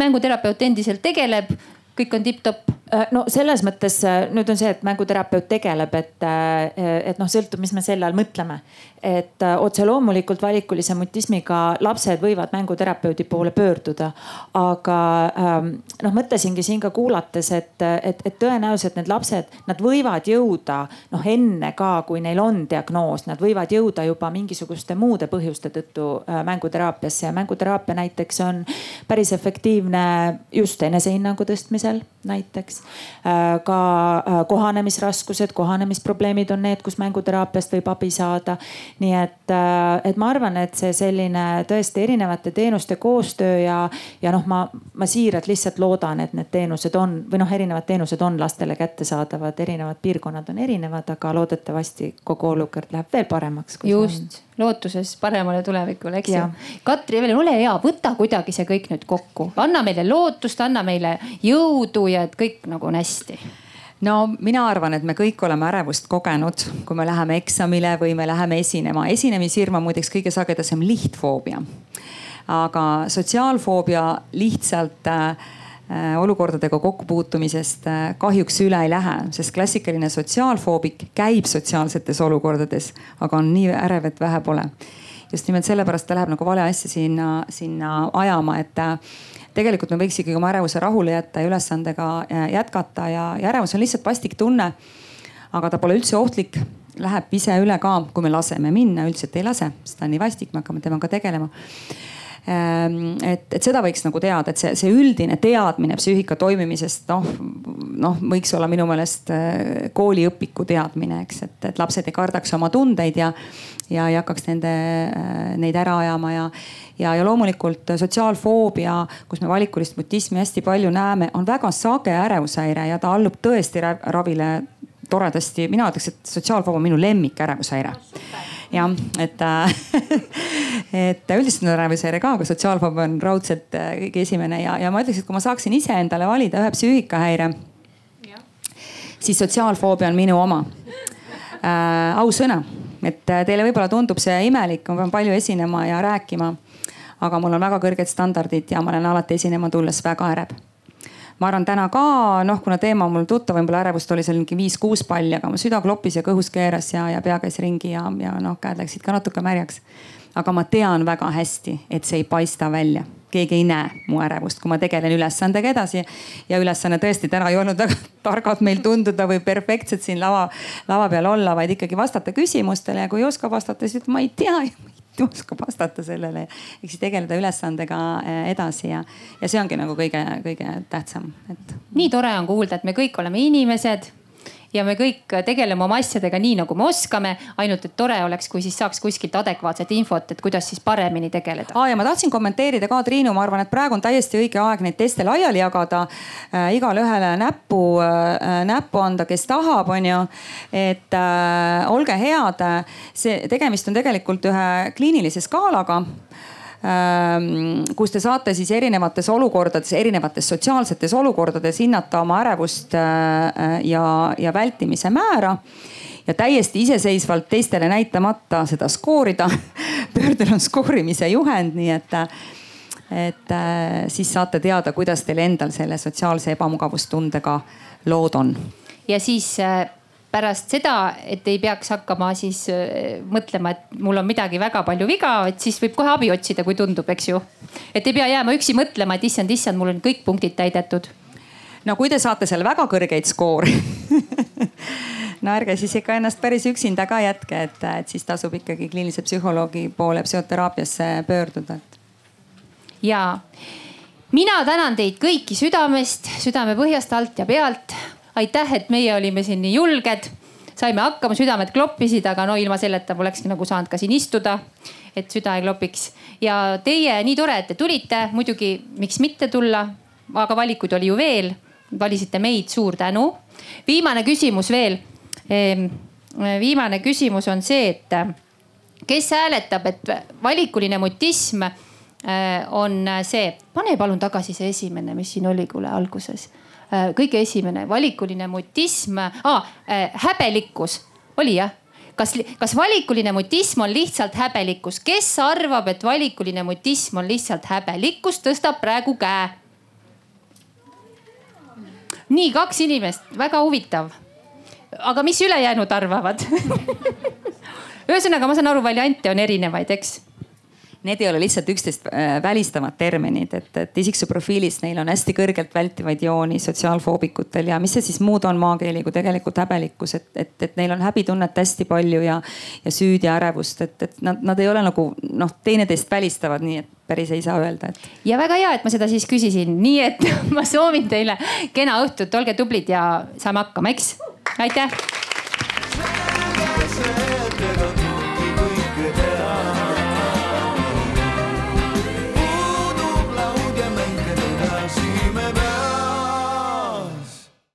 mänguterapeut endiselt tegeleb, kõik on tipp-topp Äh, no selles mõttes äh, nüüd on see, et mänguterapeut tegeleb, et, äh, et noh, sõltub, mis me selle all mõtleme. et otse loomulikult valikulise mutismiga lapsed võivad mänguterapeudi poole pöörduda. aga ähm, noh, mõtlesingi siin ka kuulates, et, et, et tõenäoliselt need lapsed, nad võivad jõuda noh, enne ka, kui neil on diagnoos, nad võivad jõuda juba mingisuguste muude põhjuste tõttu mänguteraapiasse ja mänguteraapia näiteks on päris efektiivne just enesehinnangu tõstmisel näiteks Äh, ka äh, kohanemisraskused, kohanemisprobleemid on need, kus mänguteraapiast võib abi saada. nii et, äh, et ma arvan, et see selline tõesti erinevate teenuste koostöö ja, ja noh, ma, ma siiralt lihtsalt loodan, et need teenused on või noh, erinevad teenused on lastele kättesaadavad, erinevad piirkonnad on erinevad, aga loodetavasti kogu olukord läheb veel paremaks. just lootuses paremale tulevikule, eks ju. Katri, Evelin, ole hea, võta kuidagi see kõik nüüd kokku, anna meile lootust, anna meile jõudu ja et kõik nagu on hästi no mina arvan, et me kõik oleme ärevust kogenud, kui me läheme eksamile või me läheme esinema. esinemishirm on muideks kõige sagedasem lihtfoobia. aga sotsiaalfoobia lihtsalt äh, olukordadega kokkupuutumisest äh, kahjuks üle ei lähe, sest klassikaline sotsiaalfoobik käib sotsiaalsetes olukordades, aga on nii ärev, et vähe pole. just nimelt sellepärast ta läheb nagu vale asja sinna, sinna ajama, et äh, tegelikult me võiks ikkagi oma ärevuse rahule jätta ja ülesandega jätkata ja, ja ärevus on lihtsalt vastik tunne. aga ta pole üldse ohtlik, läheb ise üle ka, kui me laseme minna, üldiselt ei lase, sest ta on nii vastik, me hakkame temaga tegelema et, et seda võiks nagu teada, et see, see üldine teadmine psüühika toimimisest, noh, noh, võiks olla minu meelest äh, kooliõpiku teadmine, eks, et, et lapsed ei kardaks oma tundeid ja, ja ei hakkaks nende, äh, neid ära ajama ja, ja, ja loomulikult sotsiaalfoobia, kus me valikulist mutismi hästi palju näeme, on väga sage ärevushäire ja ta allub tõesti ravile toredasti. mina ütleks, et sotsiaalfoobia on minu lemmik ärevushäire jah, et et üldiselt on ärevishäire ka, aga sotsiaalfoobia on raudselt äh, kõige esimene ja, ja ma ütleks, et kui ma saaksin iseendale valida ühe psüühikahäire, siis sotsiaalfoobia on minu oma äh,. ausõna, et äh, teile võib-olla tundub see imelik, ma pean palju esinema ja rääkima. aga mul on väga kõrged standardid ja ma olen alati esinema tulles väga ärev ma arvan täna ka noh, kuna teema on mul tuttav, võib-olla ärevust oli seal mingi viis-kuus palli, aga mu süda kloppis ja kõhus keeras ja, ja pea käis ringi ja, ja noh, käed läksid ka natuke märjaks. aga ma tean väga hästi, et see ei paista välja keegi ei näe mu ärevust, kui ma tegelen ülesandega edasi. ja ülesanne tõesti täna ei olnud väga targalt meil tunduda või perfektselt siin lava, lava peal olla, vaid ikkagi vastata küsimustele ja kui ei oska vastata, siis ütled, ma ei tea oskab vastata sellele. ehk siis tegeleda ülesandega eh, edasi ja, ja see ongi nagu kõige-kõige tähtsam, et. nii tore on kuulda, et me kõik oleme inimesed ja me kõik tegeleme oma asjadega nii, nagu me oskame. ainult, et tore oleks, kui siis saaks kuskilt adekvaatset infot, et kuidas siis paremini tegeleda. aa ja ma tahtsin kommenteerida ka, Triinu, ma arvan, et praegu on täiesti õige aeg neid teste laiali jagada äh,. igale ühele näppu äh,, näppu anda, kes tahab, on ju. et äh, olge head, see tegemist on tegelikult ühe kliinilise skaalaga kus te saate siis erinevates olukordades, erinevates sotsiaalsetes olukordades hinnata oma ärevust äh, ja, ja vältimise määra ja täiesti iseseisvalt teistele näitamata seda skoorida. pöördel on skoorimise juhend, nii et, et äh, siis saate teada, kuidas teil endal selle sotsiaalse ebamugavustundega lood on. ja siis äh, pärast seda, et ei peaks hakkama siis äh, mõtlema, et mul on midagi väga palju viga, et siis võib kohe abi otsida, kui tundub, eks ju. et ei pea jääma üksi mõtlema, et issand, issand, mul on kõik punktid täidetud. no kui te saate seal väga kõrgeid skoore no ärge siis ikka ennast päris üksinda ka jätke, et, et siis tasub ikkagi kliinilise psühholoogi poole psühhoteraapiasse pöörduda. ja mina tänan teid kõiki südamest, südamepõhjast, alt ja pealt aitäh, et meie olime siin nii julged, saime hakkama, südamed kloppisid, aga no ilma selleta polekski nagu saanud ka siin istuda, et süda ei klopiks. ja teie, nii tore, et te tulite, muidugi miks mitte tulla, aga valikuid oli ju veel, valisite meid, suur tänu. viimane küsimus veel. Ehm, viimane küsimus on see, et kes hääletab, et valikuline mutism eh, on see, pane palun tagasi see esimene, mis siin oli, kuule alguses kõige esimene valikuline mutism ah,, häbelikkus oli jah? kas, kas valikuline mutism on lihtsalt häbelikkus, kes arvab, et valikuline mutism on lihtsalt häbelikkus, tõstab praegu käe. nii kaks inimest, väga huvitav. aga mis ülejäänud arvavad ühesõnaga, ma saan aru, variante on erinevaid, eks need ei ole lihtsalt üksteist äh, välistavad terminid, et, et isiksuse profiilis neil on hästi kõrgelt vältivaid jooni sotsiaalfoobikutel ja mis see siis muud on maakeeli kui tegelikult häbelikkus, et, et, et neil on häbitunnet hästi palju ja, ja süüd ja ärevust, et, et nad, nad ei ole nagu noh, teineteist välistavad, nii et päris ei saa öelda, et. ja väga hea, et ma seda siis küsisin, nii et ma soovin teile kena õhtut, olge tublid ja saame hakkama, eks. aitäh